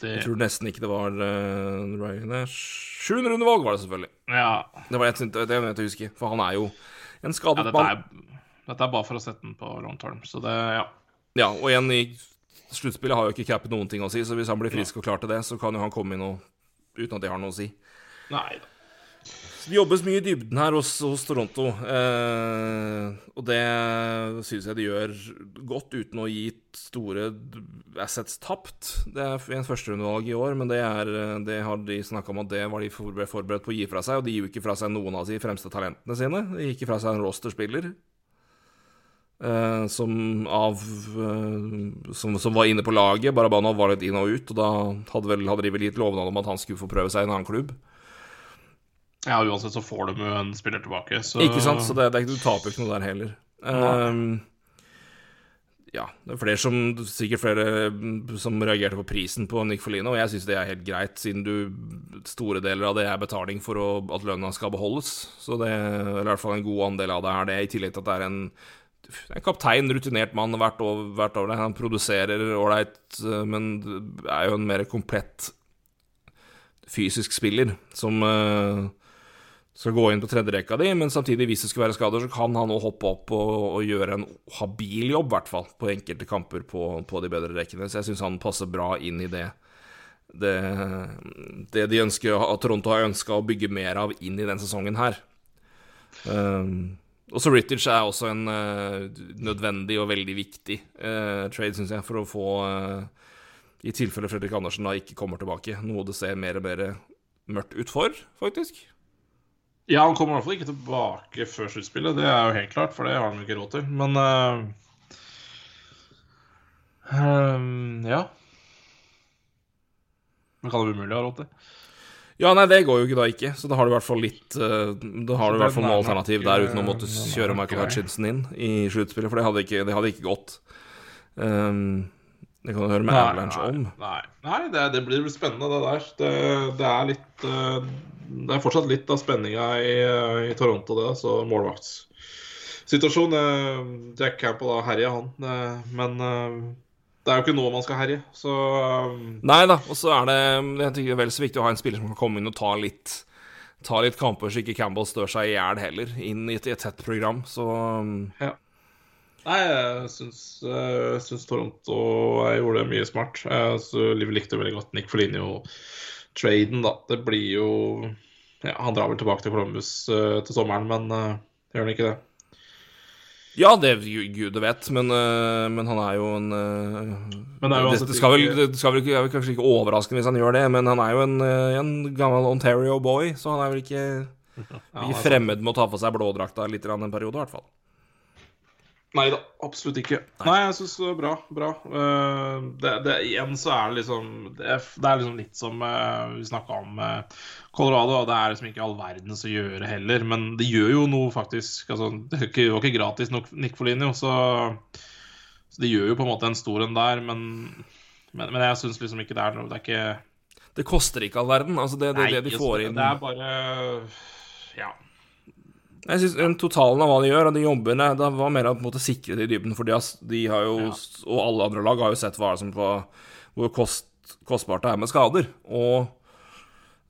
Det, Jeg tror nesten ikke det var uh, Riley Nash Sjuende rundevalg var det selvfølgelig. ja, Det var jeg, det jeg husker, for han er jo en skadet ja, mann. Dette er bare for å sette den på long term, så det Ja. Ja, og igjen i sluttspillet har jo ikke Cap noen ting å si, så hvis han blir frisk og klar til det, så kan jo han komme inn og, uten at det har noe å si. Nei da. Det jobbes mye i dybden her hos, hos Toronto, eh, og det syns jeg de gjør godt uten å gi store assets tapt. Det er en førsterundevalg i år, men det, er, det har de snakka om at det var de forberedt på å gi fra seg, og de gir jo ikke fra seg noen av de fremste talentene sine. De gir ikke fra seg en rosterspiller. Eh, som av eh, som, som var inne på laget. Barabanov var litt inn og ut, og da hadde, vel, hadde de vel gitt lovnad om at han skulle få prøve seg i en annen klubb. Ja, uansett så får de jo en spiller tilbake, så Ikke sant? Så det, det, er ikke- du taper ikke noe der heller. Uh, ja, det er flere som, sikkert flere som reagerte på prisen på Nick Folino, og jeg syns det er helt greit, siden du store deler av det er betaling for å, at lønna skal beholdes. Så det eller i hvert fall en god andel av det er det, i tillegg til at det er en en kaptein, rutinert mann hvert år. Hvert år. Han produserer ålreit, men er jo en mer komplett fysisk spiller som uh, skal gå inn på tredjerekka di, men samtidig, hvis det skulle være skader, så kan han òg hoppe opp og, og gjøre en habil jobb, i hvert fall, på enkelte kamper på, på de bedre rekkene. Så jeg syns han passer bra inn i det. Det, det de ønsker, Toronto har ønska å bygge mer av inn i den sesongen her. Um, også Rittich er også en uh, nødvendig og veldig viktig uh, trade, syns jeg, for å få uh, I tilfelle Fredrik Andersen da ikke kommer tilbake, noe det ser mer og mer mørkt ut for, faktisk. Ja, han kommer i hvert fall ikke tilbake før sluttspillet, det er jo helt klart, for det har han jo ikke råd til. Men um, ja. Men kan det umulig ha råd til? Ja, nei, det går jo ikke da ikke, så da har du i hvert fall litt uh, Da har du i hvert fall noe alternativ der uten å måtte kjøre Michael Hutchinson inn i sluttspillet, for det hadde ikke, det hadde ikke gått. Um, det kan du høre med nei, Avalanche om. Nei, nei det, det, blir spennende, det der. Det, det, er litt uh, Det er fortsatt litt av spenninga i, i, Toronto, det. Så målvaktssituasjon. Jack Campbell har herja, han. Men det er jo ikke nå man skal herje, så um, Nei da, og så er det jeg tenker, vel så viktig å ha en spiller som kan komme inn og ta litt, ta litt kamper, så ikke Campbell stør seg i hjel heller, inn i et, i et, tett program, så um, Ja. Nei, jeg syns, jeg syns Toronto gjorde det mye smart. Liv likte veldig godt Nick Foligno-traden, da. Det blir jo ja, Han drar vel tilbake til Columbus uh, til sommeren, men uh, gjør han ikke det? Ja, det gud vet, men, uh, men, han er jo en uh, Men det, er jo det, det, skal vel, det skal vel ikke, kanskje ikke overraskende hvis han gjør det, men han er jo en, uh, en gammel Ontario-boy, så han er vel ikke, ikke fremmed med å ta for seg blådrakta litt en periode, i hvert fall. Nei da, absolutt ikke. Nei, Nei jeg syns bra. Bra. Det, det, igjen så er det liksom Det er, det er liksom litt som vi snakka om Colorado, og det er liksom ikke all verdens å gjøre heller. Men det gjør jo noe, faktisk. Altså, det var ikke gratis nok Nick Foligno, så, så det gjør jo på en måte en stor en der. Men, men, men jeg syns liksom ikke det er noe Det er ikke Det koster ikke all verden. Altså, det, det, Nei, det de får inn Det er bare Ja. Jeg synes Totalen av hva de gjør, og de jobbene, det var mer å på en måte sikre det i dybden. For de har, de har jo, ja. og alle andre lag har jo sett hva som på, hvor kost, kostbart det er med skader. Og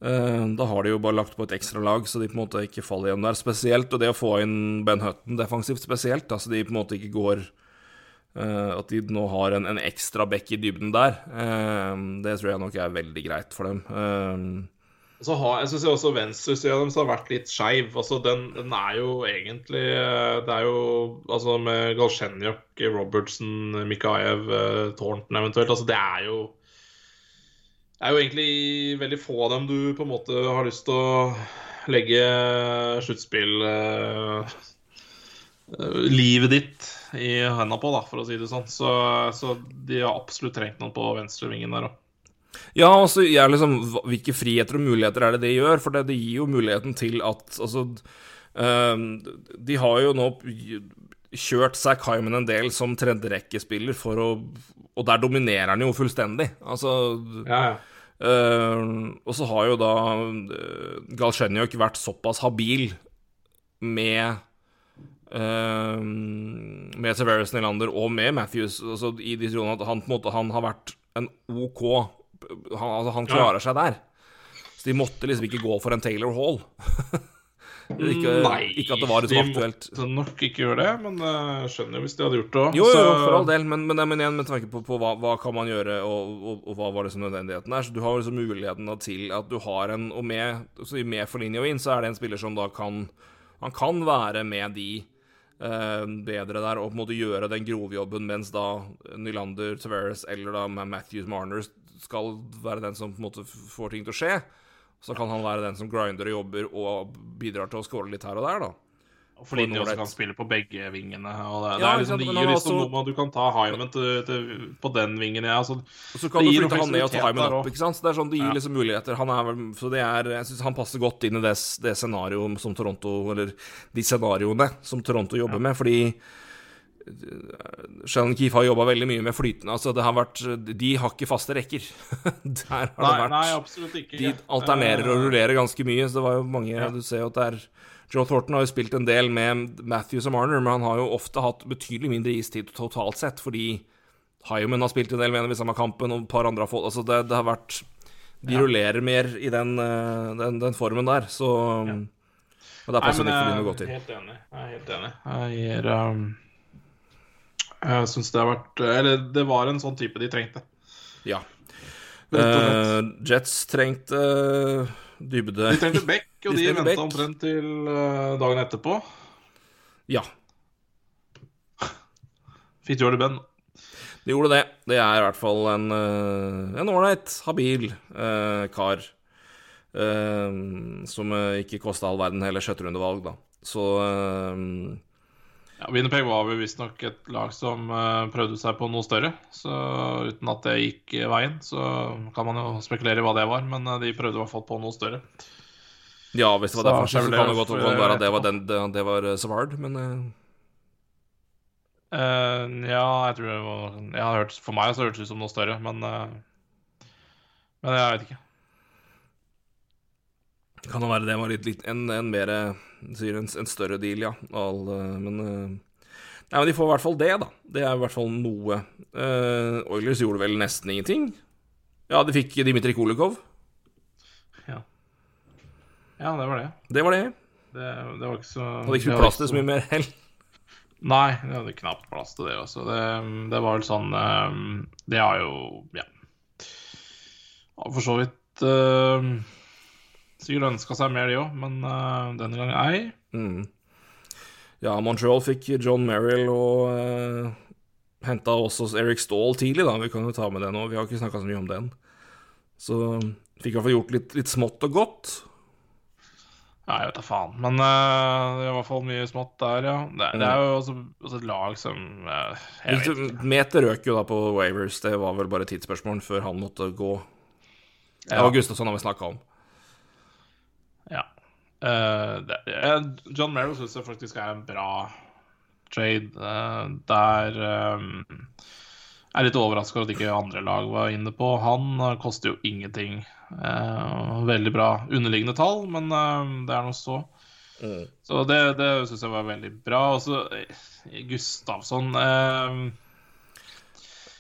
Eh, da har de jo bare lagt på et ekstra lag, så de på en måte ikke faller igjen der. Spesielt, og det å få inn Ben Hutton defensivt spesielt, altså de på en måte ikke går eh, At de nå har en, en ekstra bekk i dybden der, eh, det tror jeg nok er veldig greit for dem. Uh, så har, jeg syns også venstresida deres har vært litt skeiv. Altså, den, den, er jo egentlig Det er jo altså med Galsjenjok, Robertson, Mikaev, Thornton eventuelt. Altså, det er jo det er jo egentlig veldig få av dem du på en måte har lyst til å legge sluttspill uh, Livet ditt i henda på, da, for å si det sånn. Så, så de har absolutt trengt noen på venstrevingen der òg. Ja, altså, jeg liksom, hvilke friheter og muligheter er det det gjør? For det, det gir jo muligheten til at Altså, uh, de har jo nå kjørt Zack Hyman en del som tredjerekkespiller for å Og der dominerer han jo fullstendig. Altså ja, ja. Uh, og så har jo da uh, Galsjenjok vært såpass habil med uh, Med Severus Nylander og med Matthews altså, i de trodene at han på en måte han har vært en OK Han, altså, han klarer ja. seg der. Så de måtte liksom ikke gå for en Taylor Hall. Ikke, Nei, ikke at det var liksom aktuelt. De måtte nok ikke gjøre det, men jeg uh, skjønner jo hvis de hadde gjort det òg. Jo, jo, for all del, men, men, men igjen med tanke på, på hva, hva, kan man gjøre, og, og, og hva var liksom nødvendigheten er. Så du har liksom muligheten til at du har en Og med, så med for linje og inn, så er det en spiller som da kan Han kan være med de uh, bedre der og på en måte gjøre den grovjobben, mens da Nylander, Tavares eller da Matthews Marner skal være den som på en måte får ting til å skje. Så kan han være den som grinder og jobber og bidrar til å score litt her og der, da. Fordi de også kan spille på begge vingene. Og det, ja, det er liksom, det gir liksom også... noe Du kan ta Hyman til, til, på den vingen, ja. Så, og så kan du flytte han ned og ta Hyman opp, ikke sant. Så det er sånn, det gir ja. liksom muligheter. Han er Så det er Jeg syns han passer godt inn i det, det scenarioet som Toronto Eller de scenarioene som Toronto jobber ja. med, fordi Shannon Keefe har jobba veldig mye med flytende. Altså, det har vært, de har ikke faste rekker. Der har nei, det vært Nei, absolutt ikke. De alternerer og rullerer ganske mye. Så det var jo mange ja. Du ser jo at det er Joe Thornton har jo spilt en del med Matthews og Marner, men han har jo ofte hatt betydelig mindre istid totalt sett, fordi Hyman har spilt en del med ham i samme kampen, og et par andre har fått Altså, det, det har vært De ja. rullerer mer i den, eh, den, den, formen der, så ja. Og der passer dem å gå til. Helt enig. Jeg er helt enig. Jeg gir um jeg syns det har vært Eller det var en sånn type de trengte. Ja. Uh, Jets trengte uh, dybde De trengte back, og de, de venta omtrent til uh, dagen etterpå. Ja, Fikk det, Ben. De gjorde det. Det er i hvert fall en eh, en ålreit, habil eh, kar. eh, som eh, ikke kosta all verden heller, sjetterundevalg, da. Så eh, Ja, Winnerpeg var vel visstnok et lag som eh, prøvde seg på noe større. Så uten at det gikk eh, veien, så kan man jo spekulere i hva det var. Men eh, de prøvde i hvert fall på noe større. ja, hvis det var Så derfor, så Chevrolet kan det godt være at det var, den, det, var eh, Savard, men uh, Eh, ja, jeg tror det var jeg har hørt, For meg så hørtes det ut som noe større, men uh, Men jeg vet ikke. Kan det være det var litt, litt en, en mer en, en større deal, ja. All, eh, men eh, Nei, men de får i hvert fall det, da. Det er i hvert fall noe. Uh, Oilers gjorde vel nesten ingenting. Ja, de fikk Dimitri Kolikov. Ja. ja, det var det. Det var det. Det, det var ikke så Hadde ikke så plass til så mye mer hell. Nei, det hadde knapt plass til det også. Det, det var vel sånn um, Det har jo Ja. For så vidt eh, sikkert ønska seg mer, de òg, men uh, denne gangen ei. Mm. Ja, Montreal fikk John Merrill og uh, henta også Eric Stahl tidlig, da. Vi kan jo ta med det nå. Vi har ikke snakka så mye om den. Så fikk i hvert fall gjort litt, litt smått og godt. Ja, jeg vet da faen. Men uh, det er i hvert fall mye smått der, ja. Det, det er jo også, også et lag som uh, ikke. Meter røk jo da på Wavers. Det var vel bare tidsspørsmål før han måtte gå. Det Ja. var Gustafsson har vi snakka om. Eh, det, John Merrill syns jeg faktisk er en bra trade. Uh, der um, er litt overraska over at ikke andre lag var inne på. Han eh, koster jo ingenting. Uh, veldig bra underliggende tall, men uh, det er noe så. Så det, det syns jeg var veldig bra. Og så Gustavsson eh,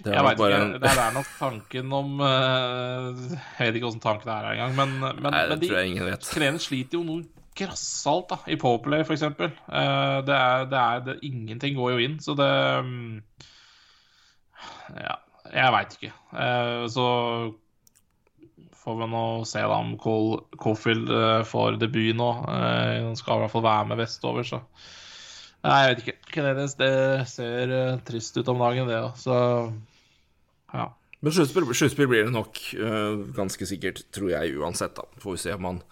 Det Jeg er bare ikke. Det er nok tanken om eh, Jeg vet ikke åssen tanken er engang, men, men, Nei, men de tror jeg ingen vet. Kanadierne sliter jo noe grassalt da, i Powerplay, for eksempel. Eh, det er, det er det, Ingenting går jo inn, så det mm, Ja, jeg veit ikke. Eh, så får vi nå se da om Cole Coffield eh, får debut nå. Eh, han skal i hvert fall være med vestover, så Nei, jeg vet ikke. Canadiens, det ser eh, trist ut om dagen, det òg, så ja. Men sluttspill, blir det nok, øh, ganske sikkert, tror jeg uansett. da. Får vi se om han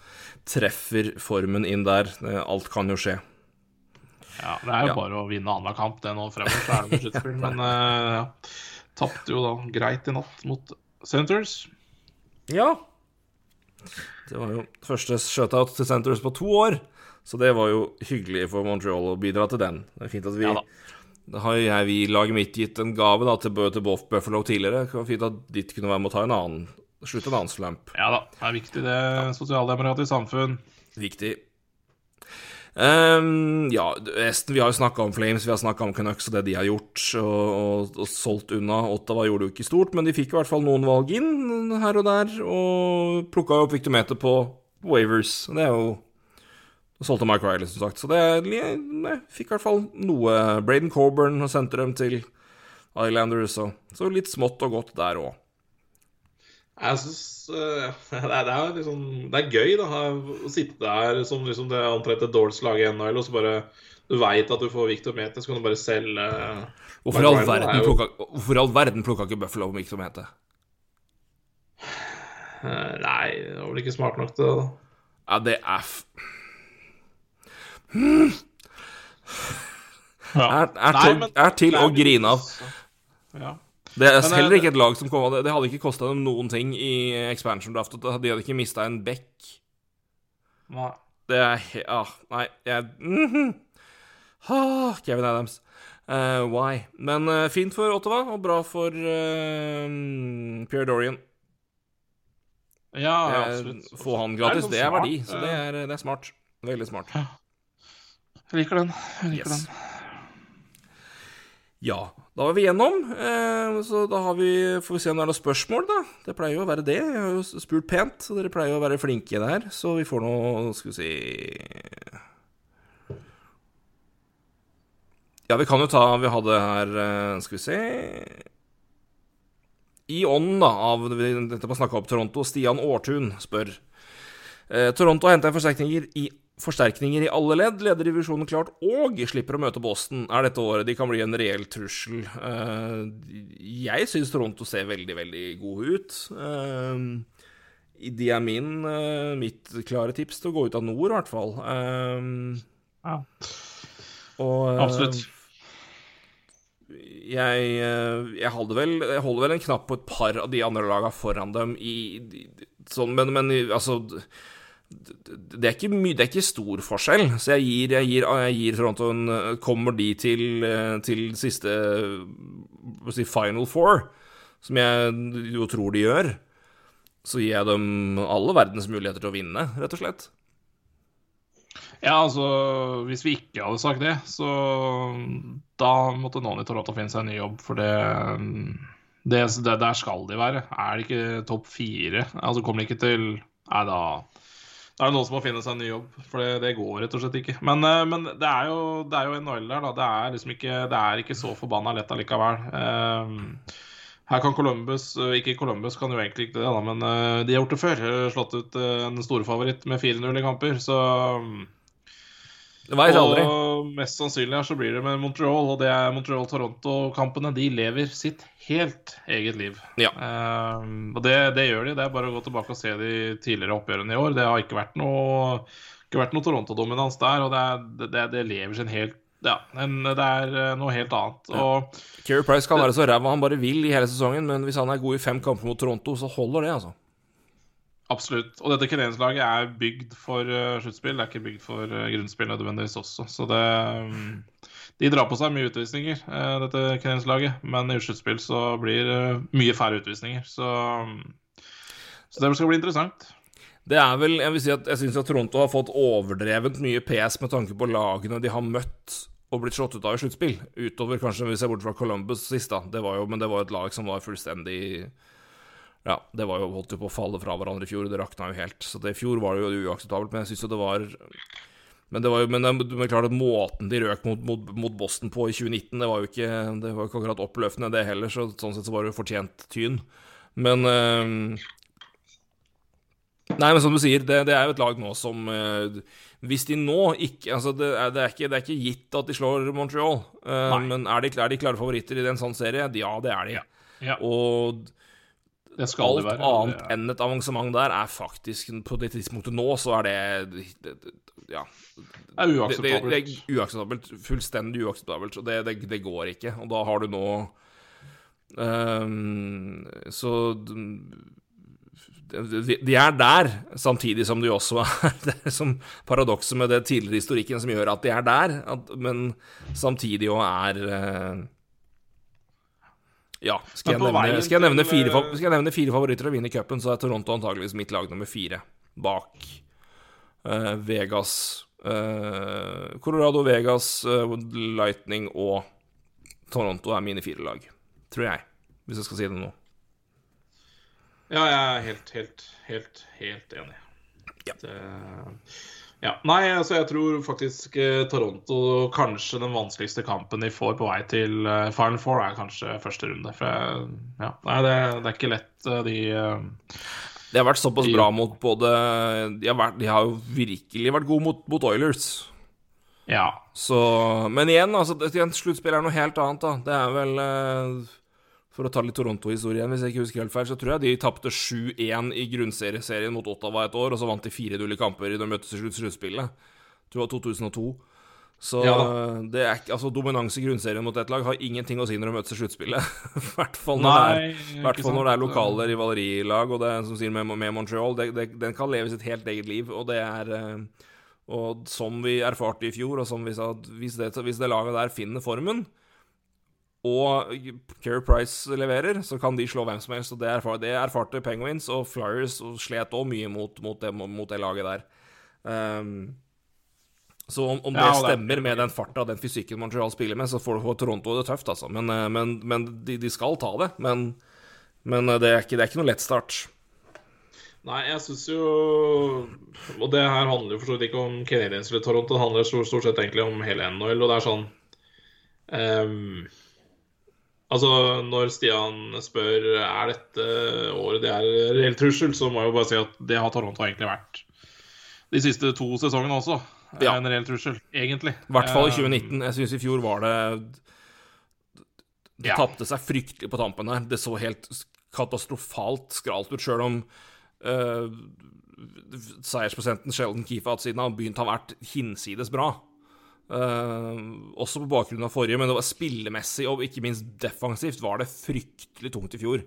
treffer formen inn der. Alt kan jo skje. Ja, Det er jo Ja. bare å vinne annenhver kamp det nå fremover, så er det sluttspill. Men uh, ja. Tapte jo da greit i natt mot Senators. Ja. Det var jo første shutout til Centres på to år, så det var jo hyggelig for Montreal å bidra til den. Det er fint at vi Ja da. Har jeg, vi i laget mitt gitt en gave da, til, til Buff- Buffalo tidligere. Det var fint at ditt kunne være med å ta en annen slutte en annen slump. Ja da, det er viktig det. Sosialdemokratisk samfunn. Viktig. Um, ja, resten Vi har jo snakka om Flames, vi har snakka om Canucks og det de har gjort, og, og, og solgt unna. Ottawa gjorde det jo ikke stort, men de fikk i hvert fall noen valg inn her og der, og plukka opp Victometer på Wavers. Det er jo og solgte Mike Riley, som sagt. Så det jeg fikk i hvert fall noe. Braden Coburn og sendte dem til Islanders, og så litt smått og godt der òg. Jeg syns det, er- det er liksom Det er gøy da å sitte der som liksom det antrette omtrent et dårligste laget i NHL, og så bare Du veit at du får Victor Mete, så kan du bare selge Hvorfor i all verden er jo- plukka, verden ikke Buffalo Victometer? Eh, Nei, det var vel ikke smart nok til det. Ja, det er f... Ja. Er, er, Nei, til, men- er til å grine av. Ja. Det er Men, heller eh, ikke et lag som kom av det. Det hadde ikke kosta dem noen ting i expansion draft. De hadde ikke mista en bekk. Nei. Det er he... Ah, nei, jeg mhm. ah, Kevin Adams. Uh, why? Men uh, fint for Ottawa, og bra for uh, Pierre Dorian. Ja, absolutt. få han Det er gratis, liksom det er verdi. Så det er, det er smart. Veldig smart. Jeg liker den. Jeg liker Yes. den. Ja, da var vi gjennom. Eh, så da har vi, får vi se om det er noen spørsmål, da. Det pleier jo å være det. Jeg har jo spurt pent, så dere pleier jo å være flinke der. Så vi får nå Skal vi si Ja, vi kan jo ta Vi hadde her eh, Skal vi se I ånden, da, av dette med å snakke opp Toronto, Stian Aartun spør Toronto Toronto henta forsterkninger i forsterkninger i alle ledd, leder divisjonen klart og slipper å møte Boston, er dette året de kan bli en reell trussel. Uh, jeg syns Toronto ser veldig, veldig gode ut. Uh, de er min, uh, mitt klare tips til å gå ut av nord, i hvert fall. ja. Og, Absolutt. Jeg, jeg, vel, jeg holder vel en knapp på et par av de andre lagene foran dem i, sånn, men, men altså det er, ikke mye, det er ikke stor forskjell, så jeg gir, jeg gir, jeg gir Toronto en Kommer de til, til siste si, final four, som jeg jo tror de gjør, så gir jeg dem alle verdens muligheter til å vinne, rett og slett. Ja, altså Hvis vi ikke hadde sagt det, så da måtte noen i Toronto finne seg en ny jobb, for det, det, det Der skal de være. Er det ikke topp fire? Altså Kommer de ikke til Nei, da da er det noen som må finne seg en ny jobb, for det, det går rett og slett ikke. Men, men det, er jo, det er jo NHL der, da. Det er liksom ikke, det er ikke så forbanna lett allikevel. Uh, her kan Columbus Ikke Columbus kan jo egentlig ikke det, da, men de har gjort det før. Slått ut en storfavoritt med 4-0 i kamper, så det vet aldri. Og mest sannsynlig her så blir det med Montreal, og det er Montreal-Toronto-kampene. De lever sitt helt eget liv. Ja. Um, og det, det, gjør de. Det er bare å gå tilbake og se de tidligere oppgjørene i år. Det har ikke vært noe, ikke vært noe Toronto-dominans der, og det, det, det, lever sin helt ja, men det er noe helt annet. Og, Keri Price kan være så ræva han bare vil i hele sesongen, men hvis han er god i fem kamper mot Toronto, så holder det, altså. Absolutt. Og dette Canadiens-laget er bygd for uh, sluttspill, det er ikke bygd for uh, grunnspill nødvendigvis også. Så det um, De drar på seg mye utvisninger, uh, dette Canadiens-laget, men i sluttspill så blir det mye færre utvisninger. Så, um, så, det skal bli interessant. Det er vel Jeg vil si at jeg syns Toronto har fått overdrevent mye PS med tanke på lagene de har møtt og blitt slått ut av i sluttspill. Utover kanskje hvis jeg bort fra Columbus sist, da. Det jo, men det var et lag som var fullstendig ja, det var jo holdt jo på å falle fra hverandre i fjor, det rakna jo helt. Så det, i fjor var det jo uakseptabelt, men jeg syns jo det var Men det var jo men det, men klart at måten de røk mot, mot, mot, Boston på i 2019, det var jo ikke, det var ikke akkurat oppløftende, det heller, så sånn sett så var det jo fortjent tyn. Men øh, Nei, men som du sier, det, det, er jo et lag nå som øh, Hvis de nå ikke Altså, det er, det er, ikke, det er ikke gitt at de slår Montreal, øh, men er de, er de, klare favoritter i en sånn serie? Ja, det er de. Ja. Ja. Og alt være, annet ja. enn et avansement der er faktisk På det tidspunktet nå, så er det, det, det Ja. Det er uakseptabelt. Det, er uakseptabelt. Fullstendig uakseptabelt. Og det, går ikke. Og da har du nå um, Så de er der, samtidig som de også er Det er som paradokset med det tidligere historikken som gjør at de er der, at, men samtidig òg er uh, ja. Skal jeg, nevne, skal, jeg nevne fire, eh, skal jeg, nevne, fire, favoritter å vinne cupen, så er Toronto antageligvis mitt lag nummer fire. Bak uh, Vegas uh, Colorado, Vegas, uh, Lightning og Toronto er mine fire lag. Tror jeg, hvis jeg skal si det nå. Ja, jeg er helt, helt, helt, helt enig. Ja. Det, ja. Nei, altså jeg tror faktisk eh, Toronto Kanskje den vanskeligste kampen de får på vei til eh, Final Four, er kanskje første runde. For jeg, ja, nei, det, det, er ikke lett, eh, de De har vært såpass de, bra mot både de har, vært, de har, jo virkelig vært gode mot, mot Oilers. Ja. Så Men igjen, altså, sluttspill er noe helt annet, da. Det er vel for å ta litt Toronto-historien, hvis jeg ikke husker helt feil, så tror jeg de tapte 7-1 i grunnserieserien mot Ottawa et år, og så vant de 4-0 i kamper da de møttes i sluttspillet. Det var 2002. Så ja, det er altså dominanse i grunnserien mot ett lag har ingenting å si når de møtes i sluttspillet. I hvert fall når, når det er lokale rivalerilag, og det er som sier med, med Montreal. Det, det, den kan leve sitt helt eget liv, og det er eh, Og som vi erfarte i fjor, og som vi sa, hvis det, hvis det laget der finner formen, og Keri Price leverer, så kan de slå hvem som helst. Og det, erfar det erfarte Penguins og Flyers og slet òg mye mot, mot, det, mot, det, laget der. Um, så om, om det ja, stemmer med den farta og den fysikken Montreal spiller med, så får, får Toronto det tøft, altså. Men, eh, men, men de, de, skal ta det. Men, men eh, det, er ikke, det, er ikke, noe lett start. Nei, jeg syns jo Og det her handler jo for så vidt ikke om Canadiens eller Toronto, det handler stort sett egentlig om hele NHL, og det er sånn um, Altså, Når Stian spør er dette året det er reell trussel, så må jeg jo bare si at det har Toronto egentlig vært de siste to sesongene også. Ja. En reell trussel, egentlig. I hvert fall i Eh, 2019. Jeg syns i fjor var det Det Ja. tapte seg fryktelig på tampen her. Det så helt katastrofalt skralt ut, sjøl om uh, seiersprosenten Sheldon Keefe har hatt siden han å har vært hinsides bra. Eh, også på bakgrunn av forrige, men det var spillemessig og ikke minst defensivt var det fryktelig tungt i fjor.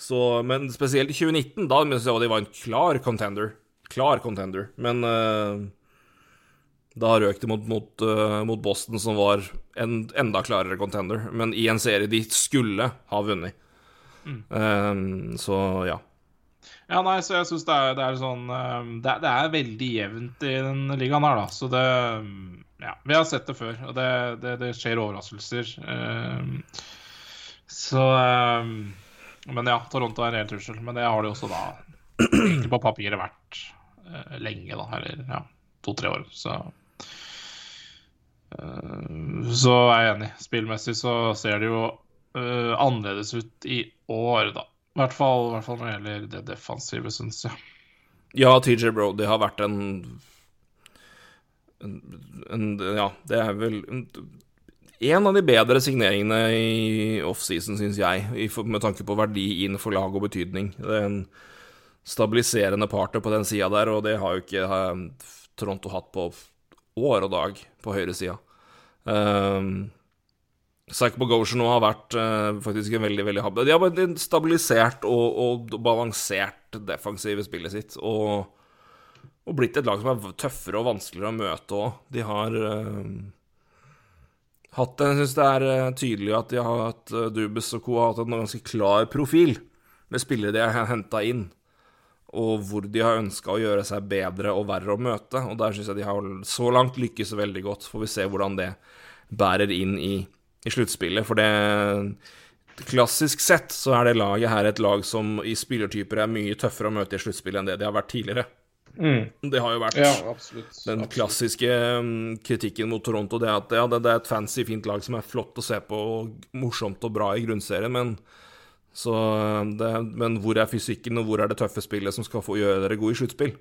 Så, men spesielt i 2019, da syns jeg de var en klar contender. Klar contender. Men uh, da røk de mot, mot, uh, mot Boston, som var en enda klarere contender. Men i en serie de skulle ha vunnet. Eh, så ja. Ja, nei, så jeg syns det, det er sånn det, det er veldig jevnt i den ligaen her, da. Så det Ja, vi har sett det før, og det, det, det skjer overraskelser. Uh, så uh, Men ja, Toronto er en reell trussel. Men det har de også da egentlig på papiret vært uh, lenge, da. Eller ja, to-tre år. Så eh, Så er jeg enig. Spillmessig så ser det jo eh, annerledes ut i år, da. I hvert fall, hvert fall når det gjelder det defensive, syns jeg. Ja, TJ Brody har vært en, en, Ja, det er vel en, en av de bedre signeringene i offseason, syns jeg, med tanke på verdi inn for lag og betydning. Det er en stabiliserende partner på den sida der, og det har jo ikke eh, Toronto hatt på år og dag på høyresida. Um, Psych Bogosian nå har vært uh, faktisk en veldig veldig hab- De har bare stabilisert og, og balansert defensive spillet sitt. Og, og blitt et lag som er tøffere og vanskeligere å møte òg. De har uh, hatt Jeg syns det er eh, tydelig at de har hatt uh, Dubes og co. har hatt en ganske klar profil med spillere de har henta inn. Og hvor de har ønska å gjøre seg bedre og verre å møte. Og der syns jeg de har så langt lykkes veldig godt. Får vi se hvordan det bærer inn i i sluttspillet. For det Klassisk sett så er det laget her et lag som i spillertyper er mye tøffere å møte i sluttspillet enn det de har vært tidligere. Det har jo vært absolutt. den klassiske mm, kritikken mot Toronto. Det at ja, det, det er et fancy, fint lag som er flott å se på og morsomt og bra i grunnserien, men så det, Men hvor er fysikken, og hvor er det tøffe spillet som skal få gjøre dere gode i sluttspill?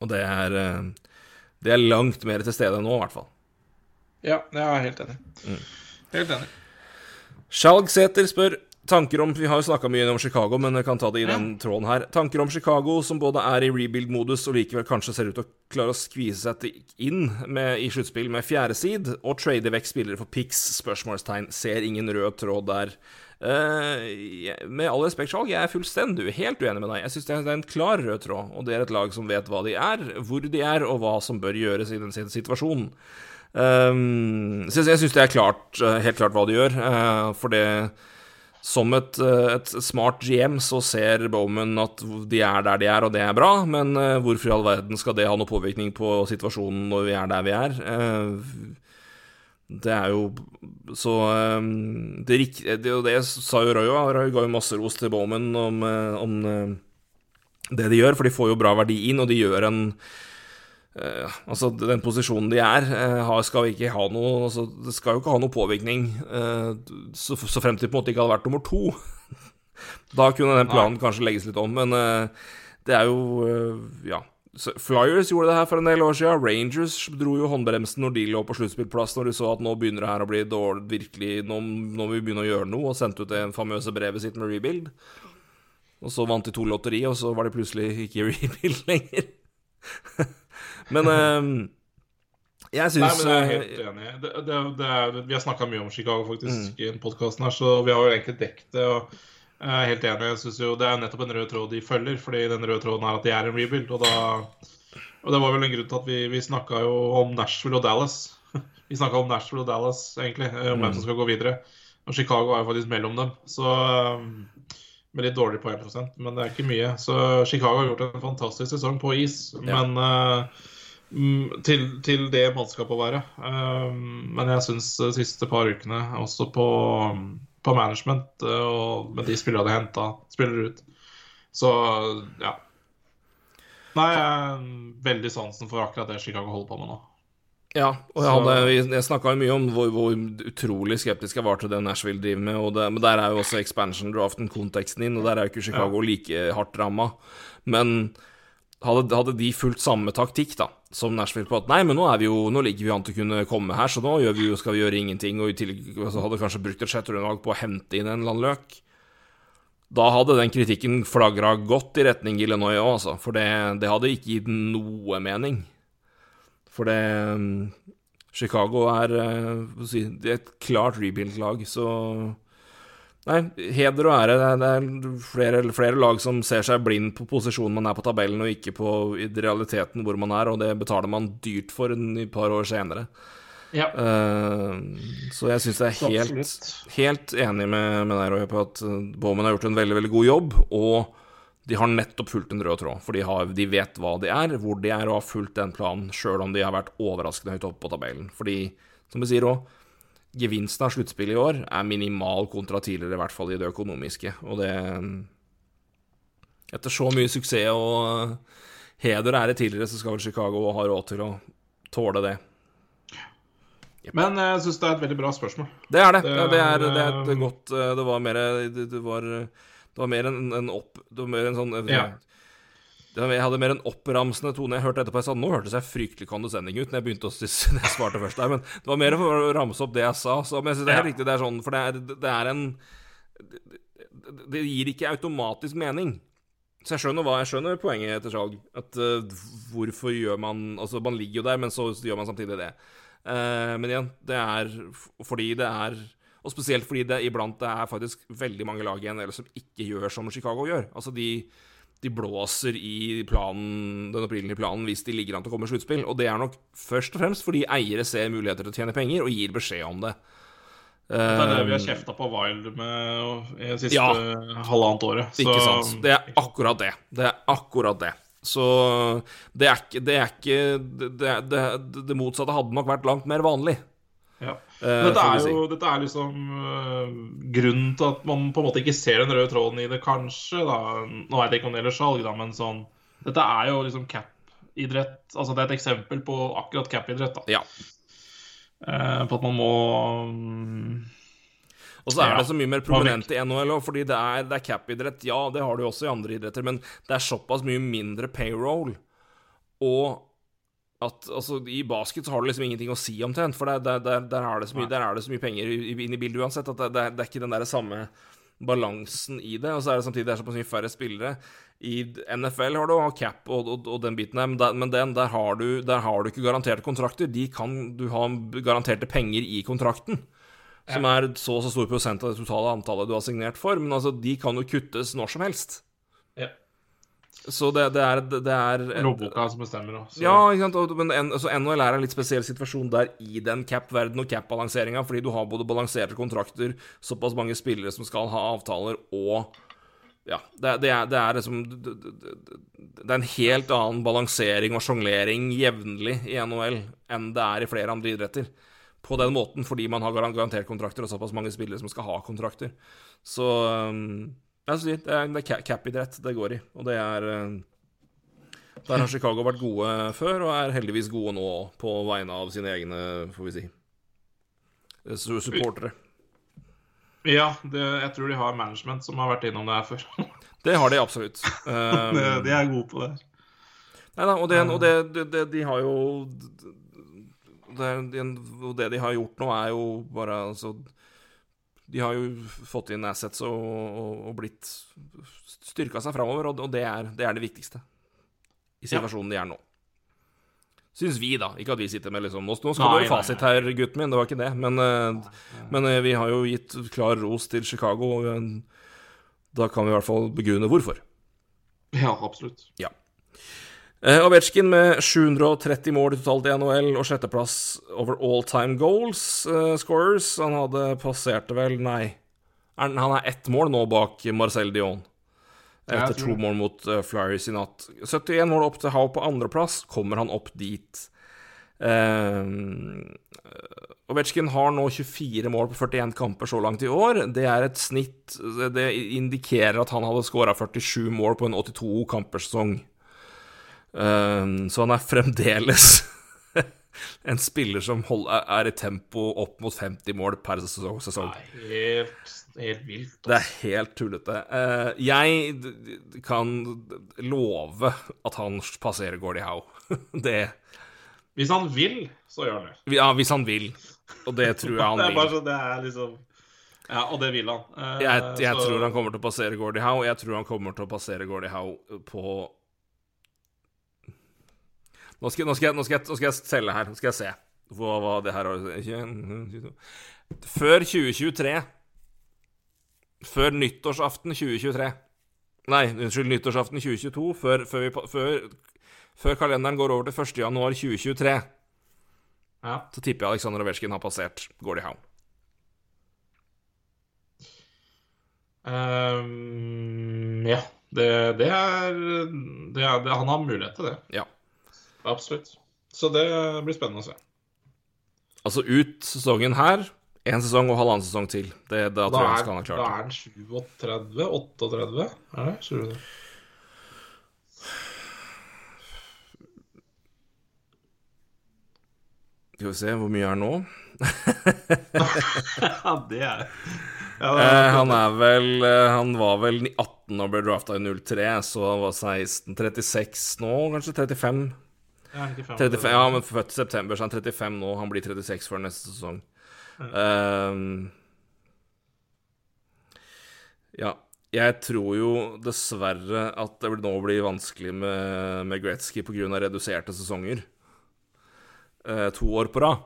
Og det er eh, Det er langt mer til stede nå, i hvert fall. Ja, jeg er helt enig. Helt enig. Skjalg Sæter spør tanker om Vi har jo snakka mye om Chicago, men jeg kan ta det i den tråden her. Tanker om Chicago som både er i rebuild-modus og likevel kanskje ser ut til å klare å skvise seg inn med, i sluttspill med fjerde seed, og trade vekk spillere for picks? Spørsmålstegn. Ser ingen rød tråd der. Uh, med all respekt, Skjalg, jeg er fullstendig helt uenig med deg. Jeg syns det er en klar rød tråd, og det er et lag som vet hva de er, hvor de er, og hva som bør gjøres i den situasjonen. Um, så jeg syns det er klart, eh, helt klart hva de gjør. uh, for det Som et, eh, et smart GM så ser Bowman at de er der de er, og det er bra, men eh, hvorfor i all verden skal det ha noe påvirkning på situasjonen når vi er der vi er? Eh, det er jo så det, det, det sa jo Roy òg. Roy ga jo masse ros til Bowman om, om det de gjør, for de får jo bra verdi inn, og de gjør en Eh, altså, den posisjonen de er, uh, skal ikke ha noe altså, Det skal jo ikke ha noe påvirkning, Uh, så, så frem til på en måte ikke hadde vært nummer to. da kunne den planen kanskje legges litt om, men det er jo Ja. Flyers gjorde det her for en del år siden. Rangers dro jo håndbremsen når de lå på sluttspillplass, når de så at nå begynner det her å bli dårlig, virkelig, nå, nå må vi begynne å gjøre noe, og sendte ut det famøse brevet sitt med rebuild. Og så vant de to lotteri, og så var de plutselig ikke rebuild lenger. Men eh, jeg Nei, men jeg er helt enig. Det, det, det er, vi har snakka mye om Chicago faktisk i den podkasten her, så vi har jo egentlig dekket det. og jeg er helt enig. Jeg synes jo Det er nettopp en rød tråd de følger, fordi den røde tråden er at de er en rebuild. Og, da, og det var vel en grunn til at vi, vi snakka jo om Nashville og Dallas. Vi snakka om Nashville og Dallas, egentlig, eh, om hvem som skal gå videre. Og Chicago er jo faktisk mellom dem. Så um, med litt dårlig poengprosent, men det er ikke mye. Så Chicago har gjort en fantastisk sesong på is, Ja. men uh, mm, til, til det mannskapet å være. Um, men jeg syns de siste par ukene, også på, på management uh, og med de spillerne de henta, spiller ut, så ja. Nei, jeg er veldig sansen for akkurat det Chicago holder på med nå. Ja, og jeg, hadde, jeg snakka jo mye om hvor, hvor utrolig skeptisk jeg var til det Nashville driver med, og det, men der er jo også expansion-draften konteksten inn, og der er jo ikke Chicago like hardt ramma. Men hadde, hadde de fulgt samme taktikk da, som Nashville på at nei, men nå, jo, nå ligger vi an til å kunne komme her, så nå vi jo, skal vi gjøre ingenting, og i tillegg altså, hadde kanskje brukt et sjette rundelag på å hente inn en eller annen løk. Da hadde den kritikken flagra godt i retning Illinois òg, altså. For det, det, hadde ikke gitt noe mening. For det Chicago er, si, det er et klart rebuild-lag, så Nei, heder og ære. Det er flere, flere, lag som ser seg blind på posisjonen man er på tabellen, og ikke på realiteten hvor man er, og det betaler man dyrt for et par år senere. Ja. Uh, så jeg syns jeg er helt, helt, enig med, med deg, Roy, på at eh, Bowman har gjort en veldig, veldig god jobb, og de har nettopp fulgt en rød tråd. For de, har, de vet hva de er, hvor de er, og har fulgt den planen, sjøl om de har vært overraskende høyt oppe på tabellen. Fordi, som vi sier òg, gevinsten av sluttspillet i år er minimal kontra tidligere, i hvert fall i det økonomiske. Og det Etter så mye suksess og heder og ære tidligere, så skal vel Chicago ha råd til å tåle det. Yep. Men jeg syns det er et veldig bra spørsmål. Det er det. Det, det, er, det er, et godt Det var mer Det var, det var mer en, en opp Det var mer en sånn ja. Jeg hadde mer en oppramsende tone. Jeg hørte etterpå jeg sa nå hørtes jeg fryktelig kondesending ut når jeg begynte å når jeg svarte først der, men det var mer for å ramse opp det jeg sa. Så, men jeg synes det er helt riktig. Det er sånn, for det er, det er en det, det gir ikke automatisk mening. Så jeg skjønner, hva, jeg skjønner poenget til Skjalg. At uh, hvorfor gjør man Altså, man ligger jo der, men så gjør man samtidig det. Uh, men igjen, det er fordi det er Og spesielt fordi det iblant det er faktisk veldig mange lag i NHL som ikke gjør som Chicago gjør. Altså, de de blåser i planen, den opprinnelige planen hvis de ligger an til å komme i sluttspill. Og det er nok først og fremst fordi eiere ser muligheter til å tjene penger og gir beskjed om det. Det er det vi har um, kjefta på Wild med i det siste ja, halvannet året. Så... Ikke sant. Det er akkurat det. Det er akkurat det. Så det er ikke Det, er ikke, det, det, det motsatte hadde nok vært langt mer vanlig. Ja. Uh, dette, er jo, dette er liksom uh, grunnen til at man på en måte ikke ser den røde tråden i det, kanskje. da Nå vet jeg ikke om det gjelder salg, da, men sånn Dette er jo liksom cap-idrett. Altså Det er et eksempel på akkurat cap-idrett. da ja. uh, På at man må um, og så er det så mye mer prominent i NHL òg, fordi det er, det er cap-idrett. Ja, det har du også i andre idretter, men det er såpass mye mindre payroll. Og at altså, I basket så har du liksom ingenting å si omtrent, for der, der, der, der er, det så mye, er det så mye penger inn i bildet uansett, at det, det er ikke den der samme balansen i det. Og så er det samtidig det er såpass mye færre spillere. I NFL har du cap og, og, og den biten her, men, der, men den, der, har du, der har du ikke garanterte kontrakter. De kan du ha garanterte penger i kontrakten. Som er så og så stor prosent av det totale antallet du har signert for. Men altså, de kan jo kuttes når som helst. Så det, det, er, det er Lovboka som bestemmer, også. Ja, ikke sant. Men altså, NHL er en litt spesiell situasjon der i den cap-verdenen og cap-balanseringa, fordi du har både balanserte kontrakter, såpass mange spillere som skal ha avtaler, og Ja, det, det er, det er liksom Det er en helt annen balansering og sjonglering jevnlig i NHL enn det er i flere andre idretter. På den måten, fordi man har garantert kontrakter og såpass mange spillere som skal ha kontrakter. Så um, det er, det er cap-idrett det går i, og det er eh, Der har Chicago vært gode før, og er heldigvis gode nå på vegne av sine egne, får vi si, eh, supportere. Ja, det, jeg tror de har management som har vært innom det her før. det har de absolutt. Um, de er gode på det. Nei da, og, det, og det, det, de har jo det, det, de har gjort nå, er jo bare altså de har jo fått inn assets og, og, og blitt styrka seg framover, og, det er, det, er, det viktigste i situasjonen ja. de er nå. Syns vi, da. Ikke at vi sitter med liksom Nå, nå skal du ha fasit her, gutten min, det var ikke det. Men, uh, men uh, vi har jo gitt klar ros til Chicago, og uh, da kan vi i hvert fall begrunne hvorfor. Ja, absolutt. Ja. Eh, Ovetsjkin med 730 mål totalt i NHL og sjetteplass over all time goals uh, scorers. Han hadde passerte vel Nei, han er ett mål nå bak Marcel Dion. Etter to mål mot uh, Flyers i natt. 71 mål opp til Howe på andreplass. Kommer han opp dit? Uh, Ovetsjkin har nå 24 mål på 41 kamper så langt i år. Det er et snitt Det indikerer at han hadde skåra 47 mål på en 82 kampersesong. Um, så han er fremdeles en spiller som er, i tempo opp mot 50 mål per sesong. Nei, helt, helt vilt. Det er helt tullete. Eh, jeg kan love at han passerer Gordie Howe. Det Hvis han vil, så gjør han det. Ja, hvis han vil. Og det tror jeg han Det er bare vil. så, det er liksom Ja, og det vil han. Eh, Jeg, jeg så- tror han kommer til å passere Gordie Howe, jeg tror han kommer til å passere Gordie Howe på Nå skal, nå, skal jeg, nå, skal jeg, nå skal jeg selge her. Nå skal jeg se hva, hva det her er. Før 2023 Før nyttårsaften 2023 Nei, unnskyld, nyttårsaften 2022. Før, før, vi, før, før kalenderen går over til 1. januar 2023, Ja. så tipper jeg Aleksandr Ovetsjkin har passert Gordie Howe. Um, ja. Det, det, er, det er det, Han har mulighet til det. Ja. Absolutt. Så det blir spennende å se. Altså ut sesongen her, én sesong og halvannen sesong til. Det, da tror jeg han skal ha klart Da er han 37? 38? Er det? 37? Skal vi se, hvor mye er han nå? Det er ja, det Eh, er, han er vel eh, Han var vel 18 og ble drafta i 03, så han var 16 36 nå, kanskje? 35? Jeg er ikke 35 ja, men født i september, så han er 35 nå. Han blir 36 for neste sesong. Um, ja. Jeg tror jo dessverre at det nå blir vanskelig med, med Gretzky pga. reduserte sesonger. Uh, to år på rad.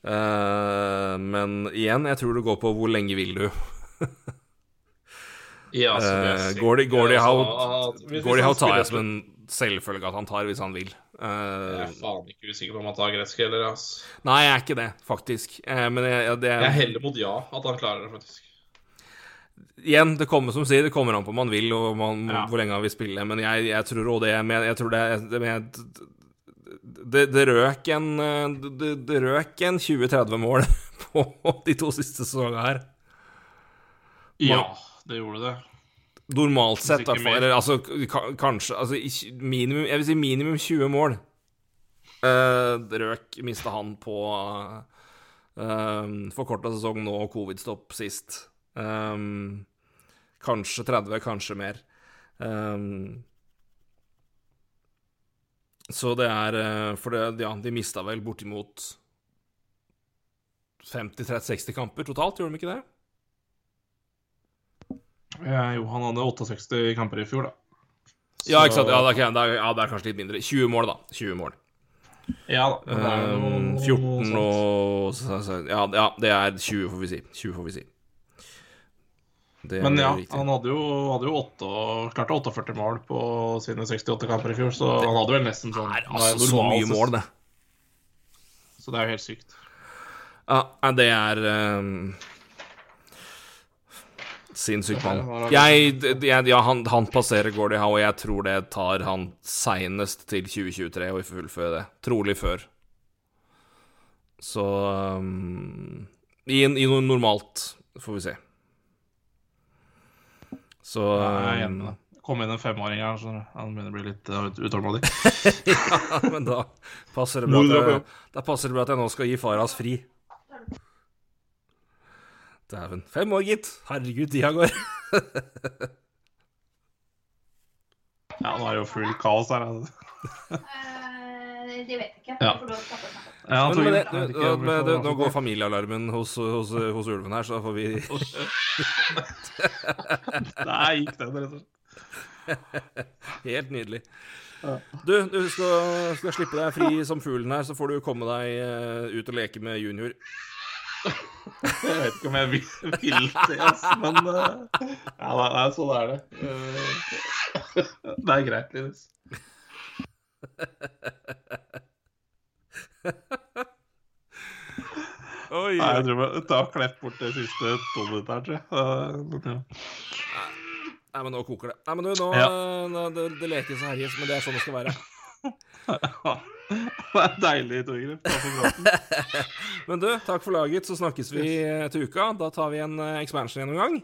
Uh, men igjen, jeg tror det går på hvor lenge vil du. Ja, som jeg sier. Gordie Gordie Altså, Howe at- hvis- hvis Gordie han Howe tar spiller jeg som en selvfølge at han tar hvis han vil. Eh, Jeg er faen ikke usikker på om han tar gresk heller, ass. nei, jeg er ikke det, faktisk. Eh, men jeg, jeg- det Jeg heller mot ja, at han klarer det, faktisk. Igjen, det kommer som sier, det kommer an på om man vil og man, Ja. hvor lenge han vil spille. Men jeg, jeg tror òg det men Jeg tror det, med- det, det røk en Det, det røk en 20-30 mål på de to siste sesongene her. Ja, det gjorde det. Normalt sett, i hvert fall. Eller altså, kanskje altså, minimum, Jeg vil si minimum 20 mål. Uh, røk mista han på uh, forkorta sesong nå covid-stopp sist. Um, kanskje 30, kanskje mer. Um, så det er eh, For det, ja, de mista vel bortimot 50-30-60 kamper totalt, gjorde de ikke det? Eh, jo, han hadde 68 kamper i fjor, da. Ja, ikke sant? Ja, det er, det er, ja, det er kanskje litt mindre. 20 mål, da. 20 mål. Ja da. det Um, 14 og så- så- ja, ja, det er 20, får vi si. 20, får vi si. Det Men ja, riktig. han hadde jo, hadde jo 8, klarte 48 mål på sine 68 kamper i fjor, så han hadde vel nesten sånn er altså så mye mål, det. Så det er jo helt sykt. Ja, det er um, Sinnssykt Det mann. Jeg, jeg, ja, han, han passerer Gordie Howe, og jeg tror det tar han seinest til 2023 å fullføre det. Trolig før. Så um, i, I noe normalt, får vi se. Så um. Kom inn en femåring her, så han begynner å bli litt uh, utålmodig. ja, men da passer det bra at jeg, da passer det bra at jeg nå skal gi Faras fri. Dæven. Fem år, gitt. Herregud, tida går. Ja, nå er det jo full kaos her. altså. Eh, det vet ikke. Ja. Jeg får lov til å snakke snart. Ja, Men, men, det, men får det, nå går familiealarmen hos, hos, hos ulven her, så da får vi Der gikk den, rett og slett. Helt nydelig. Du, du skal, skal slippe deg fri som fuglen her, så får du komme deg eh, ut og leke med junior. Jeg vet ikke om jeg vil, vil det, altså, men uh, Ja, nei, sånn er det. Uh, det er greit, Linus. Oi, Nei, jeg tror jeg tar klepp bort det siste to minuttene her, tror jeg. Uh. Nei, men nå koker det. Nei, men du, nå, Ja. nå det, det lekes og herjes, men det er sånn det skal være. Det er deilig, praten. Men du, takk for laget, så snakkes vi eh, til uka. Da tar vi en eh, expansion gjennomgang.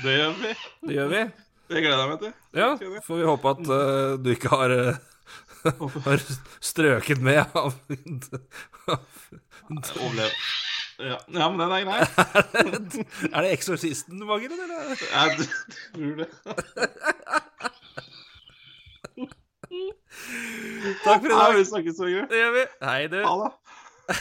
Det gjør vi. Det gjør vi. Det gleder jeg meg til. Ja, får vi håpe at uh, du ikke har uh, har strøket med av Overleve. Ja. ja, men den er grei. Er det Eksorsisten du mangler, eller? Jeg tror det. Takk for i Ja, dag. vi snakkes, Torgeir. Det gjør vi. Hei, du. Ha det.